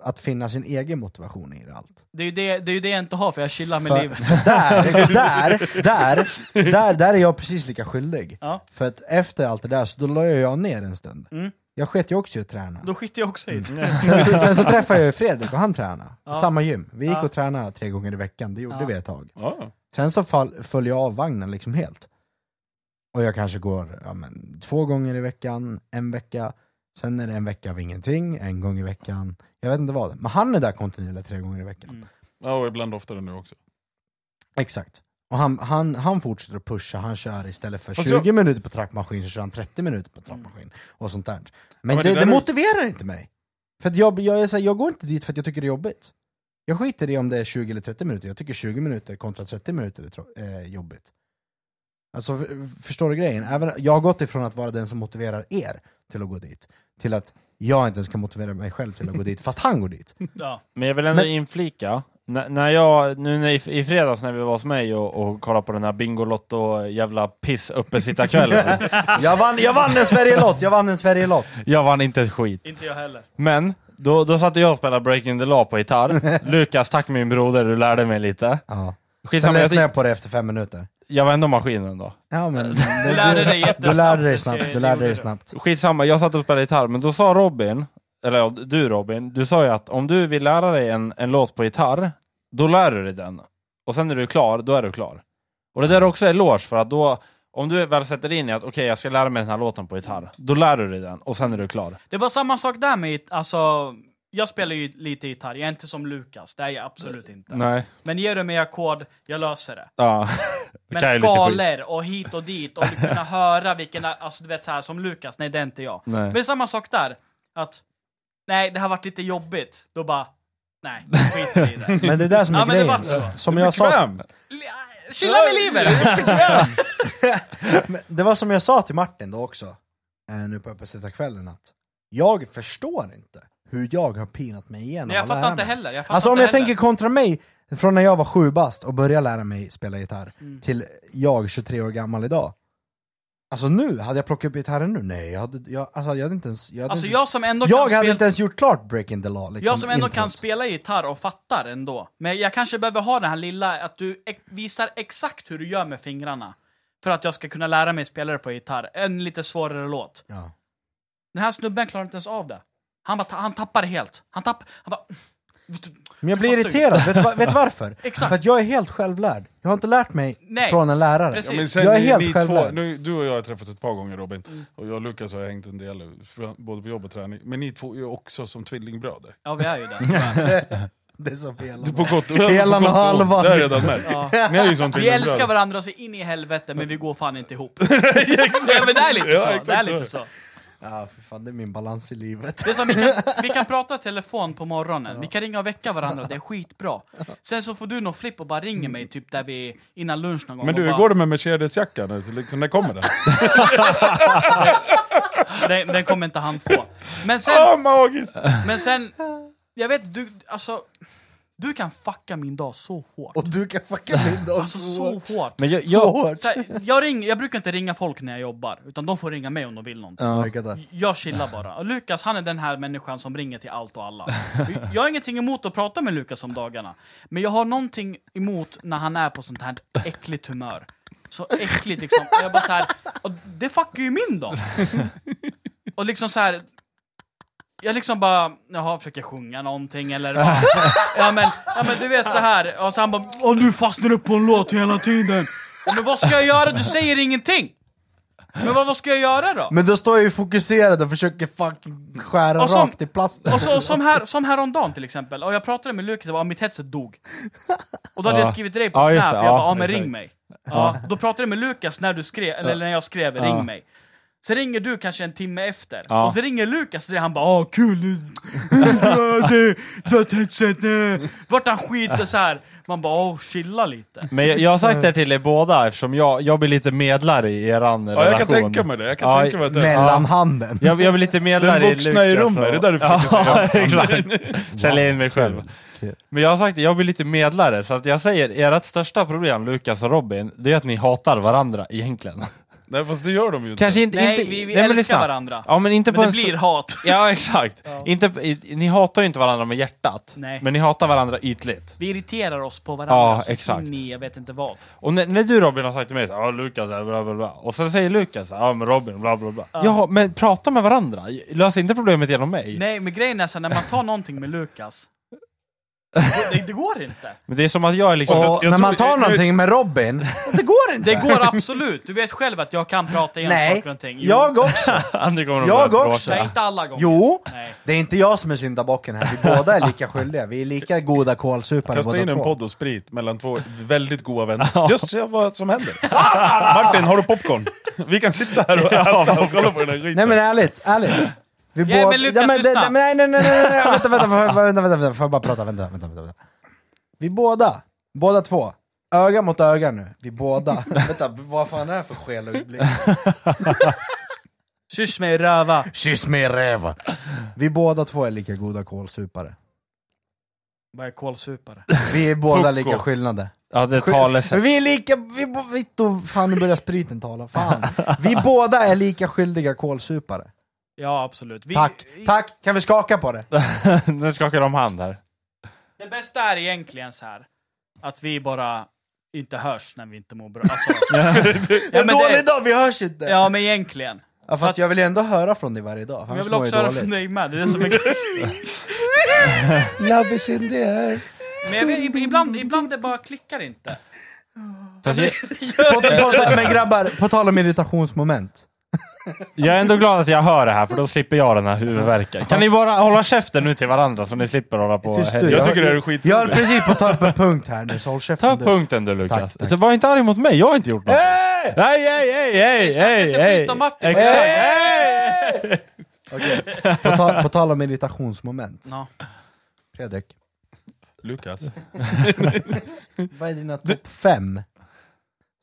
att finna sin egen motivation i det allt. Det är ju det, det, är ju det jag inte har, för jag chillar med För, livet. där, där, där, där, där är jag precis lika skyldig. Ja. För att efter allt det där, så då la jag ner en stund. Mm. Jag sket ju också i att träna. Då skiter jag också i det. Sen, så, sen så träffade jag ju Fredrik och han tränade, Ja. samma gym. Vi gick Ja. och tränade tre gånger i veckan, det gjorde Ja. vi ett tag. Ja. Sen så fall, föll jag av vagnen liksom helt. Och jag kanske går ja, men, två gånger i veckan, en vecka, sen är det en vecka av ingenting, en gång i veckan. Jag vet inte vad. Men han är där kontinuerligt tre gånger i veckan. Mm. ja, och ibland oftare nu också. Exakt. Och han, han, han fortsätter att pusha, han kör istället för Fast 20 jag- minuter på trappmaskin så kör han 30 minuter på trappmaskin. Och sånt där. Men, men det, det det, där är- motiverar inte mig. För att jag, jag, är så här, jag går inte dit för att jag tycker det är jobbigt. Jag skiter i om det är 20 eller 30 minuter, jag tycker 20 minuter kontra 30 minuter är tro- är jobbigt. Alltså, f- förstår du grejen? Även, jag har gått ifrån att vara den som motiverar er till att gå dit, till att jag inte ens kan motivera mig själv till att gå dit, fast han går dit. Ja. Men jag vill ändå Men- inflika, N- när jag, nu när, i, i fredags när vi var hos mig och, och kollade på den här Bingolotto jävla piss uppesittarkvällen. Jag vann, jag vann en Sverigelott, jag vann en Sverigelott! jag vann inte ett skit. Inte jag heller. Men, då, då satt jag och spelade Breaking the Law på gitarr. Lukas, tack min broder, du lärde mig lite. Ja. Sen Skitsamma, ledsnade jag, jag på det efter fem minuter. jag var ändå maskinen då. Ja men... Du lärde dig jättesnabbt. Du lärde dig det ska- snabbt, du lärde dig snabbt. Skitsamma, jag satt och spelade gitarr, men då sa Robin, eller ja, du Robin, du sa ju att om du vill lära dig en, en låt på gitarr, då lär du dig den. Och sen när du är klar, då är du klar. Och det där är också en eloge, för att då, om du väl sätter in i att okej, jag ska lära mig den här låten på gitarr, då lär du dig den, och sen är du klar. Det var samma sak där med, alltså, jag spelar ju lite gitarr, jag är inte som Lukas, det är jag absolut inte. Nej. Men ger du mig ackord, jag löser det. Ja. Men skit. skalor och hit och dit och kunna höra vilken, alltså du vet så här som Lukas, nej det är inte jag. Nej. Men det är samma sak där, att nej det har varit lite jobbigt, då bara, nej, skit i det. Men det är det som är Ja, men det grejen. var så. Som jag sa, Bekväm! Chilla med livet! men det var som jag sa till Martin då också, eh, nu på kvällen att jag förstår inte hur jag har pinat mig igenom Nej, jag lära fattar inte heller. Jag fattar Alltså om inte jag heller. tänker kontra mig, från när jag var sju bast och började lära mig spela gitarr, Mm. till jag 23 år gammal idag. Alltså nu, hade jag plockat upp gitarren nu? Nej, jag hade, jag, alltså, jag hade inte ens... Jag hade Alltså inte, jag som ändå jag kan hade inte ens gjort klart Breaking the Law liksom, Jag som ändå kan introt. spela gitarr och fattar ändå. Men jag kanske behöver ha den här lilla, att du visar exakt hur du gör med fingrarna. För att jag ska kunna lära mig spela det på gitarr. En lite svårare låt. Ja. Den här snubben klarar inte ens av det. Han, bara, han tappar helt. Han tappar... Han bara... Men jag blir irriterad, vet du vet varför? Exakt. För att jag är helt självlärd. Jag har inte lärt mig Nej, från en lärare. precis. Ja, men sen Jag är ni- helt ni självlärd. två, nu, Du och jag har träffats ett par gånger Robin, och jag och Lukas har hängt en del, både på jobb och träning. Men ni två är ju också som tvillingbröder. Ja, vi är ju det. Det är. Det är på gott, Helan och halvan. Det har jag redan märkt. Ja. Ni är ju som Vi älskar varandra så in i helvete, men vi går fan inte ihop. Så, ja, men det är lite Ja, så. Det är lite så. Ja, för fan, det är min balans i livet. Det är som vi kan, vi kan prata i telefon på morgonen, vi kan ringa och väcka varandra, det är skitbra. Sen så får du någon flipp och bara ringer mig typ där vi, innan lunch någon gång. Men du, hur bara, går det med Mercedes-jackan? Liksom, när kommer den? den, den kommer inte han få. Men sen, Ah, magiskt! men sen, jag vet du, alltså, du kan fucka min dag så hårt. Och du kan fucka min dag Alltså så hårt. Men jag, så jag, hårt. Så här, jag, ring, jag brukar inte ringa folk när jag jobbar, utan de får ringa mig om de vill någonting. ja. Jag chillar bara. Och Lukas, han är den här människan som ringer till allt och alla. Jag har ingenting emot att prata med Lukas om dagarna. Men jag har någonting emot när han är på sånt här äckligt humör. Så äckligt liksom. Och jag bara så här, och det fuckar ju min dag. Och liksom så här. Jag liksom bara, jaha, försöker sjunga någonting eller bara, ja men, ja men du vet så här. och så han bara, åh du fastnar upp på en låt hela tiden. Men vad ska jag göra? Du säger ingenting! Men vad, vad ska jag göra då? Men då står jag ju fokuserad och försöker fucking skära Och som- rakt i plasten. Och så, som, här, som häromdagen till exempel, och jag pratade med Lukas och bara, mitt headset dog. Och då hade Ja. jag skrivit till dig på Ja, Snap, just det. jag Ja, bara, ja men exakt. ring mig. Ja, då pratade jag med Lukas när du skrev, eller när jag skrev Ja. ring mig. Sen ringer du kanske en timme efter, Ja. och så ringer Lukas och han bara åh kul, det- dött headset, nej." vart han skiter så här. Man bara åh chilla lite. Men jag, jag har sagt det till er båda eftersom jag, jag blir lite medlare i eran Ja, relation. jag kan tänka mig det. Jag kan Ja, tänka mig att det Mellanhanden. Jag, jag blir lite medlare Den vuxna i Lukas rummet, och- det är där du försöker Ja, säga. exakt. Sälja in mig själv. Kul. Men jag har sagt det, jag blir lite medlare, så att jag säger, ert största problem, Lukas och Robin, det är att ni hatar varandra egentligen. Nej fast det gör de ju inte. Kanske inte... Nej, inte vi, vi nej, men älskar lyssna. varandra. Ja, men inte på Men det en så- blir hat. Ja, exakt. Inte, i- ni hatar ju inte varandra med hjärtat, Nej. men ni hatar varandra ytligt. Vi irriterar oss på varandra Ja, så exakt. in i jag vet inte vad. Och när, när du Robin har sagt till mig så här, ja Lukas bla bla bla, och sen säger Lukas så här, ja men Robin bla bla bla. Ja, men prata med varandra, lös inte problemet genom mig. Nej, men grejen är så här, när man tar någonting med Lukas, Det, det går inte. Men det är som att jag är liksom... Och jag när tror- man tar jag- någonting med Robin, det går inte! Det går absolut. Du vet själv att jag kan prata igenom Nej, saker och ting. Jo. jag också! Andra kommer Jag också. Nej, inte alla gånger. Jo! Nej. Det är inte jag som är syndabocken här, vi båda är lika skyldiga. Vi är lika goda kålsupare Kasta båda in en två. podd och sprit mellan två väldigt goda vänner. Just se vad som händer. Martin, har du popcorn? Vi kan sitta här och äta och kolla på den här skiten. Nej men ärligt, ärligt. Vi Ja, båda... men Lukas, lyssna. Nej, nej, nej, nej, nej, vänta, vänta, vänta, vänta, vänta, vänta, får jag bara prata, vänta, vänta, vänta, vänta. Vi båda, båda två, öga mot öga nu, vi båda. vänta, vad fan är det för skelögonblick? Kyss mig röva. Kyss mig i räva! Vi båda två är lika goda kålsupare. Vad är kålsupare? Vi är båda lika skillnade. Ja, det Men talesätt. vi är lika, vi, Vitto, fan nu börjar spriten tala, fan. Vi båda är lika skyldiga kålsupare. Ja, absolut. Vi, Tack, tack, kan vi skaka på det? nu skakar de hand här. Det bästa är egentligen så här att vi bara inte hörs när vi inte mår bra. Alltså, ja, En men dålig det, dag, vi hörs inte! ja, men egentligen. Ja, fast jag vill ju ändå höra från dig varje dag, Men annars jag vill mår också jag höra dåligt. från dig med. Det är det som är Love is in the air. Men jag vet, ibland, ibland det bara klickar inte. Fast jag, På, på, men grabbar, på tal om irritationsmoment. jag är ändå glad att jag hör det här, för då slipper jag den här huvudvärken. Kan ni bara hålla käften nu till varandra så ni slipper hålla på Tyst du? Jag tycker det är skitroligt. Jag höll precis på att ta upp en punkt här nu, så håll käften Ta du. punkten du Lukas. Tack, tack. Så var inte arg mot mig, jag har inte gjort något. Hey! Nej, hej, hej, hej, snackar hej, inte skit om Martin. Exakt. Hey! Okej, på, tal, på tal om irritationsmoment. Ja. Fredrik, Lukas. vad är dina topp fem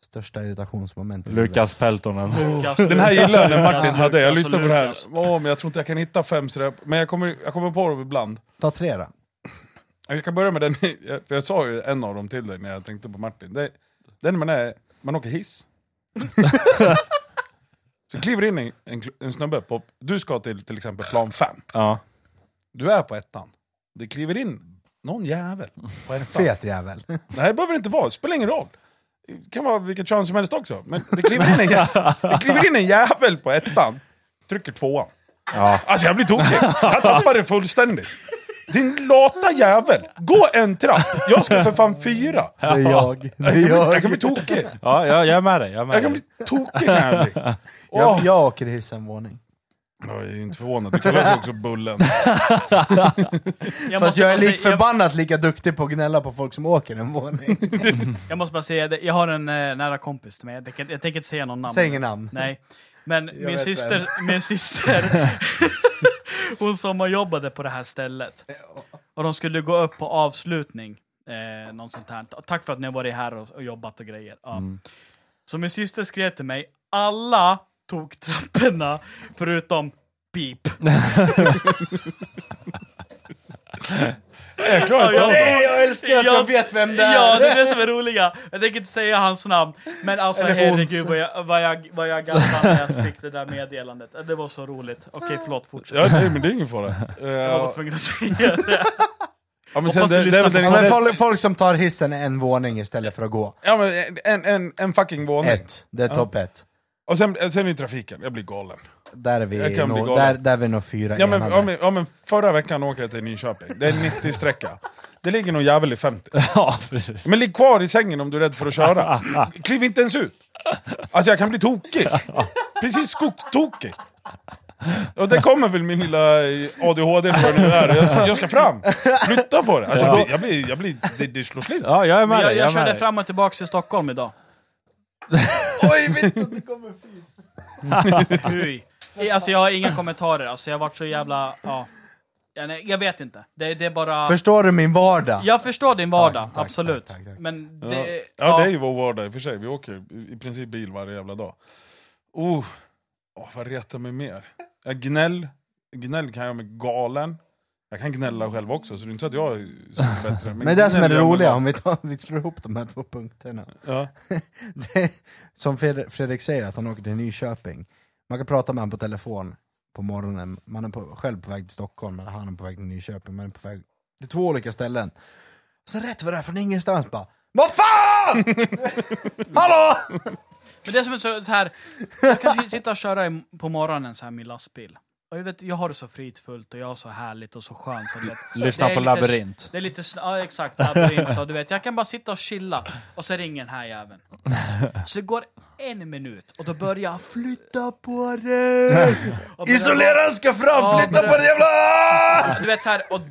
största irritationsmoment? i livet? Lukas Peltonen. Lukas, Den här gillar jag när Martin Lukas, hade, jag lyssnade på det här. Åh, men jag tror inte jag kan hitta fem sådär. Men jag kommer, jag kommer på dem ibland. Ta tre då. Jag kan börja med den, för jag sa ju en av dem till dig när jag tänkte på Martin. Det, den man är, man åker hiss. Så kliver in en, en, en snubbe på, du ska till till exempel plan 5. Ja. Du är på ettan. Det kliver in någon jävel på ettan. Fet jävel. Det behöver inte vara, det spelar ingen roll. Det kan vara vilket kön som helst också. Men det kliver in en, jä- det kliver in en jävel på ettan, trycker tvåan. Ja. Alltså jag blir tokig. Jag tappar det fullständigt. Din lata jävel! Gå en trapp! Jag ska för fan fyra! Det är jag. Det är Jag kan bli, jag kan bli tokig. Ja, jag, jag är med dig. Jag är med Jag kan bli tokig kan jag bli. Jag, jag åker hiss en våning. Jag är inte förvånad, du kallas också Bullen. Jag Fast måste jag är bara säga- lik förbannat lika duktig på att gnälla på folk som åker en våning. Jag, måste bara säga, det, jag har en eh, nära kompis till mig. Jag tänker, jag tänker inte säga någon namn. Säg ingen namn. Nej. Men min vet syster, min syster hon sommarjobbade på det här stället. Och de skulle gå upp på avslutning. Eh, något sånt här. Tack för att ni har varit här och, och jobbat och grejer. Ja. Så min syster skrev till mig, alla tog trapporna förutom Pip. Jag klarar inte av det. jag älskar att jag vet vem Ja, det är det som är roliga. Jag tänker inte säga hans namn. Men alltså Eller herregud vad jag, vad jag, vad jag garvade när jag fick det där meddelandet. Det var så roligt. Okej, förlåt, fortsätt. Ja, nej, men det är ingen fara. Jag var Uh, tvungen att säga det. ja, men sen, det, det, är Ja, men folk, folk som tar hissen en våning istället för att gå. ja, men en, en, en fucking våning. Ett, det är topp ett. Och sen, sen i trafiken, jag blir galen. Där är vi Jag kan bli nog, galen. där, där är vi nog fyra Ja men, ja, men, ja, men förra veckan åkte jag till Nyköping, det är en 90-sträcka. Det ligger någon jävel i 50. Ja, precis. Men ligg kvar i sängen om du är rädd för att köra. Kliv inte ens ut. Alltså jag kan bli tokig. Precis skogstokig. Och det kommer väl min lilla ADHD för nu är. Jag ska, jag ska fram. Flytta på det. Alltså, jag blir, jag blir, jag blir, det, det slår slint. Ja, jag är med jag, jag med körde fram och tillbaka till Stockholm idag. Oj, vet du att det kommer fis? Alltså jag har inga kommentarer, alltså jag har varit så jävla... Ja. Ja, nej, Jag vet inte. Det, det är bara... Förstår du min vardag? Jag förstår din vardag, Tack, tack, absolut. tack, tack, tack. Men Ja. det... ja, det är ju vår vardag i och för sig. Vi åker i- i princip bil varje jävla dag. Oh, oh, vad retar mig mer? Jag gnäll. Gnäll kan jag med galen. Jag kan gnälla själv också, så det är inte så att jag är så bättre. Men det som är det roliga, om vi, tar, vi slår ihop de här två punkterna. Ja. Det, som Fred- Fredrik säger, att han åker till Nyköping. Man kan prata med honom på telefon på morgonen, man är på, själv på väg till Stockholm, eller han är på väg till Nyköping, man är på väg till två olika ställen. Så rätt vad det är från ingenstans bara Vad fan! Hallå! Men det som är så, så här, jag kan sitta och köra på morgonen så här med lastbil. Och jag, vet, jag har det så fridfullt och jag har så härligt och så skönt. Och du vet, Lyssna det på lite- Labyrint. Det är lite, ja exakt, labyrint och du vet, jag kan bara sitta och chilla och så ringer den här jäveln. Så det går en minut och då börjar jag flytta på dig! Isoleraren ska fram, Ja, flytta på det jävla... Du vet så här, och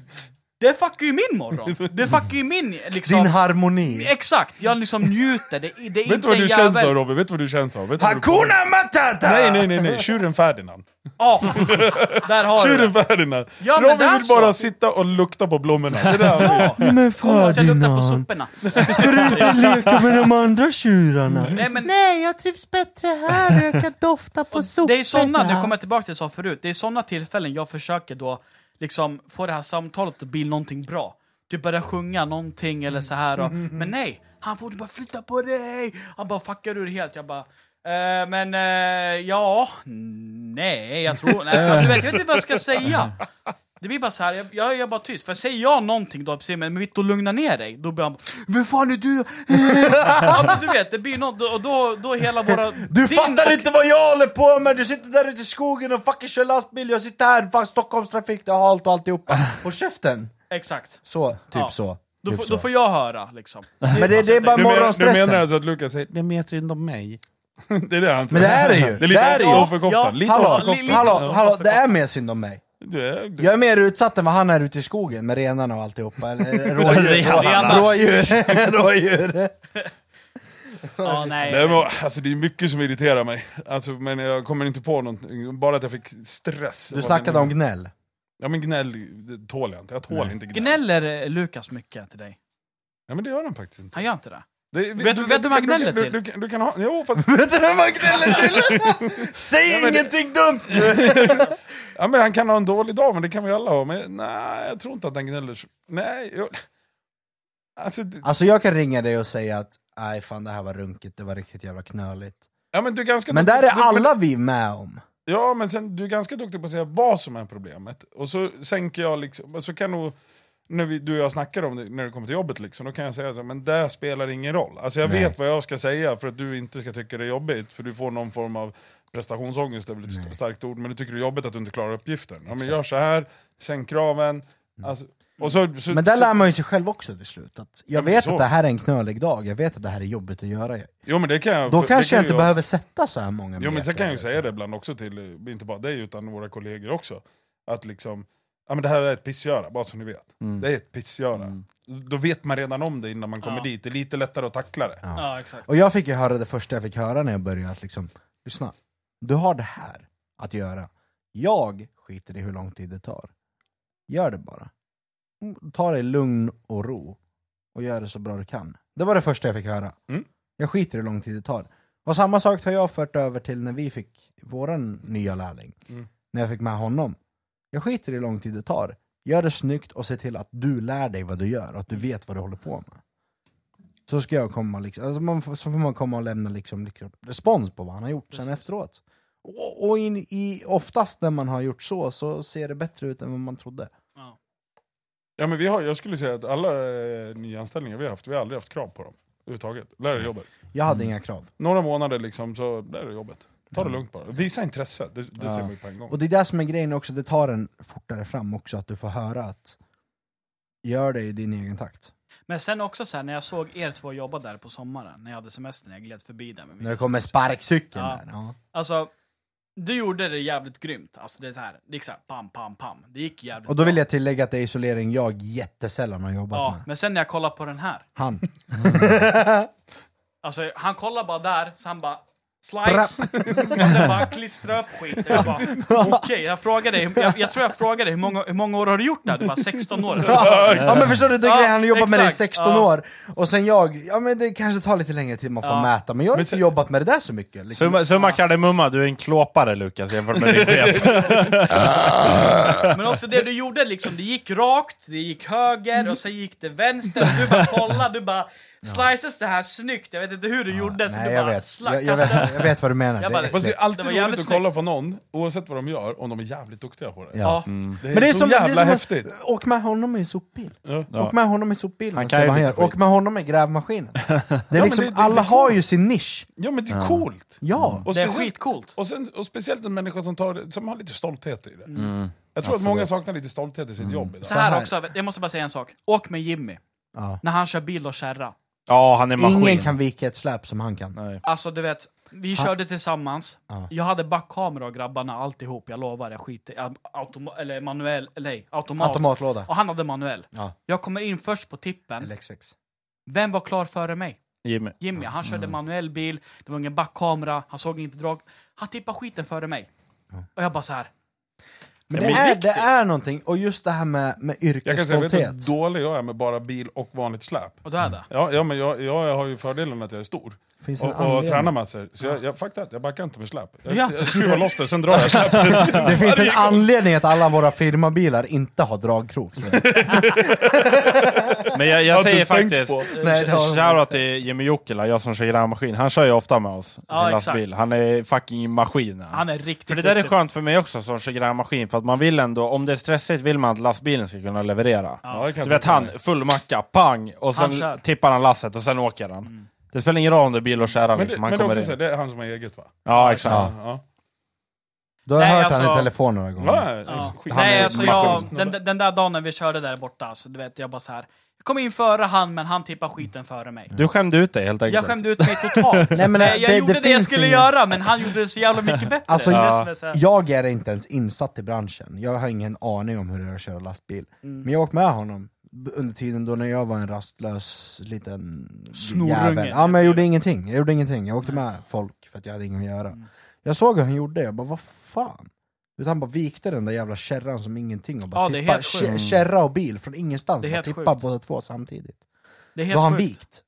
det fuckar ju min morgon. Det fuckar ju min liksom... Din harmoni. Exakt, jag liksom njuter. Det, det är Vet du inte vad du känns som Robin? Vet du vad du känns som? Vet du vad du? Hakuna Matata! Nej, nej, nej, nej. Tjuren Ferdinand. Ja, där har du Tjuren det. Ferdinand. Ja, men Robin är vill bara så. sitta och lukta på blommorna. Det är det han vill. Men jag luktar på Ferdinand, soporna. ska du inte leka med de andra tjurarna? Nej, men Nej, jag trivs bättre här, jag kan dofta på soporna. det är såna, nu kommer jag tillbaka till det jag sa förut, det är såna tillfällen jag försöker då liksom få det här samtalet att bli någonting bra. Du börjar sjunga någonting eller så här och, men nej, han får du bara flytta på dig! Han bara fuckar ur helt, jag bara eh, men eh, ja, nej, jag tror, nej, du vet, jag vet inte vad jag ska säga. Det blir bara så här, jag, jag är bara tyst, för säger jag någonting då, precis, men Vitto lugna ner dig, då blir han Vem fan är du? ja men du vet, det blir något, och då, då hela våra... Du fattar och- inte vad jag håller på med! Du sitter där ute i skogen och fucking kör lastbil, jag sitter här, fan Stockholmstrafik, det är halt och alltihopa. Och käften! Exakt. Så, typ Ja. så. Då, typ får, så. då får jag höra liksom. Men det, det är bara Du menar, du morgonstressen. menar alltså att Lukas säger det är mer synd om mig? det är det han Men det är det ju. Det är lite offerkoftan. Ja, Lite Hallå, hallå, hallå, det är mer synd om mig. Du är, du, Jag är mer utsatt än vad han är ute i skogen med renarna och alltihopa. Rådjur. Rådjur. Rådjur. Ja, nej. Nej, men, alltså, det är mycket som irriterar mig. Alltså, men jag kommer inte på någonting. Bara att jag fick stress. Du snackade om gnäll. Ja men gnäll tål jag inte. Jag tål Nej. inte gnäll. Gnäller Lukas mycket till dig? Ja men det gör han faktiskt inte. Han gör inte det? Det, Vet du- vet du vad gnäller du, till? Du, du, du kan ha... Jo fast... Vet du man gnäller till? Säg Ja, men det- ingenting dumt! Ja men han kan ha en dålig dag, men det kan vi alla ha. Men nej, jag tror inte att han gnäller. Nej, jag... Alltså, det- Alltså jag kan ringa dig och säga att nej fan det här var runkigt, det var riktigt jävla knöligt. ja men du är ganska Men duktig- där är du- men- alla vi med om. Ja, men sen, du är ganska duktig på att säga vad som är problemet. Och så sänker jag liksom, så kan nog, när vi, du och jag snackar om det när du kommer till jobbet, liksom, då kan jag säga så men det spelar ingen roll. Alltså jag Nej. vet vad jag ska säga för att du inte ska tycka det är jobbigt, för du får någon form av prestationsångest, det är väl ett st- starkt ord, men du tycker det är jobbigt att du inte klarar uppgiften. Ja men gör så här, sänk kraven, alltså, och så, så, Men där lär man ju sig själv också till slut. Att jag Ja, vet så. att det här är en knölig dag, jag vet att det här är jobbigt att göra. Jo men det kan jag... Då det kanske kan jag inte jag- behöver sätta så här många Jo men sen meter kan jag ju säga så. det ibland också till, inte bara dig utan våra kollegor också. Att liksom, ja men det här är ett pissgöra, bara så ni vet. Mm. Det är ett pissgöra. Då vet man redan om det innan man kommer Ja. dit, det är lite lättare att tackla det. Ja. Ja, exakt. Och jag fick ju höra det första jag fick höra när jag började, att liksom, lyssna, du har det här att göra. Jag skiter i hur lång tid det tar. Gör det bara. Mm, Ta det i lugn och ro. Och gör det så bra du kan. Det var det första jag fick höra. Mm. Jag skiter i hur lång tid det tar. Och samma sak har jag fört över till när vi fick våran nya lärling. Mm. När jag fick med honom. Jag skiter i hur lång tid det tar. Gör det snyggt och se till att du lär dig vad du gör och att du vet vad du håller på med. Så ska jag komma liksom, alltså man får, så får man komma och lämna liksom, liksom respons på vad han har gjort sen efteråt. Och, och in, i, oftast när man har gjort så, så ser det bättre ut än vad man trodde. Ja. Ja men vi har, jag skulle säga att alla eh, nyanställningar vi har haft, vi har aldrig haft krav på dem. Överhuvudtaget. Lär dig jobbet. Jag hade Mm. inga krav. Några månader liksom, så lär dig jobbet. Ta det Ja. lugnt bara. Visa intresse, det, det Ja. ser man ju på en gång. Och det är det som är grejen också, det tar en fortare fram också, att du får höra att gör det i din egen takt. Men sen också så här, när jag såg er två jobba där på sommaren, när jag hade semester, när jag gled förbi där med min... När det kommer sparkcykeln Ja. där. Ja. Alltså, du gjorde det jävligt grymt. Alltså det är så här, det gick så här, pam, pam, pam. Det gick jävligt Och då vill bra. jag tillägga att det är isolering jag jättesällan har jobbat Ja, med. men sen när jag kollar på den här. Han. Alltså han kollar bara där, så han bara Slice! och sen bara klistra upp skiten. Jag bara, okej, jag frågade dig, jag, jag tror jag frågade hur många, hur många år har du gjort det här? Du bara 16 år. ja men förstår du, det är Ja, han har jobbat med det i exakt. 16 Ja. år, och sen jag, ja men det kanske tar lite längre tid man får Ja. mäta, men jag har Men inte jobbat med det där så mycket. Liksom. Summa, summa kardemumma, du är en klåpare Lukas jämfört med din chef. Men också det du gjorde, liksom, det gick rakt, det gick höger och sen gick det vänster. Och du bara kollade, du bara Slices det här snyggt, jag vet inte hur du gjorde, så nej, du jag bara vet. slack, Jag- jag kastade jag vet vad du menar. Jag Det bara- Fast det är alltid Det roligt att kolla på någon, oavsett vad de gör, om de är jävligt duktiga på det. Ja. Ja. Mm. Det är, Men det är så som, det är jävla som att- häftigt. Åk med honom i sopbil. Ja. Ja. Åk med honom i sopbilen Han och kan han. Åk med honom i grävmaskinen. Det är liksom, det- det- det alla har ju sin nisch. ja men det är Ja. coolt! Ja. Och Det är skitcoolt. och, sen, och speciellt en människa som, tar, det- som har lite stolthet i det. Mm. Jag tror Absolut. att många saknar lite stolthet i sitt jobb idag. Så här, här. också, jag måste bara säga en sak. Åk med Jimmy, Ja. när han kör bil och kärra. Ja, han är maskin. Ingen kan vika ett släp som han kan. Nej. Alltså du vet, vi Han- körde tillsammans. Ja. Jag hade backkamera och grabbarna alltihop, jag lovar, jag skiter i- automa- eller manuell, eller nej, automat. Automatlåda. Och han hade manuell. Ja. Jag kommer in först på tippen. LX6. Vem var klar före mig? Jimmy. Jimmy. Han Mm. körde manuell bil, det var ingen backkamera, han såg inte drag. Han tippade skiten före mig. Och jag bara så här. Men det är, det är någonting, och just det här med, med Jag kan säga, vet du hur yrkesstolthet. dålig jag är med bara bil och vanligt släp? Och då är det. Ja, ja men jag, jag har ju fördelen att jag är stor. Finns en Och, och anledning. tränar massor. Så jag, jag, faktiskt, jag backar inte med släp. Jag, Ja. jag skruvar loss det, sen drar jag släpet. Det finns en anledning att alla våra firmabilar inte har dragkrok. Men jag, jag säger faktiskt, på. Nej, det har de shoutout till Jimmy Jokila, jag som kör grävmaskin. Han kör ju ofta med oss i Ja, sin exakt. lastbil. Han är fucking maskin. han. Han är riktigt För det där är duktig. skönt för mig också som kör grävmaskin, för att man vill ändå, om det är stressigt vill man att lastbilen ska kunna leverera. Ja, det Du jag vet han, full macka, pang, och Han sen kör. tippar han lasset och sen åker han. Det spelar ingen roll om det är bil och kärra Men, det, liksom, han men det, är kommer också det är han som har eget va? Ja, exakt. Ja. Ja. Du har Nej, hört alltså- han i telefon några gånger. Ja, Han Nej, alltså jag, den, den där dagen när vi körde där borta, så du vet, jag bara så här. Jag kom in före han, men han tippade skiten före mig. Du skämde ut dig helt enkelt. Jag skämde ut mig totalt. Nej, men Eh, det- jag det gjorde det, jag finns skulle ingen- göra, men han gjorde det så jävla mycket bättre. Alltså, Det det ja. är Jag är inte ens insatt i branschen, jag har ingen aning om hur det är att köra lastbil. Mm. Men jag åkte med honom under tiden då när jag var en rastlös liten Snorunge. Ja men jag gjorde ingenting, jag gjorde ingenting. Jag åkte med folk för att jag hade inget att göra. Mm. Jag såg hur han gjorde, jag bara vad fan? Utan han bara vikte den där jävla kärran som ingenting och bara Ja, det är tippa helt sjukt. kä- kärra och bil från ingenstans, Det är bara helt tippa sjukt. båda två samtidigt. Det är Då har han helt sjukt. vikt.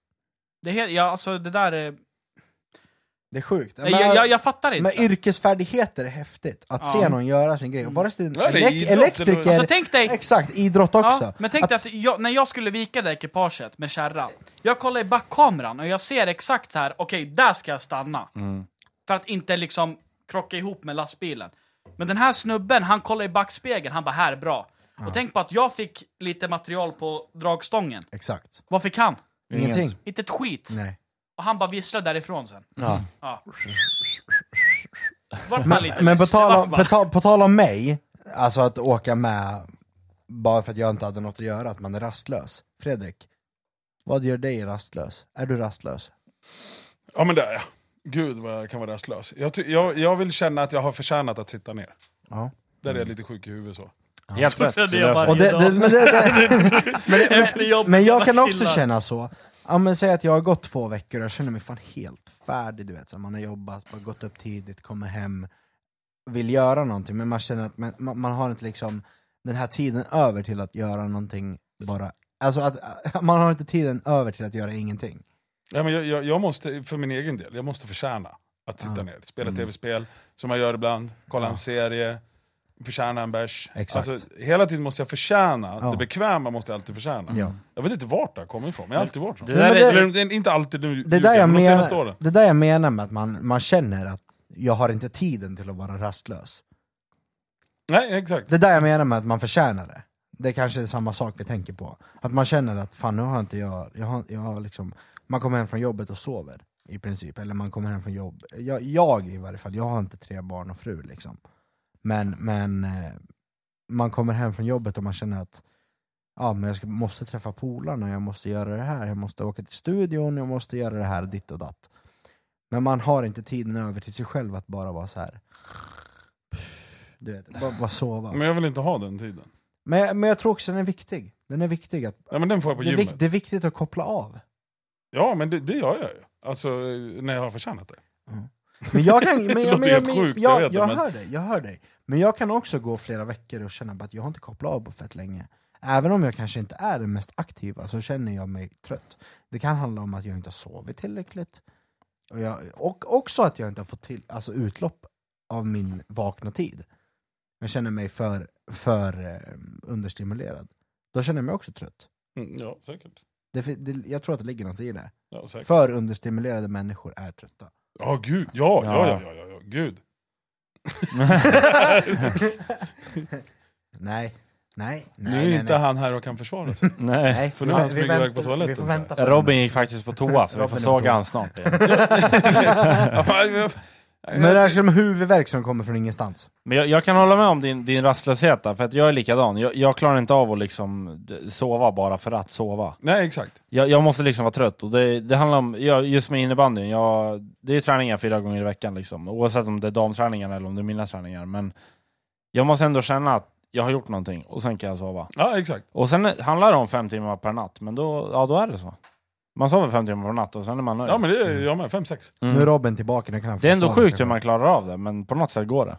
Det är helt, ja, alltså det där är... Det är sjukt. Nej, jag, jag, jag fattar inte. Men yrkesfärdigheter är häftigt, att Ja. se någon göra sin grej. Och Vare sig det är elek- idrott, elektriker, Alltså tänk dig, exakt, idrott också. Ja, men tänk dig att jag, när jag skulle vika det ekipaget med kärra, jag kollar i backkameran och jag ser exakt så här. okej, där ska jag stanna. Mm. För att inte liksom krocka ihop med lastbilen. Men den här snubben, han kollar i backspegeln, han bara här, bra. Och tänk på att jag fick lite material på dragstången. Exakt. Vad fick han? Ingenting. Inte ett skit. Nej. Och han bara visslade därifrån sen. Ja. Ja. Vart man lite Men på ledsen, tal, vart om, man. på, tal, på tal om mig, alltså att åka med bara för att jag inte hade något att göra, att man är rastlös. Fredrik, vad gör dig rastlös? Är du rastlös? Ja men det är jag. Gud vad jag kan vara rastlös. Jag, ty- jag, jag vill känna att jag har förtjänat att sitta ner. Ja. Där är jag lite sjuk i huvudet så. Helt rätt. Så Och det, det, men, det, men, Efter jobbet, men jag bara kan också chillar. känna så. Ja men säg att jag har gått två veckor och jag känner mig fan helt färdig du vet. Så man har jobbat, bara gått upp tidigt, kommer hem, vill göra någonting men man känner att man, man, man har inte liksom den här tiden över till att göra någonting bara. Alltså att man har inte tiden över till att göra ingenting. Ja, men jag, jag, jag måste, för min egen del, jag måste förtjäna att sitta Ja. ner. Spela Mm. tv-spel, som jag gör ibland, kolla Ja. en serie, förtjäna en bärs. Exakt. Alltså, hela tiden måste jag förtjäna, Ja. det bekväma måste jag alltid förtjäna. Ja. Jag vet inte vart det kommit ifrån, men jag har alltid varit så. Det där är, det- inte alltid nu, Det där, jag menar, det där jag menar med att man, man känner att jag har inte tiden till att vara rastlös. Nej, exakt. Det där jag menar med att man förtjänar det. Det kanske är samma sak vi tänker på. Att man känner att fan nu har inte jag, jag har, jag har liksom, man kommer hem från jobbet och sover i princip, eller man kommer hem från jobb, jag, jag i varje fall, jag har inte tre barn och fru liksom. Men, men eh, man kommer hem från jobbet och man känner att ja, men jag ska, måste träffa polarna, jag måste göra det här, jag måste åka till studion, jag måste göra det här, ditt och datt. Men man har inte tiden över till sig själv att bara vara så här. Du vet, bara, bara sova. Men jag vill inte ha den tiden. Men, men jag tror också den är viktig. Den är viktig att, Ja, men den får jag på det, är gymmet. vik, det är viktigt att koppla av. Ja, men det, det gör jag ju. Alltså, eh, när jag har förtjänat det. Men jag kan, men, Det låter men, helt men, sjukt, jag jag, vet det, jag men- hör dig, jag hör dig. Men jag kan också gå flera veckor och känna att jag har inte kopplat av på fett länge. Även om jag kanske inte är den mest aktiva så känner jag mig trött. Det kan handla om att jag inte har sovit tillräckligt. Och, jag, och också att jag inte har fått till, alltså utlopp av min vakna tid. Jag känner mig för, för eh, understimulerad. Då känner jag mig också trött. Mm, ja, säkert. Det, det, jag tror att det ligger något i det. Ja, säkert. För understimulerade människor är trötta. Ja, gud. Ja, ja, Ja. ja, ja, ja, ja. gud. Nej. Nej. Nej, Nu är nej, inte nej. han här och kan försvara sig. Nej. För nu har han sprungit iväg på toaletten, Vi får vänta på Robin gick faktiskt på toa, så vi får såga han snart igen. men- det är som huvudvärk som kommer från ingenstans. Men jag, jag kan hålla med om din, din rastlöshet där, för att jag är likadan. Jag, jag klarar inte av att liksom sova bara för att sova. Nej, exakt. Jag, jag måste liksom vara trött, och det, det handlar om, jag, just med innebandyn, jag, det är träningar fyra gånger i veckan liksom. Oavsett om det är damträningar eller om det är mina träningar. Men jag måste ändå känna att jag har gjort någonting, och sen kan jag sova. Ja, exakt. Och sen handlar det om fem timmar per natt, men då, ja, då är det så. Man sover fem timmar per natt och sen är man nöjd. Ja, men det är jag med. Fem, sex. Mm. Nu är Robin tillbaka, nu kan han Det är ändå försvara sjukt sig hur man klarar av det, men på något sätt går det.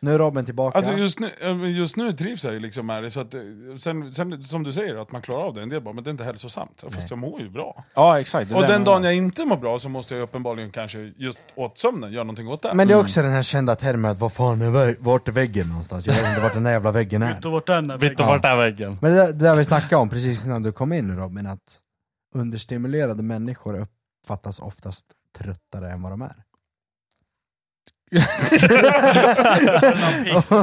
Nu är Robin tillbaka. Alltså just nu, eh, just nu trivs jag ju liksom med det, så att, eh, sen, sen som du säger, att man klarar av det, en del bara, men det är inte hälsosamt. Fast Nej. jag mår ju bra. Ja, exakt. det är Och det den dagen jag inte mår bra så måste jag uppenbarligen kanske just åt sömnen göra någonting åt det. Men det är också den här kända termen att vad fan är vä- vart är väggen någonstans? Jag vet inte vart den där jävla väggen är. Du vart den är? Vitt och vart är väggen? Men det, där- det där vi snackade om precis innan du kom in nu Robin, att understimulerade människor uppfattas oftast tröttare än vad de är.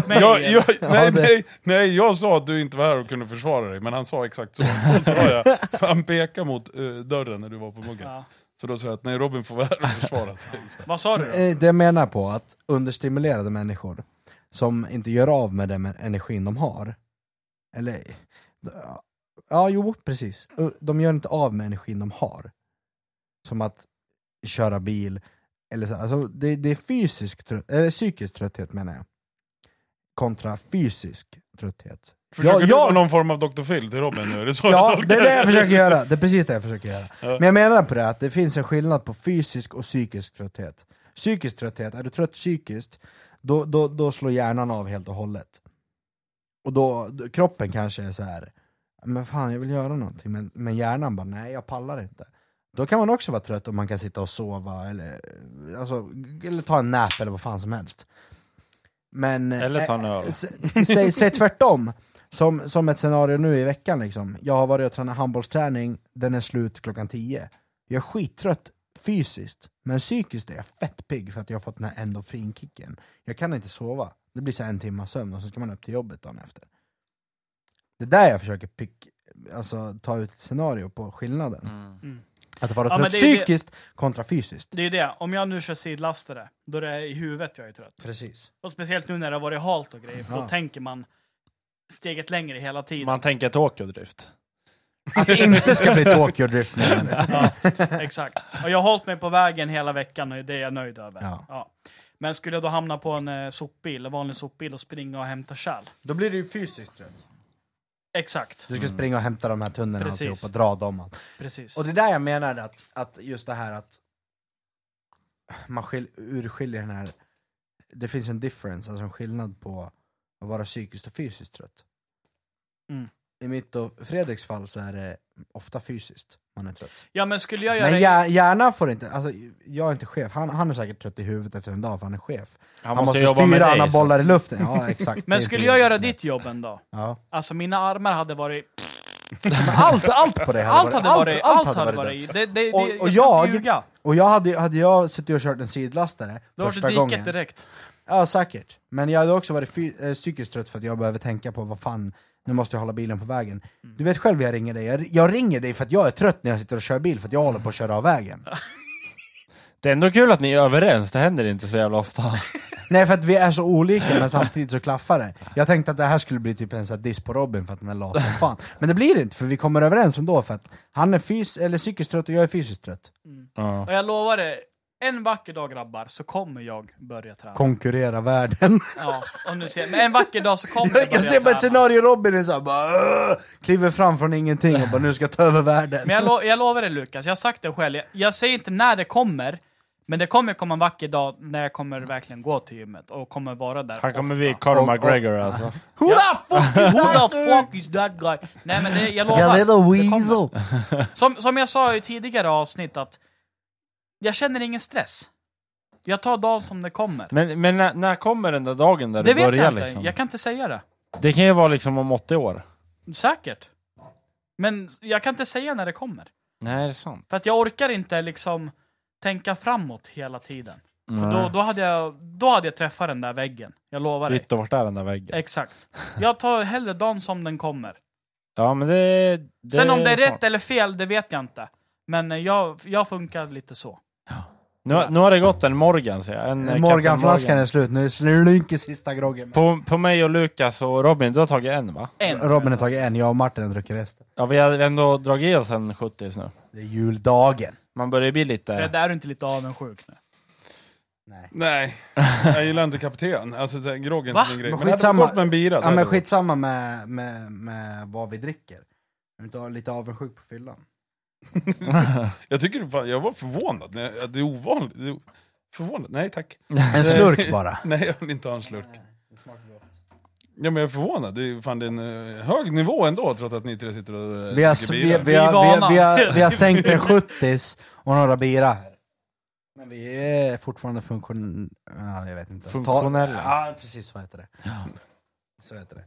Jag, jag, nej, nej, nej, jag sa att du inte var här och kunde försvara dig, men han sa exakt så. Då sa jag, för han pekade mot eh, dörren när du var på muggen. ja. Så då sa jag att nej, Robin får vara här och försvara sig. Så. Vad sa du då? Eh, Det jag menar på att understimulerade människor som inte gör av med den energin de har, eller ja, jo precis, de gör inte av med energin de har. Som att köra bil, eller så, alltså det, det är fysisk trött, eller psykisk trötthet menar jag. Kontra fysisk trötthet. Försöker Ja, du vara någon form av Dr. Phil till Robin nu? Är det så Ja, det är det jag försöker göra, det är precis det jag försöker göra. Ja. Men jag menar på det, att det finns en skillnad på fysisk och psykisk trötthet. Psykisk trötthet, är du trött psykiskt, då, då, då slår hjärnan av helt och hållet. Och då kroppen kanske är så här. Men fan jag vill göra någonting, men, men hjärnan bara nej jag pallar inte. Då kan man också vara trött om man kan sitta och sova eller, alltså, eller ta en nap eller vad fan som helst. Men, Eller ta en eh, öl. s- säg, säg tvärtom, som, som ett scenario nu i veckan liksom. Jag har varit och tränat handbollsträning, den är slut klockan 10. Jag är skittrött fysiskt, men psykiskt är jag fett pigg för att jag har fått den här endorfinkicken. Jag kan inte sova, det blir så en timma sömn och så ska man upp till jobbet dagen efter. Det är där jag försöker pick, alltså, ta ut ett scenario på skillnaden. Mm. Att vara Ja, trött det är det- psykiskt kontra fysiskt. Det är det, om jag nu kör sidlastare, då är det i huvudet jag är trött. Precis. Och speciellt nu när det har varit halt och grejer, för då Ja. tänker man steget längre hela tiden. Man tänker Tokyo-drift. Att det inte ska bli Tokyo Drift menar du? Ja, exakt. Och jag har hållit mig på vägen hela veckan och det är jag nöjd över. Ja. Men skulle jag då hamna på en eh, sopbil, en vanlig sopbil och springa och hämta kärl? Då blir du ju fysiskt trött. Exakt, Du ska springa och hämta de här tunnorna och Precis. alltihop och dra dem. Allt. precis. Och det är där jag menar att, att just det här att man skil, urskiljer den här, det finns en difference, alltså en skillnad på att vara psykiskt och fysiskt trött. Mm. I mitt och Fredriks fall så är det ofta fysiskt man är trött. Ja men skulle jag göra... Men hjär- hjärnan får inte, alltså jag är inte chef, han, han är säkert trött i huvudet efter en dag för han är chef. Han, Han, måste, med styra, så- bollar i luften. Ja exakt. Men skulle jag göra ditt jobb en dag? Ja. Alltså mina armar hade varit... Allt, allt på det Allt hade varit... Allt hade varit varit... dött. Det, det, Och- det, och jag ska jag-. Och jag hade, hade jag suttit och kört en sidlastare Då första diket gången direkt. Ja säkert, men jag hade också varit eh, psykiskt trött för att jag behöver tänka på vad fan, nu måste jag hålla bilen på vägen. Mm. Du vet själv jag ringer dig, jag, jag ringer dig för att jag är trött när jag sitter och kör bil för att jag håller på att köra av vägen. Det är ändå kul att ni är överens, det händer inte så jävla ofta. Nej för att vi är så olika men samtidigt så klaffar det. Jag tänkte att det här skulle bli typ en sån diss på Robin för att han är lat som fan. Men det blir det inte för vi kommer överens ändå för att han är fys eller psykiskt trött och jag är fysiskt trött. Ja. Och jag lovar det, en vacker dag grabbar så kommer jag börja träna. Konkurrera världen. Ja, om du ser. Men en vacker dag så kommer jag Jag, börja ser bara ett träna. scenario Robin är såhär bara "Åh!" kliver fram från ingenting och bara nu ska jag ta över världen. Men jag, lo jag lovar dig Lukas, jag har sagt det själv. Jag, jag säger inte när det kommer, men det kommer komma en vacker dag när jag kommer verkligen gå till gymmet och kommer vara där Han kommer ofta. bli Conor McGregor alltså. Who the fuck is Who that? the fuck is that guy? Nej men det, jag lovar. Jag det little kommer. weasel. Som, som jag sa i tidigare avsnitt att jag känner ingen stress. Jag tar dagen som det kommer. Men, men när, när kommer den där dagen där Det du vet börjar jag inte. liksom? Jag kan inte säga det. Det kan ju vara liksom om 80 år. Säkert. Men jag kan inte säga när det kommer. Nej, det är sant. För att jag orkar inte liksom tänka framåt hela tiden. För då, då, hade jag, då hade jag träffat den där väggen. Jag lovar dig. Vitt och vart är den där väggen? Exakt. Jag tar hellre dagen som den kommer. Ja men det... det Sen om det är rätt eller fel, det vet jag inte. Men jag, jag funkar lite så. Nu, nu har det gått en Morgan ser jag. En, eh, Morganflaskan är slut, nu slunker sista groggen. På, på mig och Lukas och Robin, du har tagit en va? En. Robin har tagit en, jag och Martin har druckit resten. Ja vi har ändå dragit i oss en 70 nu. Det är juldagen. Man börjar bli lite... Fred, är du inte lite avundsjuk nu? Nej. Nej, jag gillar inte kapten. Alltså grogg är Va? inte min grej. Men det skitsamma. med en bira. Ja det men skitsamma med, med, med vad vi dricker. Är du inte lite avundsjuk på fyllan? Jag tycker fan, jag var förvånad. Det är ovanligt. Det är förvånad. Nej tack. En slurk bara. Nej jag vill inte ha en slurk. Ja men jag är förvånad. Det är, fan, det är en eh, hög nivå ändå trots att ni tre sitter och eh, Vi har, dricker vi, bira. vi, vi, har, vi, vana. har, vi, har, vi har sänkt en 70 och några bira. Men vi är fortfarande funktion... Ja, jag vet inte. Funktionella. Ja, precis så heter det. Så heter det.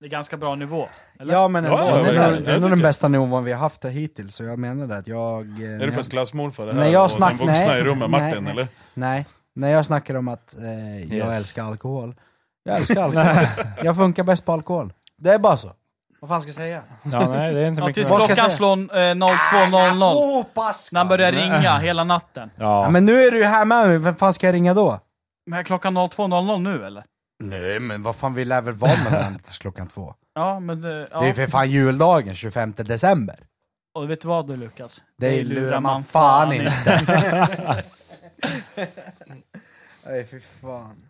Det är ganska bra nivå. Eller? Ja men ändå, Ja, det är nog- det är nog den bästa nivån vi har haft hittills, så jag menar det att jag... eh, Är det först klassmorfar det här? När jag och snack- den vuxna nej, i rummet, nej, Martin nej. eller? Nej, när jag snackar om att eh, jag Yes. älskar alkohol, jag älskar alkohol. jag funkar bäst på alkohol. Det är bara så. Vad fan ska jag säga? Ja nej det är inte Ja, mycket tills mer. Vad ska jag klockan säga? slår eh, 02.00. Åh, pass! När han börjar ringa hela natten. Ja, Ja. men nu är du ju här med mig, vem fan ska jag ringa då? Men är klockan 02.00 nu eller? Nej men vad fan, vi lär väl vara med varandra tills klockan två? Ja, men det, ja. Det är ju för fan juldagen, 25 december. Och vet du vad du Lukas? Det lurar man fan inte. Nej fy fan.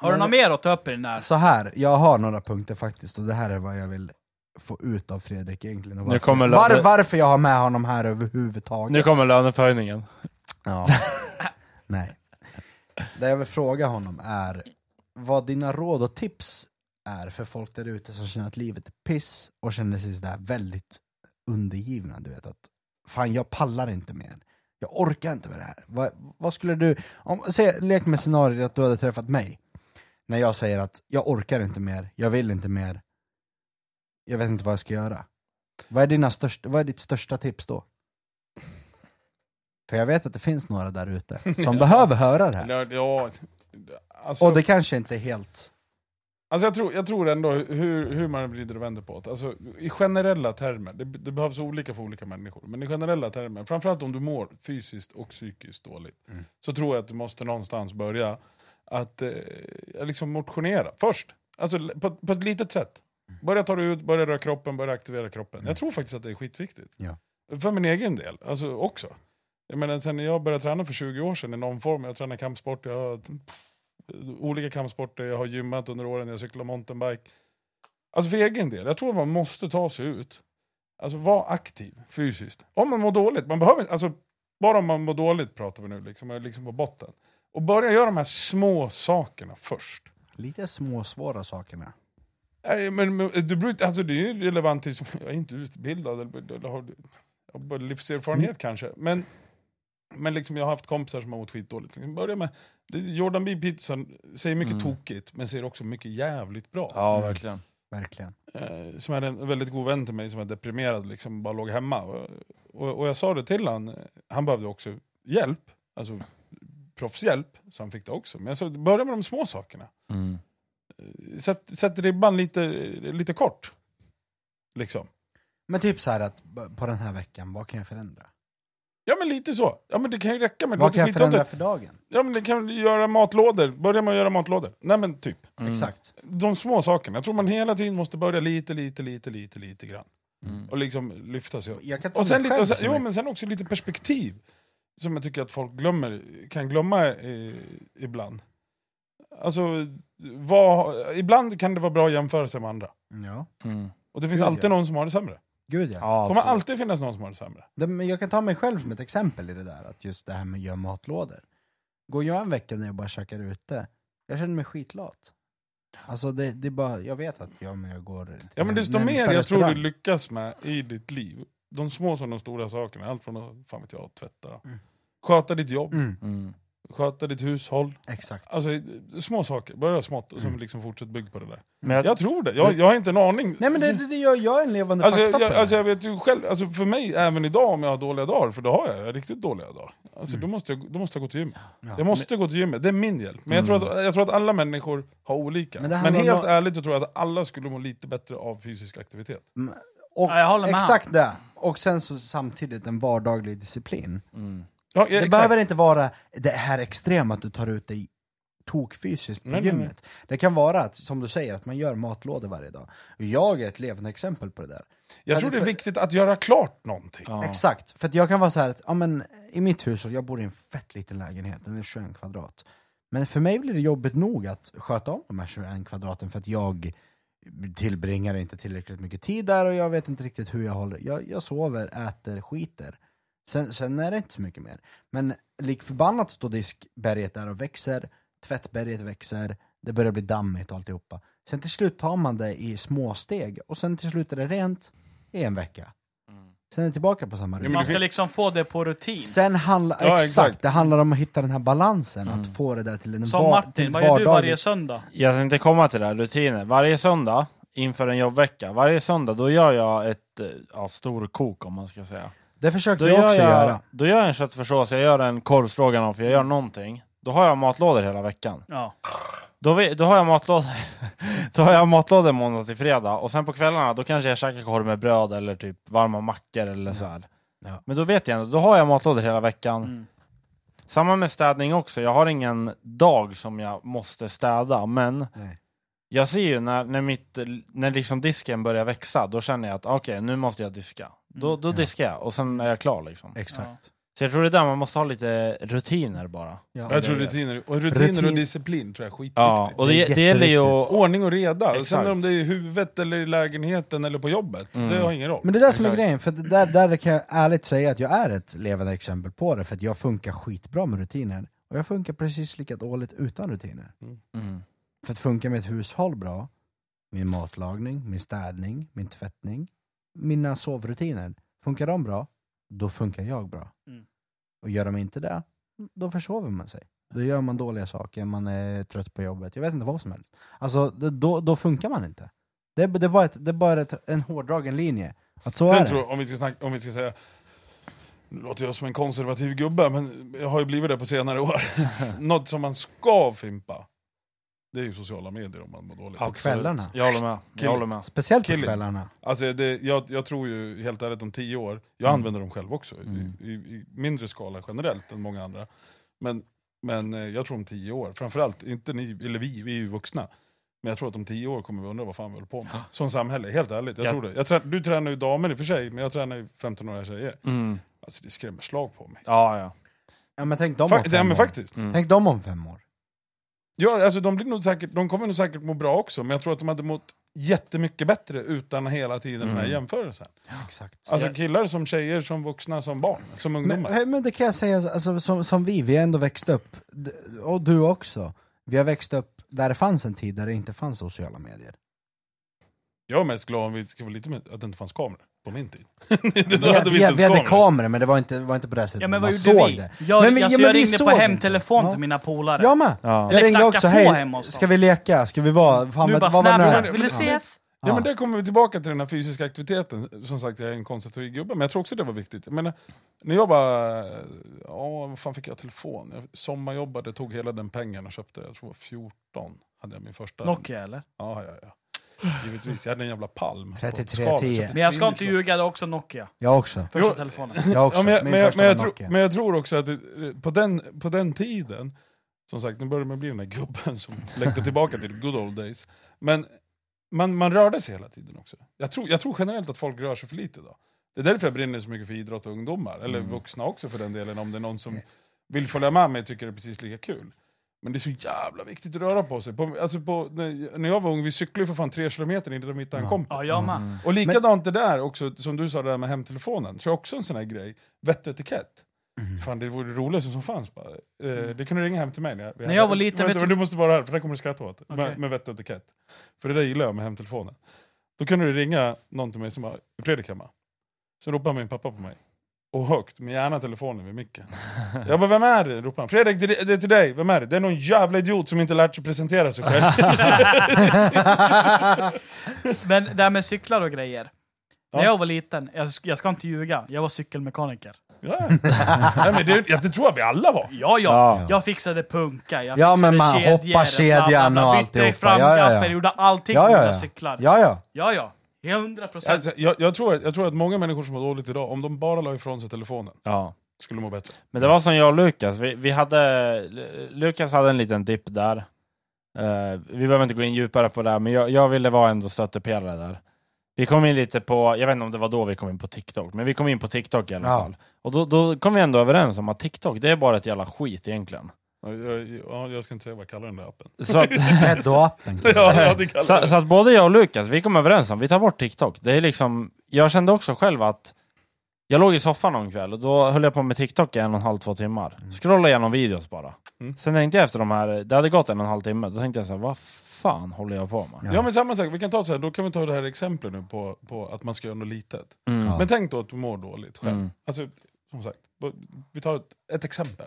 Har du något mer att ta upp i den här? Så här, jag har några punkter faktiskt, och det här är vad jag vill få ut av Fredrik egentligen. Och Nu varför, kommer var, varför jag har med honom här överhuvudtaget. Nu kommer löneförhöjningen. Ja. Nej. Det jag vill fråga honom är vad dina råd och tips är för folk där ute som känner att livet är piss och känner sig sådär väldigt undergivna. Du vet att fan jag pallar inte mer. Jag orkar inte med det här. Vad, vad skulle du, om, se, lek med scenariot att du hade träffat mig. När jag säger att jag orkar inte mer, jag vill inte mer. Jag vet inte vad jag ska göra. Vad är, dina största, vad är ditt största tips då? För jag vet att det finns några där ute som behöver höra det här. Ja, alltså, Och det kanske inte är helt... alltså jag, tror, jag tror ändå hur, hur man vrider och vänder på det. Alltså, I generella termer, det, det behövs olika för olika människor, men i generella termer, framförallt om du mår fysiskt och psykiskt dåligt, Mm. så tror jag att du måste någonstans börja att eh, liksom motionera först. Alltså på, på ett litet sätt. Börja ta dig ut, börja röra kroppen, börja aktivera kroppen. Jag tror faktiskt att det är skitviktigt. Ja. För min egen del, alltså också. Jag menar, sen jag började träna för 20 år sedan i någon form, jag tränar kampsport, jag olika kampsporter, jag har gymmat under åren, jag cyklar mountainbike. Alltså för egen del, jag tror man måste ta sig ut. Alltså vara aktiv fysiskt. Om man mår dåligt, man behöver alltså bara om man mår dåligt pratar vi nu, liksom, är liksom på botten. Och börja göra de här små sakerna först. Lite små svåra sakerna. Nej, Men, men du, brukar- alltså, det är ju relevant till, jag är inte utbildad, eller, eller har, livserfarenhet kanske. Men, men liksom, jag har haft kompisar som har mått skitdåligt. Liksom, Börja med, det, Jordan B. Peterson säger mycket Mm. tokigt, men säger också mycket jävligt bra. Ja verkligen. Verkligen. Eh, som är en väldigt god vän till mig som är deprimerad, liksom bara låg hemma. Och, och, och jag sa det till han, han behövde också hjälp, alltså proffshjälp, så han fick det också. Men jag sa, börja med de små sakerna. Mm. Sätt, sätt ribban lite, lite kort. Liksom. Men typ så här att på den här veckan, vad kan jag förändra? Ja men lite så. Ja men det kan ju räcka med det. Vad kan jag förändra för dagen? Ja men det kan göra matlådor. Börja med att göra matlådor. Nej men typ. Mm. Exakt. De små sakerna. Jag tror man hela tiden måste börja lite, lite, lite, lite, lite grann. Mm. Och liksom lyfta sig upp. Jag kan ta Och sen, lite, och sen, jo, men sen också lite perspektiv. Som jag tycker att folk glömmer, kan glömma eh, ibland. Alltså, vad, ibland kan det vara bra att jämföra sig med andra. Ja, Mm. Och det finns Gud, alltid ja. någon som har det sämre. Gud ja. Ja, kommer absolut. alltid finnas någon som har det sämre. Det, men jag kan ta mig själv som ett exempel i det där, att just det här med att göra matlådor. Går jag en vecka när jag bara käkar ute, jag känner mig skitlat. Alltså det, det är bara, jag vet att jag, men jag går till Ja men desto mer jag tror du lyckas med i ditt liv, de små som de stora sakerna, allt från att fan vet jag, tvätta, Mm. sköta ditt jobb, Mm. Mm. Sköta ditt hushåll. Exakt. Alltså små saker, börja smått och sen liksom fortsätt bygg på det där. Men jag, Jag tror det, jag, jag har inte en aning. Nej men det, det, det gör jag en levande Alltså, fakta på jag, det. alltså jag vet ju själv, alltså för mig även idag om jag har dåliga dagar, för då har jag riktigt dåliga dagar. Alltså då, måste jag, då måste jag gå till gymmet. Ja. Jag måste gå till gymmet, det är min hjälp. Men jag, tror att, jag tror att alla människor har olika. Men Men, helt om- ärligt så tror jag att alla skulle må lite bättre av fysisk aktivitet. Och, Ja, jag håller med exakt det. Och sen så samtidigt en vardaglig disciplin. mm. Ja, ja, Det exakt. behöver inte vara det här extrema att du tar ut dig tokfysiskt på Nej, nej, nej. gymmet. Det kan vara att, som du säger, att man gör matlådor varje dag. Jag är ett levande exempel på det där. Jag tror det är för- viktigt att göra klart någonting. Ja. Exakt, för att jag kan vara så här att, ja men i mitt hushåll, jag bor i en fett liten lägenhet, den är 21 kvadrat. Men för mig blir det jobbigt nog att sköta om de här 21 kvadraten för att jag tillbringar inte tillräckligt mycket tid där och jag vet inte riktigt hur jag håller, jag, jag sover, äter, skiter. Sen, sen är det inte så mycket mer. Men lik förbannat står diskberget där och växer, tvättberget växer, det börjar bli dammigt och alltihopa. Sen till slut tar man det i små steg och sen till slut är det rent i en vecka. Sen är det tillbaka på samma men Man ska liksom få det på rutin. Sen handlar, Ja, exakt, exakt. det handlar om att hitta den här balansen, att få det där till en Som var- Martin, vad gör du varje söndag? Jag tänkte komma till det här, rutiner. Varje söndag inför en jobbvecka, varje söndag då gör jag ett ja, stor kok om man ska säga. Det försökte Då jag också jag, göra. då gör jag en köttfärssås, jag gör en korvstroganoff, jag gör någonting. Då har jag matlådor hela veckan. Ja. Då, vi- då har jag matlådor Då har jag matlådor måndag till fredag och sen på kvällarna då kanske jag käkar korv med bröd eller typ varma mackor eller så här. Ja. Men då vet jag ändå, då har jag matlådor hela veckan. Mm. Samma med städning också, jag har ingen dag som jag måste städa men Nej. Jag ser ju när, när, mitt, när liksom disken börjar växa, då känner jag att okej, nu måste jag diska. Då, då Ja. diskar jag och sen är jag klar liksom. Exakt. Så jag tror det är där man måste ha lite rutiner bara. Ja. Jag tror rutiner, och rutiner Rutin- och disciplin tror jag är skitviktigt. Ja, och det, Det är det gäller ju att... Ordning och reda, Exakt. sen om det är i huvudet eller i lägenheten eller på jobbet, Mm. det har ingen roll. Men det är det som är grejen, för där, där kan jag ärligt säga att jag är ett levande exempel på det, för att jag funkar skitbra med rutiner. Och jag funkar precis lika dåligt utan rutiner. Mm. För att funka med ett hushåll bra, min matlagning, min städning, min tvättning, mina sovrutiner, funkar de bra, då funkar jag bra. Mm. Och gör de inte det, då försover man sig. Då gör man dåliga saker, man är trött på jobbet, jag vet inte vad som helst. Alltså, då, då funkar man inte. Det, är- det är bara, ett, det är bara ett, en hårdragen linje. Att så är Sen det. tror jag, om vi ska, snacka, om vi ska säga, nu låter jag som en konservativ gubbe, men jag har ju blivit det på senare år. Något som man ska fimpa, det är ju sociala medier om man mår dåligt. På kvällarna. Jag håller med. Jag håller med. Speciellt på Kill it. kvällarna. Alltså det, jag, jag tror ju helt ärligt om tio år, jag Mm. använder dem själv också, Mm. i, i, i mindre skala generellt än många andra. Men, men eh, jag tror om tio år, framförallt, inte ni, eller vi, vi är ju vuxna, men jag tror att om tio år kommer vi undra vad fan vi håller på med. Som samhälle, helt ärligt. Jag Ja. tror det. Jag trä, du tränar ju damer i och för sig, men jag tränar ju 15-åriga tjejer. Mm. Alltså det skrämmer slag på mig. Ja, ja. Ja men tänk dem om fem ja, men år. faktiskt. Mm. Tänk dem om fem år. Ja, alltså de, blir nog säkert, de kommer nog säkert må bra också, men jag tror att de hade mått jättemycket bättre utan hela tiden den här Mm. jämförelsen. Exakt. Alltså Ja. killar som tjejer, som vuxna, som barn, som ungdomar. Men, men det kan jag säga, alltså, som, som vi, vi har ändå växt upp, och du också. Vi har växt upp där det fanns en tid där det inte fanns sociala medier. Jag är mest glad om vi ska vara lite med, att det inte fanns kameror på min tid. Vi, hade vi, vi, hade kameror. men det var inte, var inte på det sättet Ja men man såg vi? det. Jag, Men vi- alltså, ja, men jag ringde på hemtelefon inte. till mina polare. Jag med! Ja. Jag ringde också, på hej, ska vi leka? Ska vi vara... Fan, nu bara Ja. vill du ses? Ja, men där kommer vi tillbaka till den här fysiska aktiviteten. Som sagt, jag är en konservativ gubbe, men jag tror också det var viktigt. Menar, när jag var... Ja, vad fan fick jag telefon? Jag sommarjobbade, tog hela den pengen och köpte, jag tror 14, hade jag min första. Nokia eller? Ja, ja, ja. Givetvis, jag hade en jävla palm. på 3310. skalet, köpte Men jag ska inte ljuga, det är också Nokia. Jag också. Första Jo. telefonen. Jag också. Ja, men, jag, Min men, jag, första men, jag var tror, Nokia. men jag tror också att det, på, den, på den tiden, som sagt nu börjar man bli den där gubben som längtar tillbaka till good old days. Men man, man rörde sig hela tiden också. Jag tror, jag tror generellt att folk rör sig för lite idag. Det är därför jag brinner så mycket för idrott och ungdomar, eller Mm. vuxna också för den delen, om det är någon som vill följa med mig och tycker det är precis lika kul. Men det är så jävla viktigt att röra på sig. På, alltså på, när, när jag var ung, vi cyklade ju för fan tre kilometer in där vi hittade en kompis. Ja, jag. Mm. Och likadant det där också, som du sa det där med hemtelefonen, tror jag också en sån här grej. Vett och etikett. Mm. Fan det vore det roligaste som fanns bara. Eh, det kunde ringa hem till mig. När jag, När jag var liten, Vänta, du- du måste vara här, för det kommer du skratta åt. Okej. Med, med vett och etikett. För det där gillar jag med hemtelefonen. Då kunde du ringa någon till mig som var Fredrik hemma. Så ropade min pappa på mig. Och högt, men gärna telefonen vid micken. Jag bara, vem är det? ropar han. Fredrik, det är- det är till dig, vem är det? Det är någon jävla idiot som inte lärt sig presentera sig själv. Men det här med cyklar och grejer. Ja. När jag var liten, jag, sk- jag ska inte ljuga, jag var cykelmekaniker. ja. Nej, men det, ja, det tror jag vi alla var. Ja, ja. Ja. Jag fixade punka, jag Ja, fixade men man kedjor, hoppar kedjan bla, bla, och bla, Bytte alltihopa. fram Ja, ja, ja. gjorde allting Ja, med ja, mina ja. cyklar. Ja, ja. Ja, ja. 100 procent. Alltså, jag, jag, tror, att- jag tror att många människor som mår dåligt idag, om de bara la ifrån sig telefonen, Ja. skulle må bättre. Men det var som jag och Lukas, vi, vi hade, Lukas hade en liten dipp där. Eh, vi behöver inte gå in djupare på det, här, men jag, jag ville vara ändå stöttepelare där. Vi kom in lite på, jag vet inte om det var då vi kom in på TikTok, men vi kom in på TikTok i alla Ja. fall. Och då, då kom vi ändå överens om att TikTok, det är bara ett jävla skit egentligen. Ja, Jag, ja, ska inte säga vad jag kallar den där appen. Så att, Pedo-appen. Ja, ja, så, så att både jag och Lukas, vi kom överens om, vi tar bort TikTok. Det är liksom, jag kände också själv att jag låg i soffan någon kväll och då höll jag på med TikTok i en och en halv, två timmar. Scrollade igenom videos bara. Mm. Sen tänkte jag efter de här, det hade gått en och en halv timme, då tänkte jag så här, vad fan håller jag på med? Ja men samma sak, vi kan ta så här, då kan vi ta det här exemplet nu på, på att man ska göra något litet. Mm. Ja. Men tänk då att du mår dåligt själv. Mm. Alltså, som sagt, vi tar ett, ett exempel.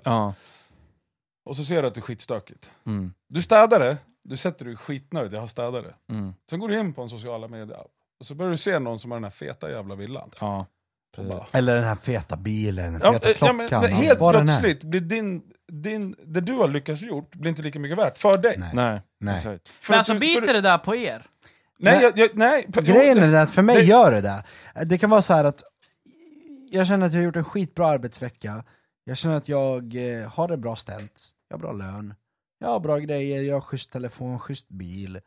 Och så ser du att det är skitstökigt. Mm. Du städar det, du sätter dig skitnöjd, jag har städat det. Mm. Sen går du in på en sociala medier och så börjar du se någon som har den här feta jävla villan. Ja. Bara, Eller den här feta bilen, den Ja, feta eh, ja, klockan. men, helt plötsligt blir din, din, det du har lyckats gjort blir inte lika mycket värt för dig. Nej. Nej. Nej. För Men alltså du- biter för- det där på er? Nej, jag, jag, nej. Grejen är den att för mig det- gör det där. Det kan vara så här att jag känner att jag har gjort en skitbra arbetsvecka, jag känner att jag eh, har det bra ställt, jag har bra lön, jag har bra grejer, jag har schysst telefon, schysst bil,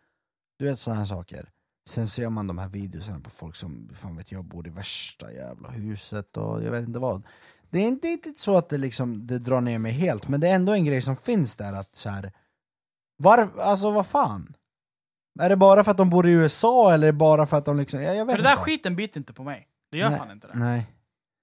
du vet sådana här saker. Sen ser man de här videorna på folk som, fan vet jag, bor i värsta jävla huset och jag vet inte vad. Det är inte, inte så att det liksom, det drar ner mig helt, men det är ändå en grej som finns där att så här. Var, alltså vad fan? Är det bara för att de bor i USA eller bara för att de liksom, jag, jag vet För det där inte. skiten biter inte på mig. Det gör Nej. fan inte det. Nej.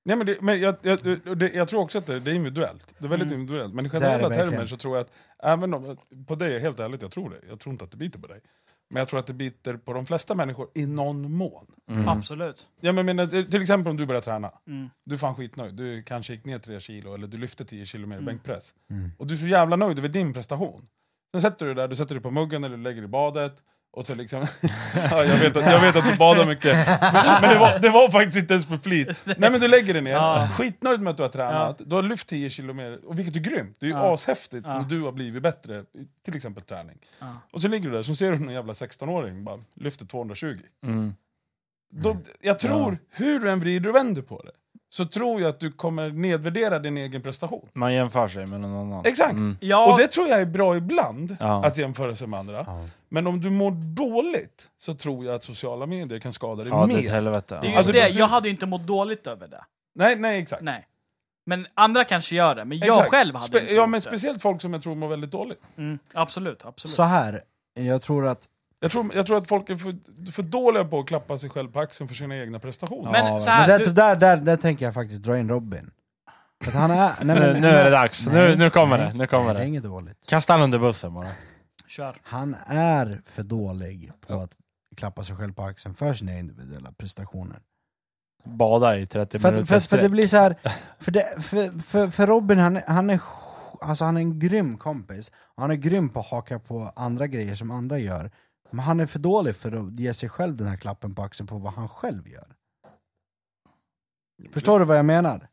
Nej, men det, men jag, jag, det, jag tror också att det, det är individuellt. Det är väldigt Mm. individuellt. Men i Det är det generella termer så tror jag att, även om, på dig, helt ärligt, jag tror det. Jag tror inte att det biter på dig. Men jag tror att det biter på de flesta människor i någon mån. Mm. Absolut. Ja, men, men, till exempel om du börjar träna. Mm. Du är fan skitnöjd. Du kanske gick ner 3 kilo eller du lyfte 10 kilo mer i Mm. bänkpress. Mm. Och du är så jävla nöjd över din prestation. Sen sätter du dig där, du sätter dig på muggen eller du lägger dig i badet. Och så liksom, ja, jag, vet att, jag vet att du badar mycket, men, men det, var, det var faktiskt inte ens med flit. Nej men du lägger dig ner, Ja. skitnöjd med att du har tränat, du har lyft 10 kilo mer, och vilket är grymt. Det är ju Ja. ashäftigt Ja. när du har blivit bättre, till exempel träning. Ja. Och så ligger du där, så ser du en jävla 16-åring bara lyfter 220. Mm. Då, jag tror, hur du än vrider och vänder på det, så tror jag att du kommer nedvärdera din egen prestation. Man jämför sig med någon annan. Exakt! Mm. Ja, Och det tror jag är bra ibland, Ja. att jämföra sig med andra. Ja. Men om du mår dåligt, så tror jag att sociala medier kan skada dig Ja, det är mer. helvete. det är Ja. just Alltså, det. Jag hade inte mått dåligt över det. Nej, nej exakt. Nej. Men andra kanske gör det, men jag Exakt. själv hade Spe- inte Ja men det. speciellt folk som jag tror mår väldigt dåligt. Mm, absolut, absolut. Så här, jag tror att... Jag tror, jag tror att folk är för, för dåliga på att klappa sig själv på axeln för sina egna prestationer. Men ja, så här, men du- där, där, där, där tänker jag faktiskt dra in Robin. För att han är... Nej, Nu, men, nu är det dags, nu, Nej, nu kommer nej, det. Nu kommer nej, det är det. inget dåligt. Kasta han under bussen bara. Kör. Han är för dålig på Ja. att klappa sig själv på axeln för sina individuella prestationer. Bada i 30 För, minuter för, för det blir så här, för, det, för, för, för Robin han, är- han är Alltså han är en grym kompis, han är grym på att haka på andra grejer som andra gör Men han är för dålig för att ge sig själv den här klappen på axeln på vad han själv gör Förstår du vad jag menar?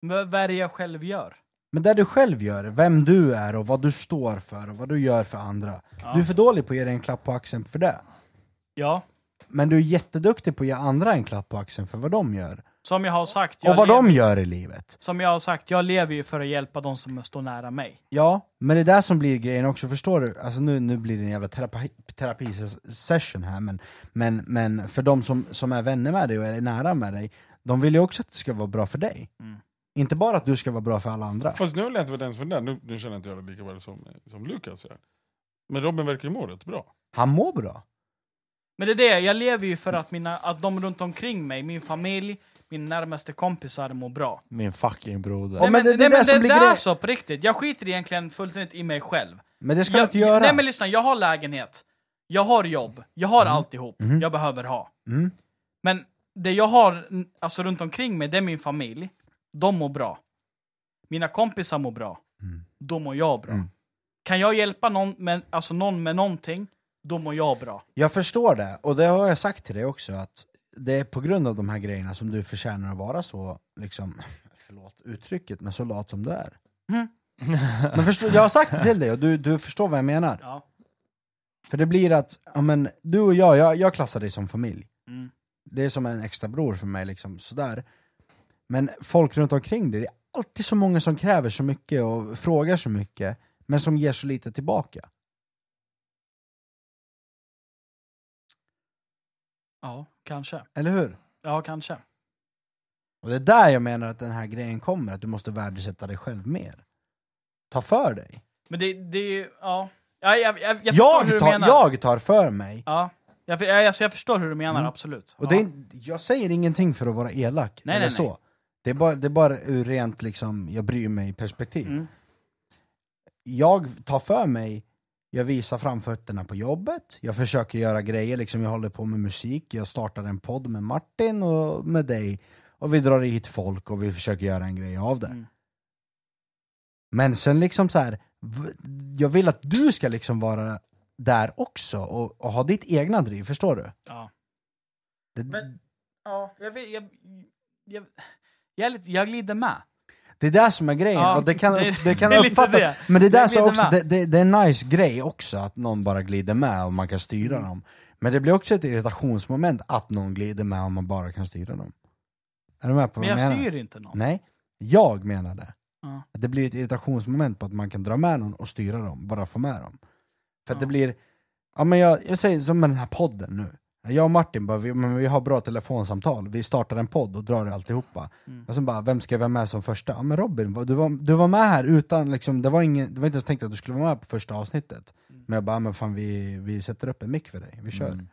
Vad vad är det jag själv gör? Men det du själv gör, vem du är och vad du står för och vad du gör för andra Ja. Du är för dålig på att ge dig en klapp på axeln för det ja. Men du är jätteduktig på att ge andra en klapp på axeln för vad de gör Som jag har sagt, jag Och vad lever, de gör i livet som jag har sagt, jag lever ju för att hjälpa de som står nära mig. Ja, men det är där som blir grejen också, förstår du? Alltså nu, nu blir det en jävla terapi, terapisession här, men, men, men för de som, som är vänner med dig och är nära med dig, de vill ju också att det ska vara bra för dig. Mm. Inte bara att du ska vara bra för alla andra. Fast nu är jag inte överens med den, nu, nu känner inte jag det lika väl som, som Lukas gör. Men Robin verkar ju må rätt bra. Han mår bra. Men det är det, jag lever ju för att, mina, att de runt omkring mig, min familj, mina närmaste kompisar mår bra. Min fucking broder. Ja, men det- det är nej, det men som det, blir det är grej- så på riktigt. Jag skiter egentligen fullständigt i mig själv. Men det ska du Jag, inte göra. nej men lyssna, jag har lägenhet. Jag har jobb. Jag har Mm. alltihop Mhm. jag behöver ha. Mm. Men det jag har mm, alltså, runt omkring mig, det är min familj. De mår bra. Mina kompisar mår bra. Mm. Då mår jag bra. Mm. Kan jag hjälpa någon med, alltså, någon med någonting, då mår jag bra. Jag förstår det, och det har jag sagt till dig också, att det är på grund av de här grejerna som du förtjänar att vara så, liksom, förlåt uttrycket, men så lat som du är. Mm. Men förstå, jag har sagt det till dig, och du, du förstår vad jag menar. Ja. För det blir att, ja men, du och jag, jag, jag klassar dig som familj. Mm. Det är som en extra bror för mig, liksom, sådär. Men folk runt omkring dig, det är alltid så många som kräver så mycket och frågar så mycket, men som ger så lite tillbaka. ja, kanske. Eller hur? Ja, kanske. Och det är där jag menar att den här grejen kommer, att du måste värdesätta dig själv mer. Ta för dig. Men det, det ja. ja jag, jag, jag förstår hur Jag du tar, menar. jag tar för mig. Ja. Jag, jag, alltså, jag förstår hur du menar, Mm. absolut. Och ja. det är, jag säger ingenting för att vara elak, Nej, eller nej, nej. Det är, bara, det är bara ur rent liksom, jag bryr mig perspektiv. Mm. Jag tar för mig, jag visar framfötterna på jobbet, jag försöker göra grejer, liksom jag håller på med musik, jag startar en podd med Martin och med dig, och vi drar hit folk och vi försöker göra en grej av det. Mm. Men sen liksom så här, jag vill att du ska liksom vara där också och, och ha ditt egna driv, förstår du? Ja. Det, Men- Ja, jag, vet, jag, jag, jag, jag glider med. det är det som är grejen, Ja, och det kan, det- det kan det uppfattas, det. men det är, där Jag som också, det, det, är en nice grej också att någon bara glider med och man kan styra Mm. dem. Men det blir också ett irritationsmoment att någon glider med om man bara kan styra dem. Är du med på Men vad jag jag menar? styr inte någon. Nej, jag menar det. Ja. Att Det blir ett irritationsmoment på att man kan dra med någon och styra dem, bara få med dem. För att Ja. det blir, ja men jag, jag säger som med den här podden nu. Jag och Martin bara, vi, men vi har bra telefonsamtal, vi startar en podd och drar alltihopa. Mm. Och sen bara, vem ska vi ha med som första? Ja men Robin, du var, du var med här utan liksom, det var, ingen, det var inte ens tänkt att du skulle vara med på första avsnittet. Mm. Men jag bara, men fan vi, vi sätter upp en mick för dig, vi kör. Mm.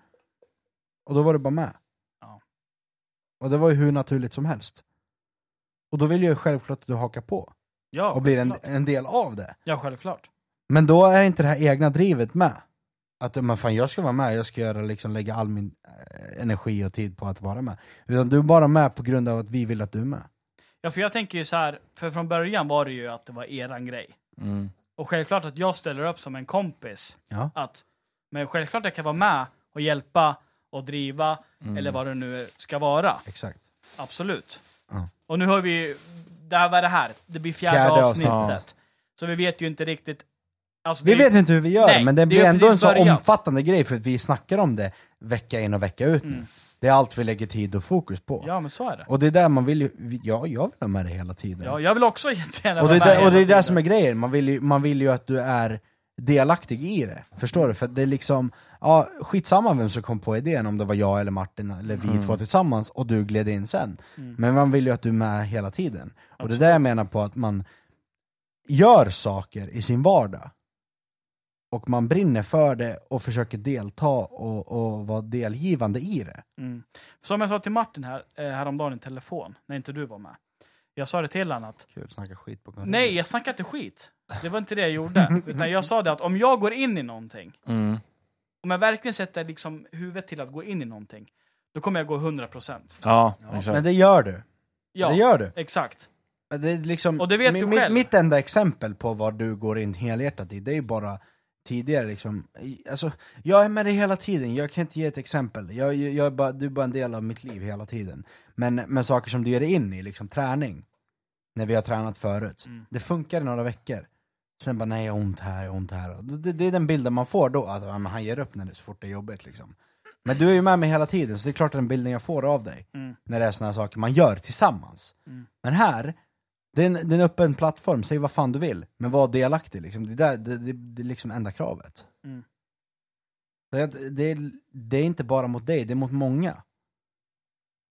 Och då var du bara med. Ja. Och det var ju hur naturligt som helst. Och då vill jag ju självklart att du hakar på Ja, och blir en, en del av det. Ja, självklart. Men då är inte det här egna drivet med. Att men fan, jag ska vara med, jag ska göra, liksom, lägga all min eh, energi och tid på att vara med. Utan du är bara med på grund av att vi vill att du är med. Ja, för jag tänker ju så här, för från början var det ju att det var eran grej. Mm. Och självklart att jag ställer upp som en kompis. Ja. Att, men självklart jag kan vara med och hjälpa och driva, Mm. eller vad det nu ska vara. Exakt. Absolut. Ja. Och nu har vi, det här, vad är det här? Det blir fjärde, Fjärde avsnittet. avsnittet. Så vi vet ju inte riktigt. Alltså, Vi vet inte hur vi gör, Nej, men det det blir ändå en så börjat. omfattande grej för att vi snackar om det vecka in och vecka ut. Mm. Det är allt vi lägger tid och fokus på. Ja, men så är det. Och det är där man vill ju, ja jag vill ha med det hela tiden. Ja, jag vill också jättegärna och vara med där, och det är det som är grejen, man vill, ju, man vill ju att du är delaktig i det. Förstår du? För det är liksom, ja skitsamma vem som kom på idén, om det var jag eller Martin eller vi Mm. två tillsammans och du gled in sen. Mm. Men man vill ju att du är med hela tiden. Och det är det jag menar på att man gör saker i sin vardag. Och man brinner för det och försöker delta och, och vara delgivande i det. Mm. Som jag sa till Martin här, eh, häromdagen i telefon, när inte du var med. Jag sa det till honom att, Kul, snacka skit på kontoret. nej jag snackar inte skit. Det var inte det jag gjorde. Utan jag sa det att om jag går in i någonting, Mm. om jag verkligen sätter liksom huvudet till att gå in i någonting, då kommer jag gå 100%. Ja, Ja, exakt. men det gör du. Ja, Det gör du. exakt. Det är liksom, Och det vet du själv. Mitt enda exempel på vad du går in helhjärtat i, det är ju bara tidigare liksom, alltså, jag är med dig hela tiden, jag kan inte ge ett exempel, jag, jag, är bara, du är bara en del av mitt liv hela tiden. Men, men saker som du ger dig in i, liksom träning, när vi har tränat förut, Mm. det funkar i några veckor. Sen bara, nej jag har ont här, jag har ont här. Det, det är den bilden man får då, att men han ger upp när det, så fort det är jobbigt liksom. Men du är ju med mig hela tiden, så det är klart den bilden jag får av dig, Mm. när det är här saker man gör tillsammans. Mm. Men här, det är, en, det är en öppen plattform, säg vad fan du vill, men var delaktig liksom. Det, där, det, det, det är liksom enda kravet. Mm. Det, är, det är inte bara mot dig, det är mot många.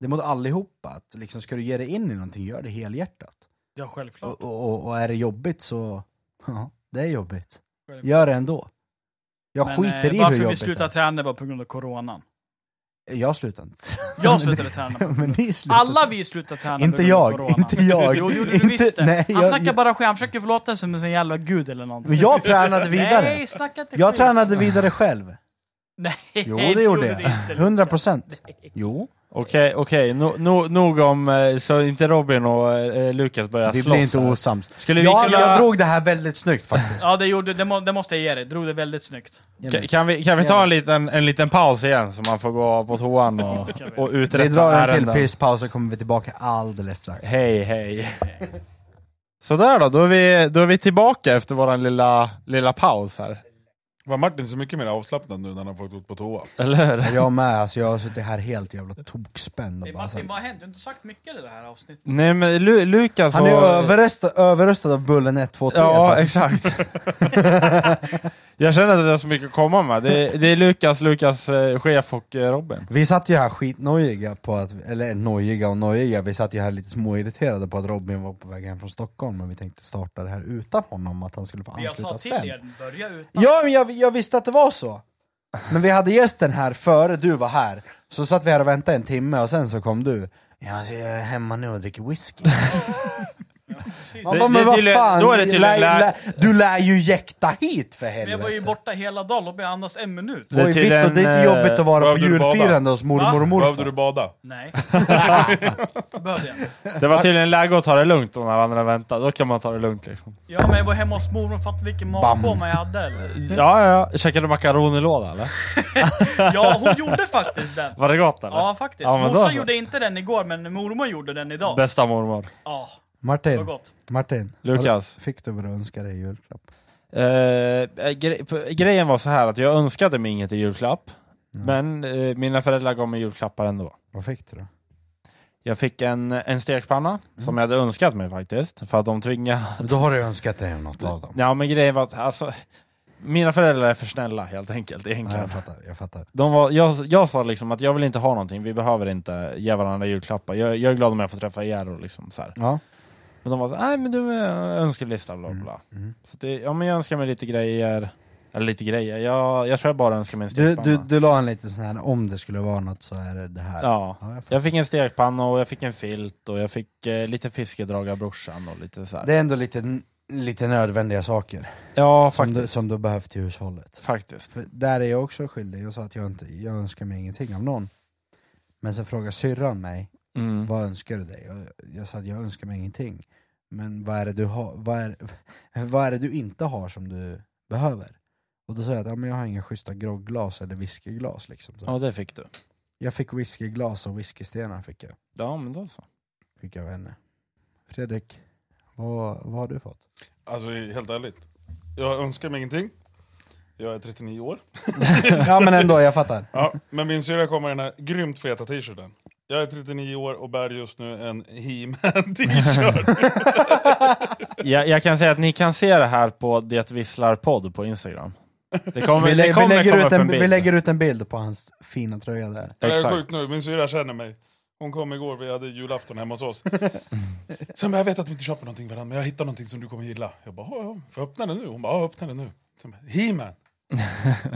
Det är mot allihopa, att liksom, ska du ge dig in i någonting, gör det helhjärtat. Ja, självklart. Och, och, och, är det jobbigt så, ja, det är jobbigt. Självklart. Gör det ändå. Jag Men, skiter eh, i hur Varför vi jobbigt slutade det träna var på grund av coronan. Jag slutar inte. Jag slutade träna. men ni slutar. Alla vi slutade träna Inte på grund av jag, corona. inte jag. Jo, det gjorde Inte- du visst det. nej, Han jag- snackar jag- bara skit, han försöker förlåta sig som en sån jävla gud eller någonting. Men jag tränade vidare. Nej, snacka inte Jag skit. tränade vidare själv. Nej, Jo, det gjorde jag. inte, 100 procent. Jo. Okej, okej. No, no, nog om, eh, så inte Robin och eh, Lukas börjar Vi slåss blir inte här. osams. Skulle vi Ja, kunna... jag drog det här väldigt snyggt faktiskt. Ja, det, gjorde, det, må, det måste jag ge dig. Drog det väldigt snyggt. Kan, kan, vi, kan vi ta en liten, en liten paus igen så man får gå på toan och, och Vi uträtta drar en till ärenden? pisspaus och kommer vi tillbaka alldeles strax. Hej, hej. Sådär då, då är, vi, då är vi tillbaka efter våran lilla, lilla paus här. Var Martin så mycket mer avslappnad nu när han har fått gå på toa? Eller hur? Jag med, alltså jag har suttit här helt jävla tokspänd och bara Martin, vad har hänt? Du har inte sagt mycket i det här avsnittet. Nej men Lu, Lukas Han är och- överröstad, överröstad av Bullen 1, 2, 3 Ja, exakt. jag känner att jag har så mycket att komma med. Det, är- det är Lukas, Lukas eh, chef och eh, Robin. Vi satt ju här skitnojiga på att, eller nojiga och nojiga, vi satt ju här lite småirriterade på att Robin var på väg hem från Stockholm men vi tänkte starta det här utan honom, att han skulle få Men jag sa ansluta till sen. er, börja utan. Ja, men jag, jag visste att det var så! Men vi hade gästen här före du var här, så satt vi här och väntade en timme och sen så kom du Ja, jag är hemma nu och dricker whisky. Man bara, men vad fan, då är det tydligen lär, lä- lär, du lär ju jäkta hit för Men jag var ju helvete! borta hela dagen, låt mig andas en minut. Det är Oj Victor, det är inte eh, jobbigt att vara på du bada? julfirande hos mormor och Behövde du morfar. bada? Nej. Behövde jag. Det var tydligen läge att ta det lugnt då när andra väntar. Då kan man ta det lugnt liksom. Ja men jag var hemma hos mormor, fattar vilken magkoma jag hade eller? Ja, ja. Käkade du makaronilåda eller? Ja, hon gjorde faktiskt den. Var det gott eller? Ja faktiskt. Ja, Morsan gjorde inte den igår, men mormor gjorde den idag. Bästa mormor. Ja, Martin, gott. Martin. Lukas. Fick du vad du önskade i julklapp? Eh, gre p- grejen var så här att jag önskade mig inget i julklapp. Mm. Men eh, mina föräldrar gav mig julklappar ändå. Vad fick du då? Jag fick en, en stekpanna, Mm. som jag hade önskat mig faktiskt. För att de tvingade... Då har du önskat dig något av dem. Ja men grejen var att, alltså... Mina föräldrar är för snälla helt enkelt, Ja, egentligen. jag fattar, jag fattar. De var, jag, jag sa liksom att jag vill inte ha någonting, vi behöver inte ge varandra julklappar. Jag, jag är glad om jag får träffa er och liksom så här. Ja. Men de var så nej men du är önskelista bla bla bla. Mm. Så det, ja men jag önskar mig lite grejer, eller lite grejer, jag, jag tror jag bara önskar mig en Du, stekpanna. du, du la en liten sån här, om det skulle vara något så är det det här. Ja. Ja, jag. Jag fick en stekpanna och jag fick en filt och jag fick eh, lite fiskedrag av brorsan och lite så här. Det är ändå lite, lite nödvändiga saker Ja som du, faktiskt. som du behövt i hushållet. Faktiskt. För där är jag också skyldig, jag sa att jag, inte, jag önskar mig ingenting av någon. Men sen frågade syrran mig, Mm. vad önskar du dig? Och jag sa att jag önskar mig ingenting. Men vad är det du, har, vad är, vad är det du inte har som du behöver? Och då sa jag att ja, men jag har inga schyssta grogglas eller whiskyglas. Liksom. Så Ja det fick du. Jag fick whiskyglas och whiskystenar fick jag, Ja men då så. fick jag av henne. Fredrik, vad, vad har du fått? Alltså helt ärligt, jag önskar mig ingenting. Jag är 39 år. ja men ändå, jag fattar. Ja, men min syrra kommer i den här grymt feta t-shirten. Jag är 39 år och bär just nu en He-Man t-shirt. Jag, jag kan säga att ni kan se det här på Det Visslar podd på Instagram. Det kommer, Vi, det lä- kommer vi, lägger ut en, bild. vi lägger ut en bild på hans fina tröja där. Jag är sjukt nu, min syrra känner mig. Hon kom igår, vi hade julafton hemma hos oss. Sen bara, jag vet att vi inte köper någonting varandra, men jag hittar någonting som du kommer gilla. Jag bara, ja, får jag öppna den nu? Hon bara, ja, öppna den nu. He-Man!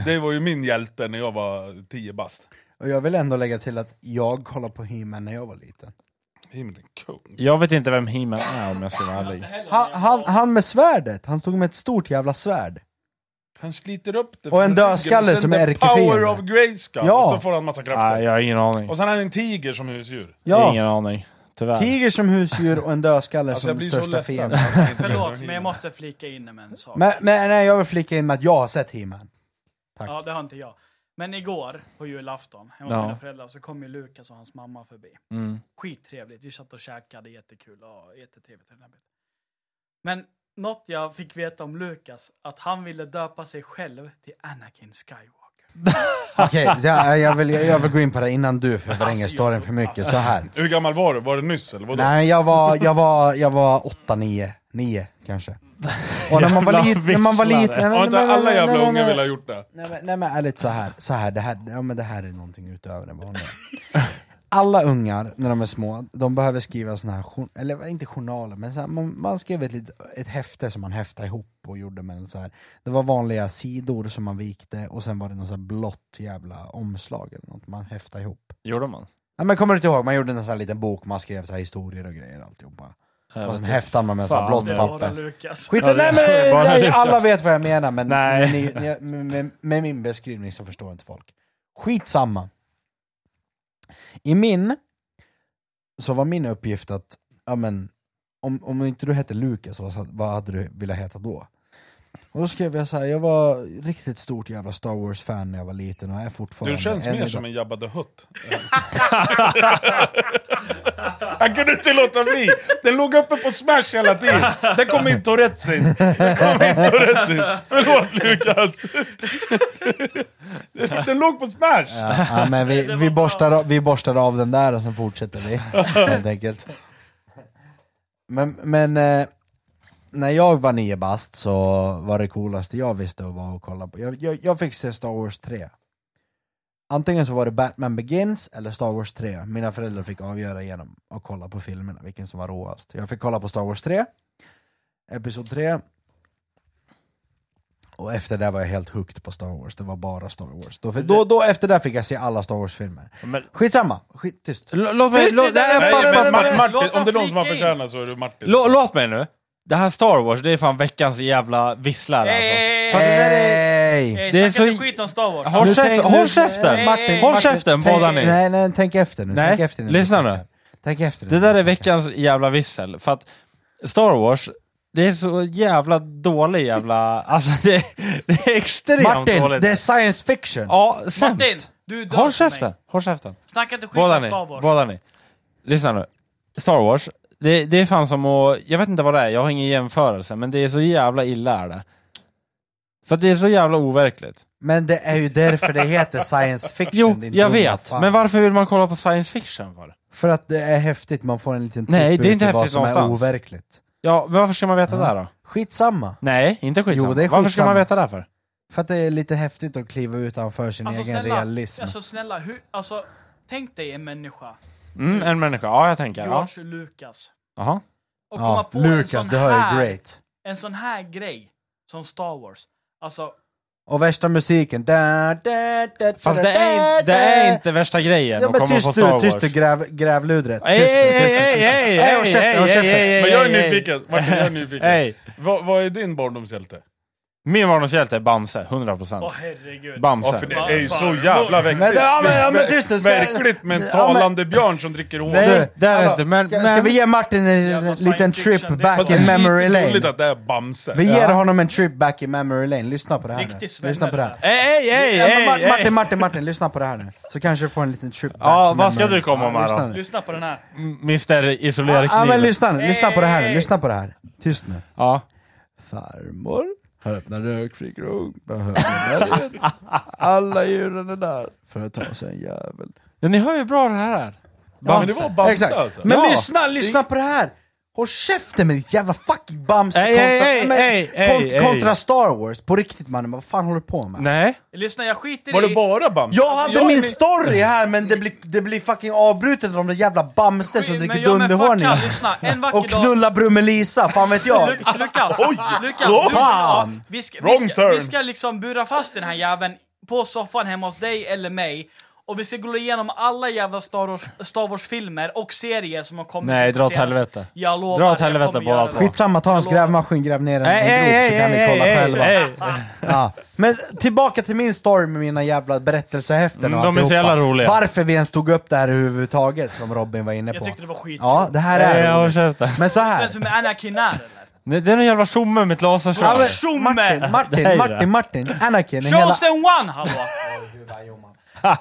Det var ju min hjälte när jag var 10 bast. Och jag vill ändå lägga till att jag kollade på He-Man när jag var liten. Är kung. Jag vet inte vem He-Man är om jag ska vara ärlig. Han, han, han med svärdet, han stod med ett stort jävla svärd. Han sliter upp det Och en dödskalle som the ärkefiende. Power of Grayskull! Ja. Och så får han massa krafter. Nej, jag har ingen aning. Och sen har han en tiger som husdjur. Ja, Ingen aning. Tyvärr. tiger som husdjur och en dödskalle Alltså som blir så största ledsen. fiende. att jag inte vet Förlåt, men jag måste flika in med en sak. Men, men nej, jag vill flika in med att jag har sett He-Man. Tack. Ja, det har inte jag. Men igår, på julafton, hemma hos Ja. mina föräldrar, så kom ju Lukas och hans mamma förbi. Mm. Skittrevligt, vi satt och käkade, jättekul. Ja, jättetrevligt. Men något jag fick veta om Lukas, att han ville döpa sig själv till Anakin Skywalker. Okej, så jag, jag, vill, jag vill gå in på det innan du förvränger storyn för mycket. Så här. Hur gammal var du? Var det nyss eller vadå? Nej, jag var, jag var, jag var åtta, nio, nio kanske. Och när man var liten, när man var visslare. liten... nej, men- Har inte alla jävla nej, nej, unga velat ha gjort det? Nej men, nej men ärligt så här, så här, det här, ja, men det här är någonting utöver det vanliga. Alla ungar, när de är små, de behöver skriva såna här, eller inte journaler, men så här, man, man skrev ett, litet, ett häfte som man häftade ihop och gjorde med så här. Det var vanliga sidor som man vikte och sen var det något så här blått jävla omslag eller något man häftade ihop. Gjorde man? Ja, men kommer du inte ihåg, man gjorde en sån här liten bok, man skrev så här historier och grejer alltihopa. Jag Och sen inte. häftade man med så Fan, blått var var papper. Skit Ja, nej, men, nej, alla vet vad jag menar men. Ni, ni, med, med min beskrivning så förstår inte folk. Skitsamma. I min, så var min uppgift att, ja men, om, om inte du hette Lukas, vad, vad hade du velat heta då? Och då skrev jag så här, jag var riktigt stort jävla Star Wars-fan när jag var liten och är fortfarande Du känns än mer idag. som en Jabba the Hutt. Han kunde inte låta bli! Den låg uppe på smash hela tiden. Där kom in Tourettes in. Där kom in Tourettes in. Förlåt Lukas! Den, den låg på smash! Ja, ja, men vi, vi, borstar, av- vi borstar av den där och sen fortsätter vi, helt enkelt. Men, men eh, när jag var nio bast så var det coolaste jag visste att vara att kolla på, jag, jag, jag fick se Star Wars 3. Antingen så var det Batman Begins eller Star Wars 3. Mina föräldrar fick avgöra genom att kolla på filmerna, vilken som var råast. Jag fick kolla på Star Wars 3, Episod 3, och efter det var jag helt hooked på Star Wars, det var bara Star Wars. Då, då, då efter det fick jag se alla Star Wars-filmer. Skitsamma, skit, tyst. l- låt mig... Låt, nej, men- Martin, låt om det är någon som har förtjänat så är det Martin. lå- Låt mig nu. Det här Star Wars, det är fan veckans jävla visslar alltså. Hey, För det där är... hey, Det det är så- inte skit om Star Wars. Håll käften, tänk- nu- håll käften! Nej, Martin, Håll Martin, käften tänk- båda ni! Nej, nej, tänk efter nu. Nej, tänk efter nu. lyssna nu. Tänk efter Det nu. där är veckans jävla vissel, för att Star Wars, det är så jävla dålig jävla... Alltså det, det är extremt Martin, dåligt. det är science fiction! Ja, sämst! Martin, du dör Håll mig. käften, håll käften. Snacka inte skit Båda om Star Wars. båda ni. Lyssna nu. Star Wars, det, det är fan som att, jag vet inte vad det är, jag har ingen jämförelse, men det är så jävla illa är det. För att det är så jävla overkligt. Men det är ju därför det heter science fiction. Jo, din jag dumma vet, fan. men varför vill man kolla på science fiction för? För att det är häftigt, man får en liten Nej, tipp det är inte häftigt som är någonstans. overkligt. Ja, men varför ska man veta Ja. det då? Skitsamma. Nej, inte skitsamma. Jo, det är Varför ska skitsamma. man veta det för? För att det är lite häftigt att kliva utanför sin Alltså egen snälla, realism. alltså snälla, hur, alltså, tänk dig en människa, Mm, en människa, ja jag tänker. Ja. George Lucas, Jaha. och komma ja, på en Lucas, sån, det hör ju här, great. en sån här grej som Star Wars. Alltså, Och värsta musiken. Da, da, da, Fast da, det är, da, det är da. inte värsta grejen Ja att men komma på tyst Star du, Wars. tyst du gräv, grävludret. Hej, Tyst nu, hej, tyst nu. hej, hej, Nej, håll käften, håll hej, käften. hej, Men jag är hej, hej. nyfiken. Martin, jag är nyfiken. Hej. Vad, vad är din barndomshjälte? Min barndomshjälte är Bamse, 100%. åh herregud. Bamse. Ja, för det är ju så jävla Men, mäktigt. ja, men, ja, men tyst nu. ska- Verkligt med en Ja, men- talande björn som dricker honung. Nej, det är det inte, men... ska, men ska vi ge Martin en Jävla liten science trip fiction, det- back Fast det in är memory lite lane? att det är Bamse. Vi ger honom en trip back in memory lane, lyssna på det här Riktig nu. svenne Lyssna på det här. det Hej, hej, hej, Ja, men hej, Ma- hej. Martin, Martin, Martin, lyssna på det här nu. Så kanske du får en liten trip back Ja, to vad ska memory du komma med lyssna då? nu. Lyssna på den här. Mr Ja, Isolerkniv. men lyssna nu, lyssna på det här nu, lyssna på det här. Tyst nu. Ja. Farmor har öppnat rökfri grunk. Alla djuren är där för att ta sig en jävel. ja, ni hör ju bra det här är. Ja, men det var Bamse Exakt. alltså. Men Ja. lyssna, lyssna på det här! Håll käften med ditt jävla fucking Bamse Ey, kontra, ey, men, ey, ey, kont- kontra Star Wars. På riktigt mannen, vad fan håller du på med? Nej. Lyssna, jag skiter Var i... det bara Bamse? Jag hade Jag min story här men det blir, det blir fucking avbrutet om det jävla Bamse som dricker vacker Och dag... knulla Brummelisa, fan vet jag. Lu- Lukas, Lukas, Oj, du, ja, vi, ska, vi, ska, vi ska liksom bura fast den här jäveln på soffan hemma hos dig eller mig och vi ska gå igenom alla jävla Star Wars, Star Wars-filmer och serier som har kommit Nej, dra åt helvete. Jag lovar, Dra åt jag helvete båda två. Skitsamma, ta en Jag lovar. grävmaskin, gräv ner en, Hej, en grop så kan ni kolla själva. Ja. Men tillbaka till min story med mina jävla berättelsehäften och Mm, de är så jävla roliga. Varför vi ens tog upp det här överhuvudtaget, som Robin var inne på. Jag tyckte det var skit. Ja, det här är håll roligt. käften. Men så här. Den som är Anakin är eller? Nej, Det är en jävla tjomme med ett Ja, Tjomme! Martin, Martin, det. Martin, Martin, Anakin är hela, Chosen one, hallå!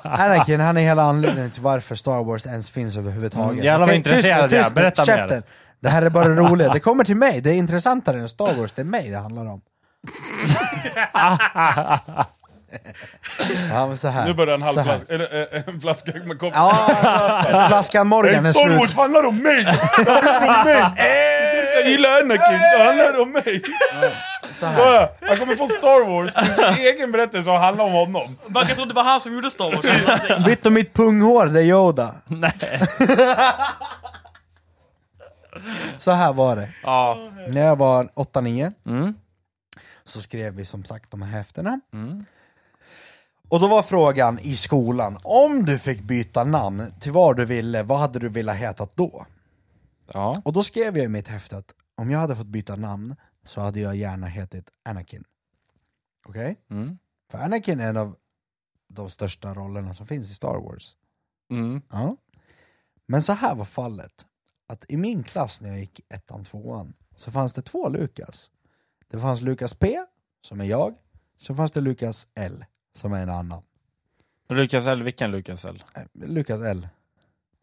Anakin, han är hela anledningen till varför Star Wars ens finns överhuvudtaget. Mm, jävlar vad intresserad jag är. Berätta mer. käften. Det här är bara det roliga, det kommer till mig, det är intressantare än Star Wars, det är mig det handlar om. ja men så här. Nu börjar en halv flaska, eller, eh, en flaska med kopp. Ja, alltså, flaskan Morgan är Nej, Star slut. Wars handlar om mig! Det handlar om mig! Jag gillar Anakin, det handlar om mig! Så här. Bara, han kommer få Star Wars till sin egen berättelse och handla om honom. Man kan tro det var han som gjorde Star Wars. Mitt och mitt punghår, det är Yoda. Nej. Så här var det. Ja. När jag var 8-9 Mm. så skrev vi som sagt de här häftena. Mm. Och då var frågan i skolan, om du fick byta namn till vad du ville, vad hade du velat heta då? Ja. Och då skrev jag i mitt häfte att om jag hade fått byta namn så hade jag gärna hetit Anakin. Okej? Mm. För Anakin är en av de största rollerna som finns i Star Wars. Mm. Ja. Men så här var fallet, att i min klass när jag gick ettan, tvåan, så fanns det två Lukas. Det fanns Lukas P, som är jag, så fanns det Lukas L, som är en annan. Lukas L, vilken Lukas L? Eh, Lukas L.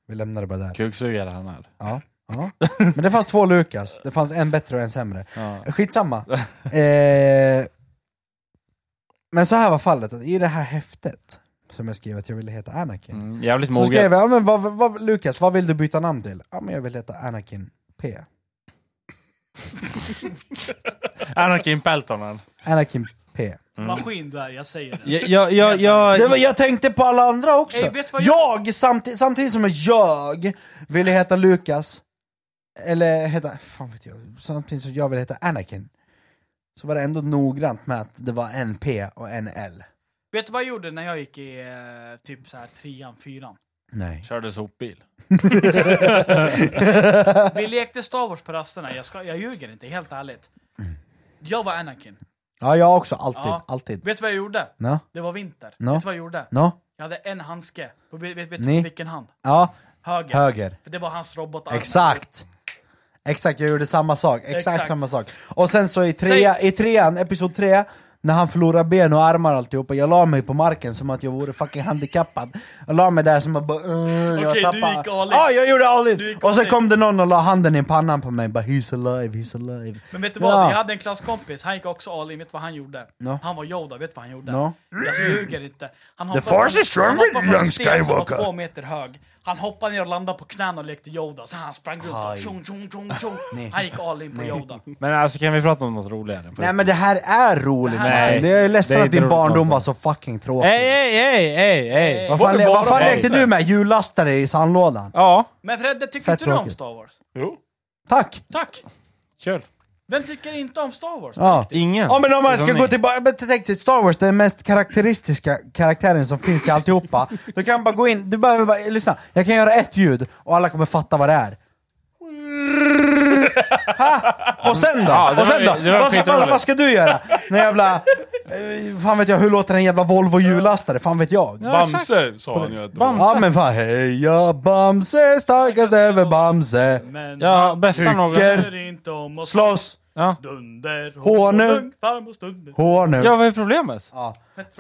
Vi lämnar det bara där. Kuksugare han är. Ja, ja. Men det fanns två Lukas, det fanns en bättre och en sämre. Ja. Skitsamma. Eh, men så här var fallet, att i det här häftet som jag skrev att jag ville heta Anakin. Mm, jävligt Så skrev moget. jag, ja, men vad, vad, Lukas, vad vill du byta namn till? Ja men jag vill heta Anakin P. Anakin Peltonen. Anakin P. Maskin du är, jag säger det. Jag, jag, jag, jag, Det var, jag tänkte på alla andra också. Ey, vet du vad jag, samtidigt, samtidigt som jag ville heta Lukas, eller heta, fan vet jag, samtidigt som jag ville heta Anakin, så var det ändå noggrant med att det var en P och en L. Vet du vad jag gjorde när jag gick i eh, typ så här trean, fyran? Nej. körde sopbil. Vi lekte Star Wars på rasterna, jag, ska, jag ljuger inte, helt ärligt. Jag var Anakin. Ja, jag också, alltid, Ja. alltid. Vet du vad jag gjorde? No? Det var vinter. No. Vet du vad jag gjorde? No? Jag hade en handske. Vet vet, vet du vilken hand? Ja, Höger. höger. För det var hans robotarm. Exakt! Exakt, jag gjorde samma sak, exakt, Exakt. samma sak. Och sen så i, trea, i trean, episod tre, när han förlorar ben och armar alltihopa, jag la mig på marken som att jag vore fucking handikappad. Jag la mig där som att bara uh, jag Okej, du tappade... gick all in. Ja, jag gjorde all Du in! Och så kom det någon och la handen i pannan på mig, bara he's alive, he's alive. Men vet du vad? Ja. Jag hade en klasskompis, han gick också all in. Vet du vad han gjorde? No. Han var Yoda, vet du vad han gjorde? No. Jag ljuger inte. Han The hoppade force från- is strong han with young sten som var Skywalker. två meter hög. Han hoppade ner och landade på knäna och lekte Yoda, så han sprang runt och Aj. tjong, tjong, tjong, tjong. Nej. Han gick all in på Yoda. Men alltså kan vi prata om något roligare? Nej men det här är roligt, Det här- Martin. jag är ledsen det är att din roligt barndom var någonstans. så fucking tråkig. Ey, ey, ey, ey, ey! Vad fan, det le- vad fan bamse? lekte du med? Hjullastare i sandlådan? Ja, Men Fredde, tycker Fett inte du om tråkigt. Star Wars? Jo. Tack! Tack! kul. Vem tycker inte om Star Wars? Ja. Ingen. Ja men om man Det är ska gå tillbaka, men tänk till Star Wars, den mest karaktäristiska karaktären som finns i alltihopa. Du kan bara gå in, du behöver bara, lyssna, jag kan göra ett ljud och alla kommer fatta vad det är. Ha? Och sen då? Ja, och sen då? var vad, ska, vad, ska du göra? En jävla... eh, Fan vet jag, hur låter en jävla Volvo hjullastare? Fan vet jag? Bamse sa han ju att. Bamse. Ja men fan, heja Bamse, starkast över Bamse. Men Ja, bästa tycker att Slåss! Ja. Dunder, Honung. farmor stunder. Honung. ja, vad är problemet? Ja.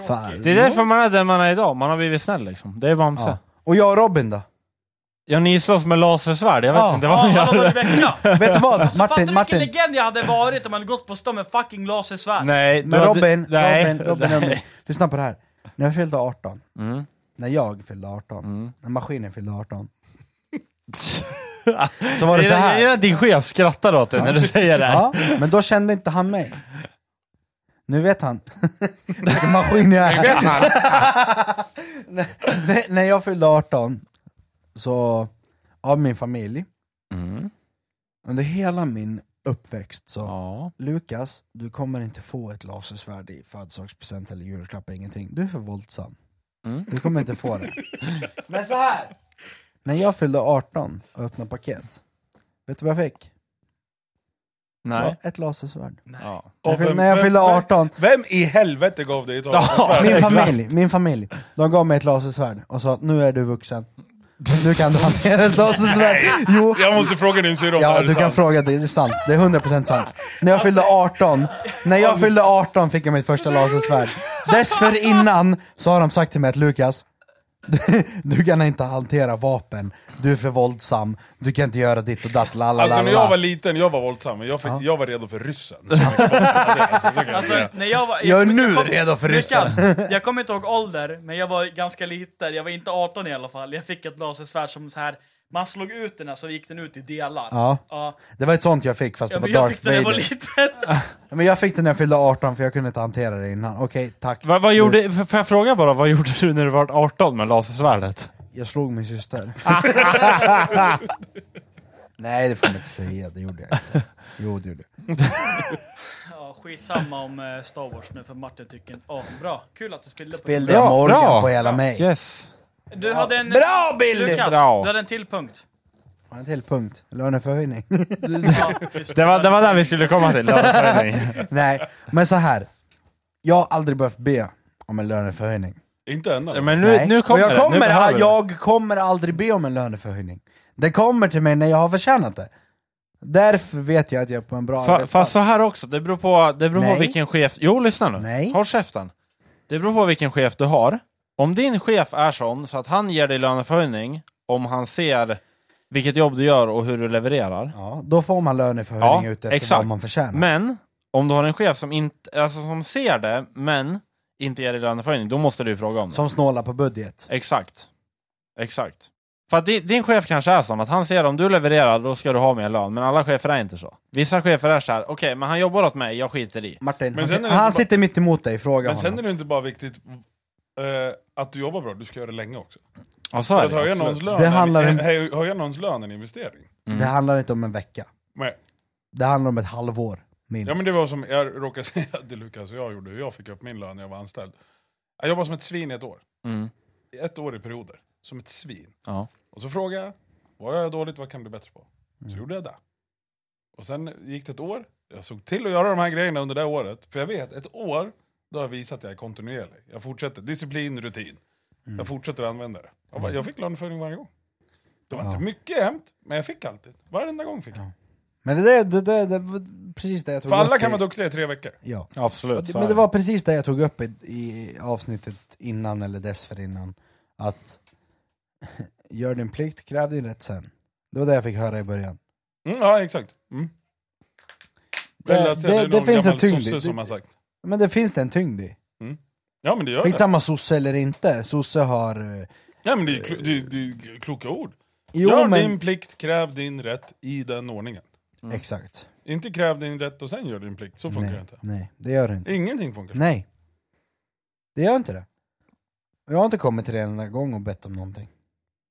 Fan. Det är därför man är den man är idag, man har blivit snäll liksom. Det är Bamse. Ja. Ja, Och jag och Robin då? ni slåss med lasersvärd, jag vet Ja. inte vad Ja, ni alla gör. Vet du vad? Fattar du Martin, vilken Martin. legend jag hade varit om jag hade gått på stan med fucking lasersvärd? Nej, Men du- Robin, nej, Robin, Robin, nej. Robin, lyssna på det här. När jag fyllde 18, Mm. när jag fyllde 18, Mm. när maskinen fyllde 18, så var det så här. jag, din chef skrattar åt dig när du säger det. här. Ja, men då kände inte han mig. Nu vet han vilken maskin jag är. när, när- när jag fyllde 18, så av min familj, Mm. under hela min uppväxt så Ja. Lukas, du kommer inte få ett lasersvärd i födelsedagspresent eller julklapp, ingenting. Du är för våldsam. Mm. Du kommer inte få det. Men så här. När jag fyllde 18 och öppnade paket, vet du vad jag fick? Nej. Ett lasersvärd. Ja. Jag Och fyllde, vem- när jag fyllde vem- 18, Vem i helvete gav dig ett Ja, lasersvärd? min familj, min familj, de gav mig ett lasersvärd och sa att nu är du vuxen. Nu kan du hantera ett lasersvärd. Jo, Jag måste fråga din syrra om det Ja, här är du kan sant. fråga, det är sant. Det är 100% sant. När jag fyllde 18, när jag fyllde 18 fick jag mitt första lasersvärd. Dessförinnan så har de sagt till mig att Lukas, du, kan inte hantera vapen, du är för våldsam, du kan inte göra ditt och datt, la la Alltså när jag var liten, jag var våldsam, men jag, fick, jag var redo för ryssen. Jag, alltså, så kan jag Alltså, när jag var... Jag är kommer- nu kom- redo för ryssen. Jag kommer inte ihåg ålder, men jag var ganska liten. Jag var inte 18 i alla fall. Jag fick ett lasersvärd som så här. Man slog ut den här så gick den ut i delar. Ja. ja. Det var ett sånt jag fick fast Ja, det var men jag Darth fick den när jag var Vader. liten. Men jag fick den när jag fyllde 18 för jag kunde inte hantera det innan. Okej, tack. Vad, vad gjorde, får jag fråga bara, vad gjorde du när du var 18 med lasersvärdet? Jag slog min syster. Nej det får man inte säga, det gjorde jag inte. Jo det gjorde jag. Ja, skitsamma om eh, Star Wars nu för Martin tycker Åh, bra. Kul att du spillde på Spillde det. jag Bra, Morgan bra. på hela mig. Yes. Du hade en... Bra, Billy! Lukas, Bra. du hade en till punkt. Har en till punkt. Löneförhöjning. Ja, just Det var, det var där vi skulle komma till, löneförhöjning. Nej, men så här. Jag har aldrig behövt be om en löneförhöjning. Inte ännu. Ja, Men nu, Nej. nu kommer och jag det, nu kommer, behöver du. jag kommer aldrig be om en löneförhöjning. Det kommer till mig när jag har förtjänat det. Därför vet jag att jag är på en bra Fa, arbetsplats. fast så här också, det beror på, det beror på Nej. vilken chef... Jo, lyssna nu. Nej. Håll käften. Det beror på vilken chef du har. Om din chef är sån så att han ger dig löneförhöjning om han ser vilket jobb du gör och hur du levererar. Ja, då får man löneförhöjning Ja, utefter exakt. vad man förtjänar. Men, om du har en chef som, inte, alltså, som ser det, men inte ger dig löneförhöjning, då måste du fråga om det. Som snålar på budget. Exakt. Exakt. För att din, chef kanske är sån att han ser om du levererar, då ska du ha mer lön. Men alla chefer är inte så. Vissa chefer är så här: okej, men han jobbar åt mig, jag skiter i. Martin, Men han, han inte bara- sitter mitt emot dig, fråga Men sen är honom. det inte bara viktigt eh, att du jobbar bra, du ska göra det länge också. Ja, så För är att det, höja absolut. någons, lön, Det handlar är, om- höja, höja någons lön är en investering. Mm. Det handlar inte om en vecka. Men, Det handlar om ett halvår, minst. ja men det var som jag råkade säga till Lukas och jag gjorde, hur jag fick upp min lön när jag var anställd. Jag jobbade som ett svin i ett år. Mm. Ett år i perioder. Som ett svin. Ja. Och så frågade jag, vad gör jag dåligt, vad kan jag bli bättre på? Så Mm. gjorde jag det. Och sen gick det ett år, jag såg till att göra de här grejerna under det året. För jag vet, ett år, då har jag visat att jag är kontinuerlig. Jag fortsätter, disciplin, rutin. Mm. Jag fortsätter använda det. Jag, bara- jag fick löneförhöjning varje gång. Det var Ja. inte mycket jämt, men jag fick alltid. Varenda gång fick jag. Men det, där- det, det, det var precis det jag tog För alla upp kan i- vara duktiga i tre veckor. Ja. Absolut. så Men det var precis det jag tog upp i, i avsnittet innan eller dessförinnan. Att gör din plikt, kräv din rätt sen. Det var det jag fick höra i början. Mm, ja, exakt. Mm. Det- Det, det- det, det finns en tyngd det- som har sagt. Men det finns det en tyngd i. Ja men det gör det. Skitsamma sosse eller inte, sosse har... eh, Ja men det är, klo- det, är- det är kloka ord. Jo Gör men... din plikt, kräv din rätt i den ordningen. Exakt. Inte kräv din rätt och sen gör din plikt, så funkar det Nej, inte. nej, det gör det inte. Ingenting funkar så. Nej. Det gör inte det. Jag har inte kommit till det en enda gång och bett om någonting.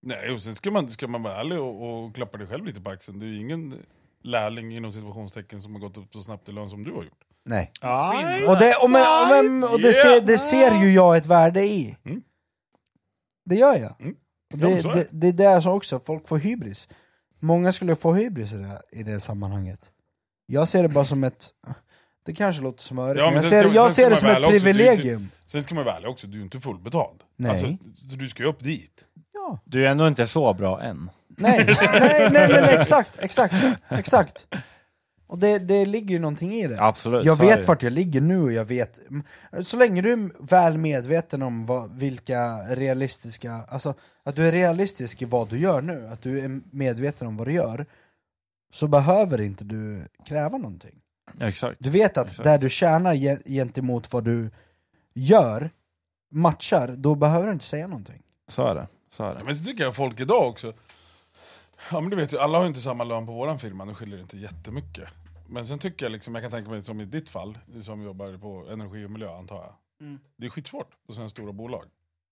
Nej, och sen ska man, ska man vara ärlig och, och klappa dig själv lite på axeln. Du är ju ingen lärling inom situationstecken som har gått upp så snabbt i lön som du har gjort. Nej. Aj, Och det, och men, och men, och det, ser, det ser ju jag ett värde i. Mm. Det gör jag. Mm. Och Ja, det, så är det, det är där som också folk får hybris. Många skulle få hybris i det, i det sammanhanget. Jag ser det bara som ett... Det kanske låter smörigt, Ja, men men jag ser, ska- jag ser det som ett väl också- det är inte- privilegium. Sen ska man vara ärlig också, du är inte fullbetald. Nej. Alltså, så du ska ju upp dit. Ja. Du är ändå inte så bra än. Nej, nej, nej men exakt, exakt, exakt. Och det, det ligger ju någonting i det. Absolut. Jag så är vet det. vart jag ligger nu och jag vet, så länge du är väl medveten om vad, vilka realistiska, alltså att du är realistisk i vad du gör nu, att du är medveten om vad du gör, så behöver inte du kräva någonting. Exakt. Du vet att Exakt. där du tjänar ge- gentemot vad du gör, matchar, då behöver du inte säga någonting. Så är det. Så är Ja, det. men så tycker jag folk idag också, ja men du vet ju, alla har ju inte samma lön på våran firma, nu skiljer det inte jättemycket. Men sen tycker jag liksom, jag kan tänka mig som i ditt fall, som jobbar på energi och miljö antar jag. Mm. Det är skitsvårt på sådana stora bolag.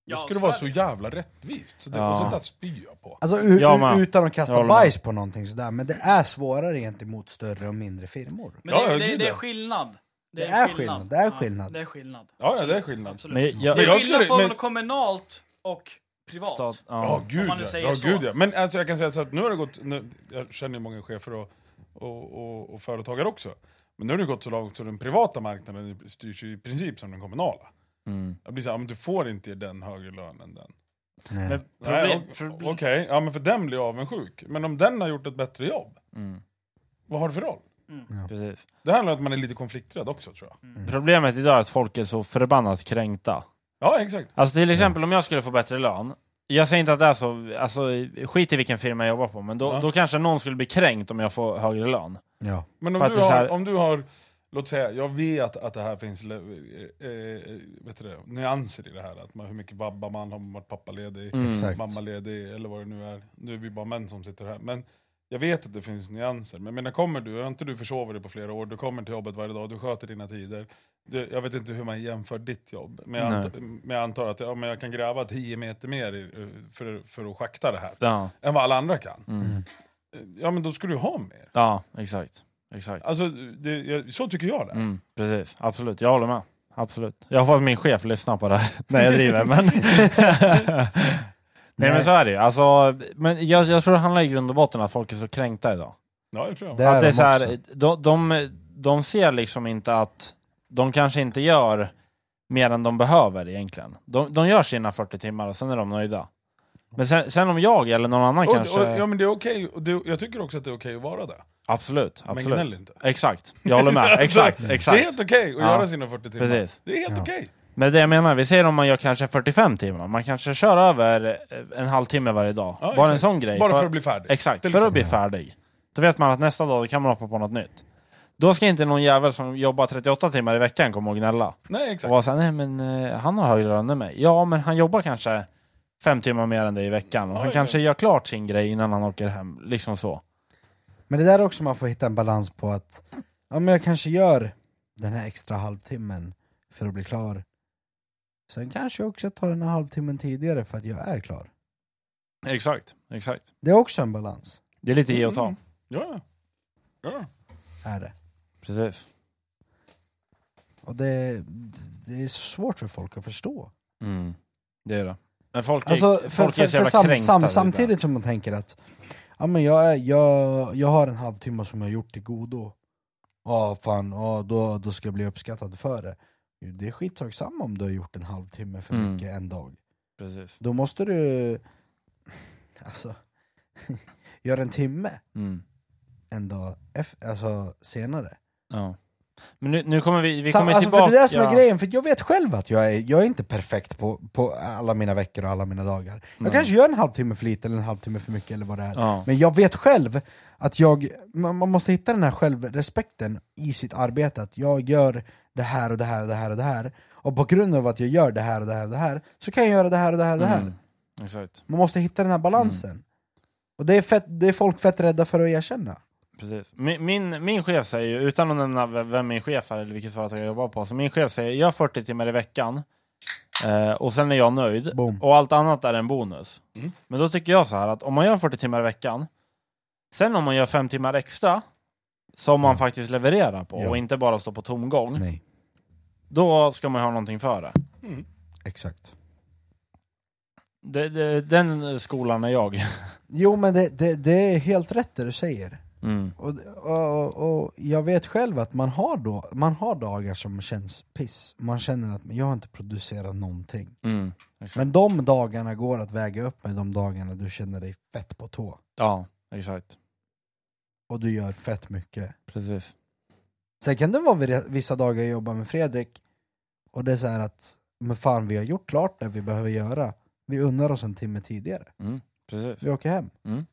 Ja, Då ska det så vara så det. jävla rättvist, så det, Ja. sånt där spyr jag på. Alltså med. utan att kasta bajs på någonting sådär, men det är svårare gentemot större och mindre firmor. Men Ja, det, ja, det, gud, det är ja. skillnad. Det är skillnad, det är skillnad. Ja, det är skillnad. Ja, ja det är skillnad. Absolut. Men jag, det är skillnad skulle- på men- kommunalt och privat. Stat, Ja, ja. gud man nu ja. säger ja, så. gud ja. Men alltså, jag kan säga så att nu har det gått, nu, jag känner ju många chefer och, och, och, och företagare också. Men nu har det gått så långt så den privata marknaden styrs ju i princip som den kommunala. Mm. Jag blir så här, ja, men du får inte den högre lön än den. Nej. Nej, Okej, ja men för den blir jag avundsjuk. Men om den har gjort ett bättre jobb, mm, vad har det för roll? precis. Det handlar om att man är lite konflikträdd också tror jag. Problemet idag är att folk är så förbannat kränkta. Ja exakt. Alltså till exempel om jag skulle få bättre lön, jag säger inte att det är så, alltså skit i vilken firma jag jobbar på, men då, Ja. då kanske någon skulle bli kränkt om jag får högre lön. Ja. Men För om att du, har, här- om du har, låt säga, jag vet att det här finns eh, eh, vet du det, nyanser i det här. Att man, hur mycket vabbar man, har man varit pappaledig, Mm. Mammaledig eller vad det nu är. Nu är vi bara män som sitter här. Men jag vet att det finns nyanser. Men, men när kommer du, har inte du försovit dig på flera år, du kommer till jobbet varje dag, du sköter dina tider. Du, jag vet inte hur man jämför ditt jobb, men jag, antar, men jag antar att ja, men jag kan gräva 10 meter mer i, för, för att schakta det här. Ja, Än vad alla andra kan. mm. Ja men då ska du ha mer. ja exakt. exakt. Alltså, det, så tycker jag det. Mm, precis, absolut. Jag håller med. Absolut. Jag hoppas att min chef lyssnar på det här när jag driver, men... Nej men så är det ju. Alltså, men jag, jag tror det handlar i grund och botten att folk är så kränkta idag. Ja, jag tror jag. Det är att det är de så här, också. de, de, de ser liksom inte att de kanske inte gör mer än de behöver egentligen. De, de gör sina 40 timmar och sen är de nöjda. Men sen, sen om jag eller någon annan Och, kanske... och, ja men det är okej, och det, jag tycker också att det är okej att vara det. absolut, Men absolut. gnäll inte. Exakt, jag håller med. Exakt, exakt. Det är helt okej att Ja. göra sina 40 timmar. Precis. Det är helt Ja. okej. Men det jag menar, vi säger om man gör kanske 45 timmar, man kanske kör över eh, en halvtimme varje dag. Ja, Bara en sån grej. Bara för att bli färdig. Exakt, för att bli exempel. färdig. Då vet man att nästa dag kan man hoppa på något nytt. Då ska inte någon jävel som jobbar 38 timmar i veckan komma och gnälla. Nej Och exakt. vara såhär, nej men eh, han har högre lön än mig. Ja, men han jobbar kanske fem timmar mer än dig i veckan. Och Ja, han exakt. kanske gör klart sin grej innan han åker hem. Liksom så. Men det där är också man får hitta en balans på att ja, men jag kanske gör den här extra halvtimmen för att bli klar. Sen kanske jag också tar den här halvtimmen tidigare för att jag är klar. Exakt, exakt. Det är också en balans. Det är lite ge och ta. Mm. Ja. ja. Är det. Precis. Och det, det är så svårt för folk att förstå. Mm. Det är det. Men folk är, Alltså, för, folk för, är så för jävla sam, kränkta. sam, samtidigt som man tänker att ja, men jag, är, jag, jag har en halvtimme som jag har gjort till godo. Ja fan, ja, då, då ska jag bli uppskattad för det. Det är skitsak samma om du har gjort en halvtimme för Mm. mycket en dag. Precis. Då måste du alltså, göra en timme Mm. en dag alltså, senare. Ja. Men nu, nu kommer vi, vi Sam- kommer alltså, tillbaka... för det är det som är ja. grejen, för jag vet själv att jag är, jag är inte perfekt på, på alla mina veckor och alla mina dagar. Jag Nej. kanske gör en halvtimme för lite eller en halvtimme för mycket eller vad det är. Ja. Men jag vet själv att jag, man, man måste hitta den här självrespekten i sitt arbete, att jag gör det här och det här och det här och det här, och på grund av att jag gör det här och det här och det här, så kan jag göra det här och det här och det här. Mm. Exakt. Man måste hitta den här balansen. Och det är, fett, det är folk fett rädda för att erkänna. Precis. Min, min, min chef säger ju, utan att nämna vem min chef är eller vilket företag jag jobbar på, så min chef säger gör 40 timmar i veckan eh, och sen är jag nöjd Boom. och allt annat är en bonus. Mm. Men då tycker jag så här att om man gör 40 timmar i veckan, sen om man gör 5 timmar extra som man faktiskt levererar på Ja. och inte bara står på tomgång, Nej, då ska man ha någonting för det. exakt. det, det den skolan är jag. Jo men det, det, det är helt rätt det du säger. Mm. Och, och, och jag vet själv att man har, då, man har dagar som känns piss. Man känner att jag har inte producerat någonting. Mm. Exakt. Men de dagarna går att väga upp med de dagarna du känner dig fett på tå. Ja, exakt. Och du gör fett mycket. Precis. Sen kan det vara vissa dagar jag jobbar med Fredrik, och det är så här att men fan vi har gjort klart det vi behöver göra. Vi unnar oss en timme tidigare. Mm. Precis. Vi åker hem. Mm.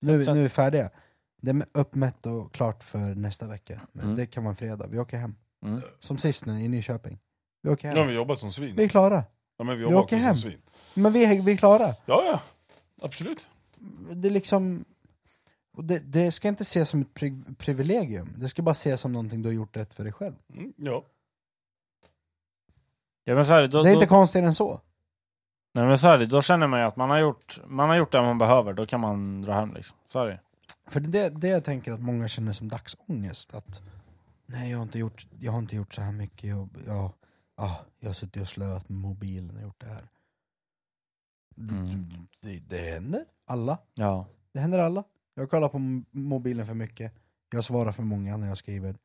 Nu, nu är vi färdiga. Det är uppmätt och klart för nästa vecka. Men Mm. Det kan vara fredag. Vi åker hem. Mm. Som sist nu i Nyköping. Vi åker hem. Ja, vi jobbar som svin. Vi är klara. Ja, men vi vi jobbar åker också hem. som svin. Men vi är, vi är klara. Ja, ja. Absolut. Det är liksom... och Det, det ska inte ses som ett pri privilegium. Det ska bara ses som någonting du har gjort rätt för dig själv. Mm, ja. Ja, men så är det, då, det är då, inte konstigare än så. nej, men så är det, då känner man ju att man har, gjort, man har gjort det man behöver, då kan man dra hem liksom. Så är det. För det det jag tänker att många känner som dagsångest. Att nej, jag har inte gjort, jag har inte gjort så här mycket. Jag, ja, ja, jag har suttit och slöat med mobilen och gjort det här. Mm. Det, det händer. Alla. Ja. Det händer alla. Jag kollar på mobilen för mycket. Jag svarar för många när jag skriver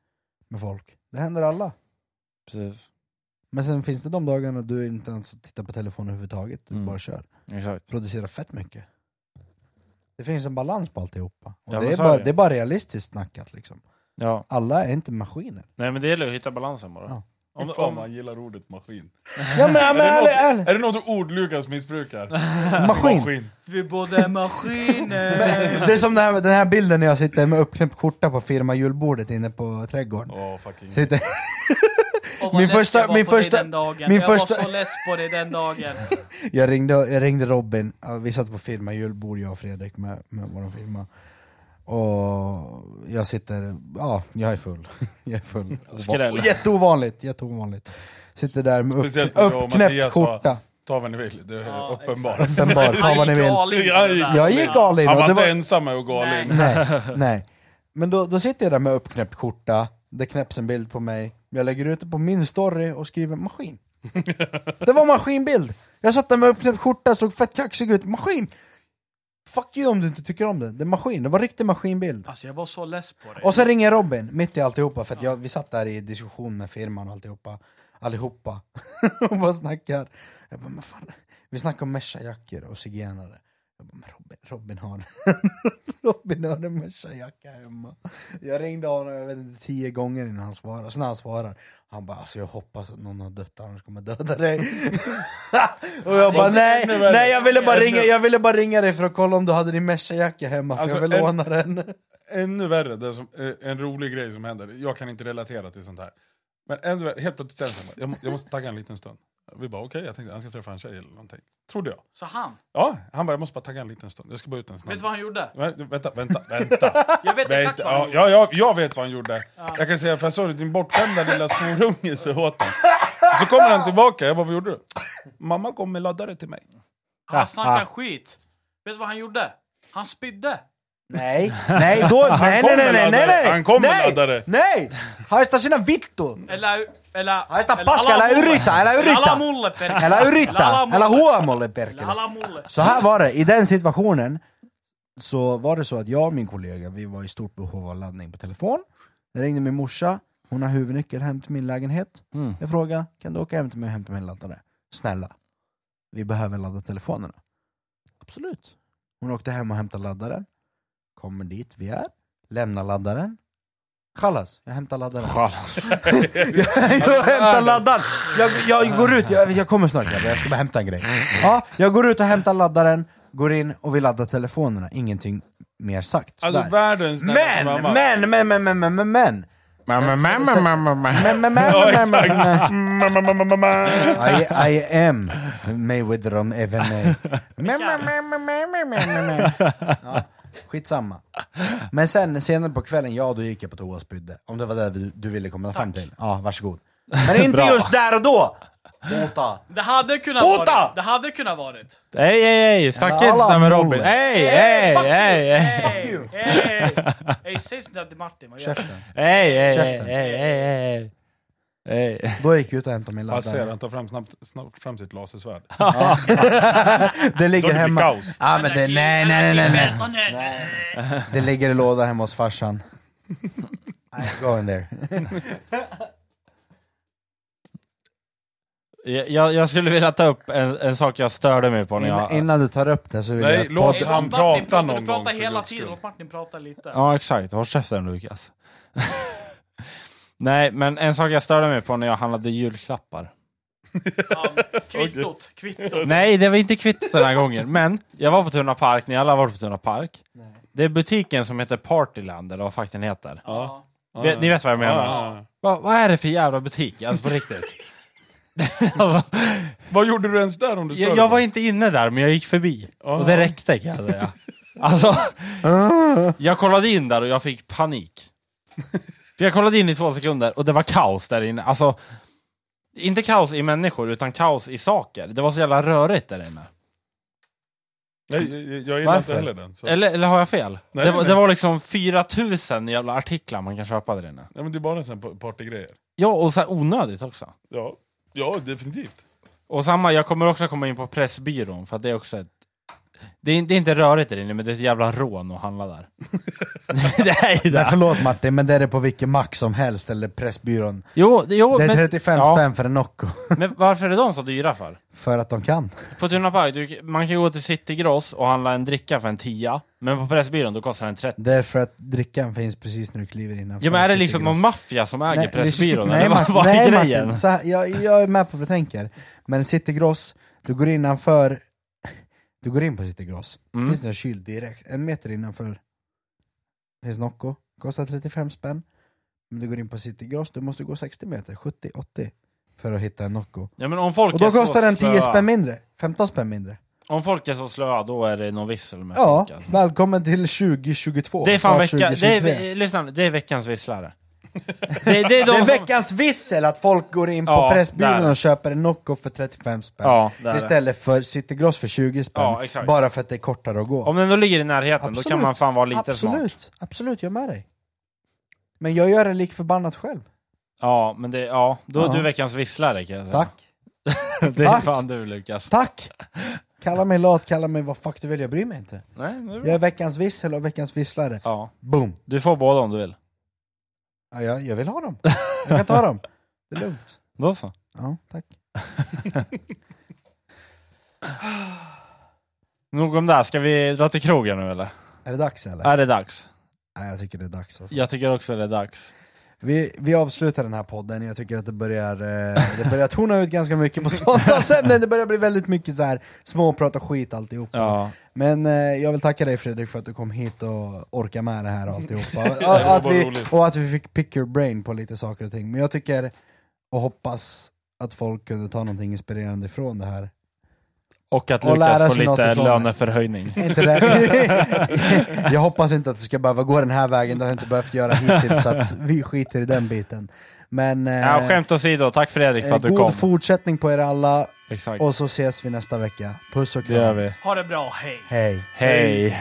med folk. Det händer alla. Precis. Men sen finns det de dagarna du inte ens tittar på telefonen överhuvudtaget. Du Mm. bara kör. Exakt. Producerar fett mycket. Det finns en balans på alltihopa. Och Ja, det, är bara, det. det är bara realistiskt snackat liksom. Ja. Alla är inte maskiner. Nej men det gäller att hitta balansen bara. Ja. Om, Om, fan man gillar ordet maskin. Ja men, Är men det, ärligt, något, är det något ord Lukas missbrukar? Maskin. Maskin. Vi både maskiner... Det är som den här, den här bilden när jag sitter med uppknäppt skjorta på firma julbordet inne på trädgården. Åh, fucking. Sitter, vad Min första- jag var min på dig första- Den dagen. min jag första- var så less på dig den dagen. jag, ringde, jag ringde Robin, vi satt på firma julbord jag och Fredrik med, med vår firma. Och jag sitter, ja jag är full. Jag är full. Skräll. Och jätteovanligt, jätteovanligt. Sitter där med upp, uppknäppt skjorta. Ta vad ni vill, det är Ja, uppenbart. Uppenbart, ta vad ni vill. Jag gick- all in. Han var inte ensam med att gå all in. Nej, nej. Men då, då sitter jag där med uppknäppt skjorta, det knäpps en bild på mig, jag lägger ut det på min story och skriver maskin. det var maskinbild! Jag satt där med uppknäppt skjorta, såg fett kaxig ut, maskin! Fuck you om du inte tycker om det, det är maskin, det var riktig maskinbild. Alltså jag var så less på dig. Och sen ringer Robin, mitt i alltihopa, för att jag, vi satt där i diskussion med firman och alltihopa, allihopa, och bara snackar. Jag bara, men fan, vi snackar om meshajackor och zigenare. Jag bara, men Robin, Robin har Robin har en Merca-jacka hemma. Jag ringde honom jag vet inte, tio gånger innan han svarade, så när han svarar, han bara alltså jag hoppas att någon har dött annars kommer jag döda dig. och jag bara nej, ännu värre. nej jag ville bara ringa, jag ville bara ringa dig för att kolla om du hade din Merca-jacka hemma, för Alltså, jag vill en- låna den. Ännu värre, det som, eh, en rolig grej som händer. Jag kan inte relatera till sånt här. Men ännu värre, helt plötsligt säger han jag, jag måste tagga en liten stund. Vi bara okej, jag tänkte han ska träffa en tjej eller någonting. Trodde jag. Så han, Ja, han bara jag måste bara tagga en liten stund. Jag ska bara ut en snabb. vet du vad han gjorde? Vä- Vänta, vänta, vänta. Jag vet exakt vad han Ja, gjorde. ja, ja, jag vet vad han gjorde. Jag kan säga, för jag det, din bortskämda lilla snorunge, så åt han. Så kommer han tillbaka, jag bara vad gjorde du? Mamma kom med laddare till mig. Han snackar Ah. skit. Vet du vad han gjorde? Han spydde. Nej, nej, då, nej, nej, nej, nej, nej, nej, Han kom med nej, laddare. nej! Haista sinä vittu! Eller... Eller... Haista eller paska, älä mulle. yritä, älä yritä! mulle, perkele. Älä yritä, älä mulle. huomolle Eller perkele. alla mulle. Så här var det, i den situationen så var det så att jag och min kollega, vi var i stort behov av laddning på telefon. Jag ringde min morsa, hon har huvudnyckel hem till min lägenhet. Mm. Jag frågade, kan du åka hem till mig och hämta min laddare? Snälla, vi behöver ladda telefonerna. Absolut. Hon åkte hem och hämtade laddaren, kommer dit vi är, lämnar laddaren. Kallas, jag hämtar laddaren. jag hämtar laddaren! Jag, jag går ut, jag, jag kommer snart grabbar, jag ska bara hämta en grej. Ja, jag går ut och hämtar laddaren, går in och vi laddar telefonerna, ingenting mer sagt. Alltså Sådär. världens Men, mamma. men, men, men, men, men, men, men. Men, men, men, men, men, men, men. Men, men, men, Ja, men, men, exakt. men, Mamma, mamma, mamma. I, I am Mayweather om även mig. Skitsamma. Men sen senare på kvällen, ja då gick jag på toa och spydde. Om det var det du, du ville komma fram till. Ja, varsågod. Men inte just där och då! Båta. Det hade kunnat Bota! varit. Det hade kunnat varit. Ey, ey, ey! Snacka inte sådär med Robin. Ey, ey, fuck ey, you. ey! Fuck you. Ey, ey, ey! Säg sådär till Martin. vad gör du? Käften. ey, ey, ey! Hej. Då gick jag ut och hämtade min Jag ser, laddare. han tar fram, snabbt, snabbt fram sitt lasersvärd. Det Då ligger det blir hemma. kaos. Ja, men det, nej, nej, nej, nej, nej. Det ligger i lådan hemma hos farsan. I go in there. Jag, jag skulle vilja ta upp en, en sak jag störde mig på när Innan, jag... innan du tar upp det så vill Nej, jag... låt Patrik- han Martin, prata pratar- någon Du pratar gång, för hela guds tiden, skull. låt Martin prata lite. Ja exakt, håll käften Lukas. Nej, men en sak jag störde mig på när jag handlade julklappar. Ja, kvittot, kvittot. Nej, det var inte kvittot den här gången, men jag var på Tuna Park, ni alla har varit på Tuna Park. Det är butiken som heter Partyland, eller vad fuck den heter. Ja. Vet- Ni vet vad jag menar? Ja. Vad, vad är det för jävla butik? Alltså på riktigt. alltså, Vad gjorde du ens där om du jag, jag var inte inne där, men jag gick förbi. Ja. Och det räckte kan jag säga. Alltså, jag kollade in där och jag fick panik. För jag kollade in i två sekunder och det var kaos där inne. Alltså, inte kaos i människor, utan kaos i saker. Det var så jävla rörigt där inne. Nej, jag, gillar Varför? inte heller den. Så. Eller, eller har jag fel? Nej, det, var, nej. det var liksom 4000 jävla artiklar man kan köpa där inne. Ja, men det är bara en sån partygrejer. Ja, och så här onödigt också. Ja. ja, definitivt. Och samma, jag kommer också komma in på Pressbyrån, för att det är också ett... Det är, det är inte rörigt där inne, men det är ett jävla rån att handla där. det är ju Men det. förlåt Martin, men det är det på vilken mack som helst, eller Pressbyrån. Jo, det- jo Det är men, 35 ja, spänn för en Nocco. men varför är de så dyra för? För att de kan. På Tuna Park, du, man kan gå till City Gross och handla en dricka för en tia, men på Pressbyrån då kostar den 30. Därför att drickan finns precis när du kliver innanför. Ja men är det liksom någon maffia som äger Pressbyrån? Nej, eller vad, Martin, vad nej, är Martin. grejen? Så här, jag, jag är med på vad du tänker. Men City Gross, du går innanför... Du går in på City Gross, Mm. finns det en kyl direkt, en meter innanför finns Nocco, kostar 35 spänn. Men du går in på City Gross, du måste gå 60 meter, 70-80 för att hitta en Nocco. Ja men om folk Och då kostar den 10 slöa- spänn mindre, 15 spänn mindre. Om folk är så slöa, då är det någon vissel med Ja, folk, alltså. välkommen till 2022. Det är fan vecka, det 2023. är, lyssna, det är veckans visslare. Det, det är de Det är som, veckans vissel att folk går in på Ja, Pressbyrån där. och köper en Nocco för 35 spänn. Ja, det. Istället för City Gross för 20 spänn. Ja, bara för att det är kortare att gå. Om den då ligger i närheten, då kan Absolut. man fan vara lite smart. absolut, absolut, jag är med dig. Men jag gör det lik förbannat själv. Ja, men det, ja, då är du veckans visslare kan jag säga. Tack. det är Tack. fan du Lukas. Tack! Kalla mig lat, kalla mig vad fuck du vill, jag bryr mig inte. Nej, Jag är veckans vissel och veckans visslare. Ja, Boom! du får båda om du vill. Ja, jag, jag vill ha dem. Jag kan ta dem. Det är lugnt. Så. Ja, tack. Nog om det, ska vi dra till krogen nu eller? Är det dags eller? Är det dags? Nej, jag tycker det är dags alltså. Jag tycker också det är dags. Vi, vi avslutar den här podden, jag tycker att det börjar, eh, det börjar tona ut ganska mycket på samtalsämnen, det börjar bli väldigt mycket så här småprat och skit alltihopa. Ja. Men eh, jag vill tacka dig Fredrik för att du kom hit och orkade med det här och alltihopa. Och, var att vi, och att vi fick pick your brain på lite saker och ting. Men jag tycker och hoppas att folk kunde ta någonting inspirerande ifrån det här. Och att Och Lukas får lite löneförhöjning. Inte det. jag hoppas inte att det ska behöva gå den här vägen, det har jag inte behövt göra hittills, så att vi skiter i den biten. Men eh, Ja, skämt åsido, tack Fredrik för eh, att du god kom. fortsättning på er alla, Exakt, och så ses vi nästa vecka. Puss och det gör kram. vi. Ha det bra, hej! Hej. Hej!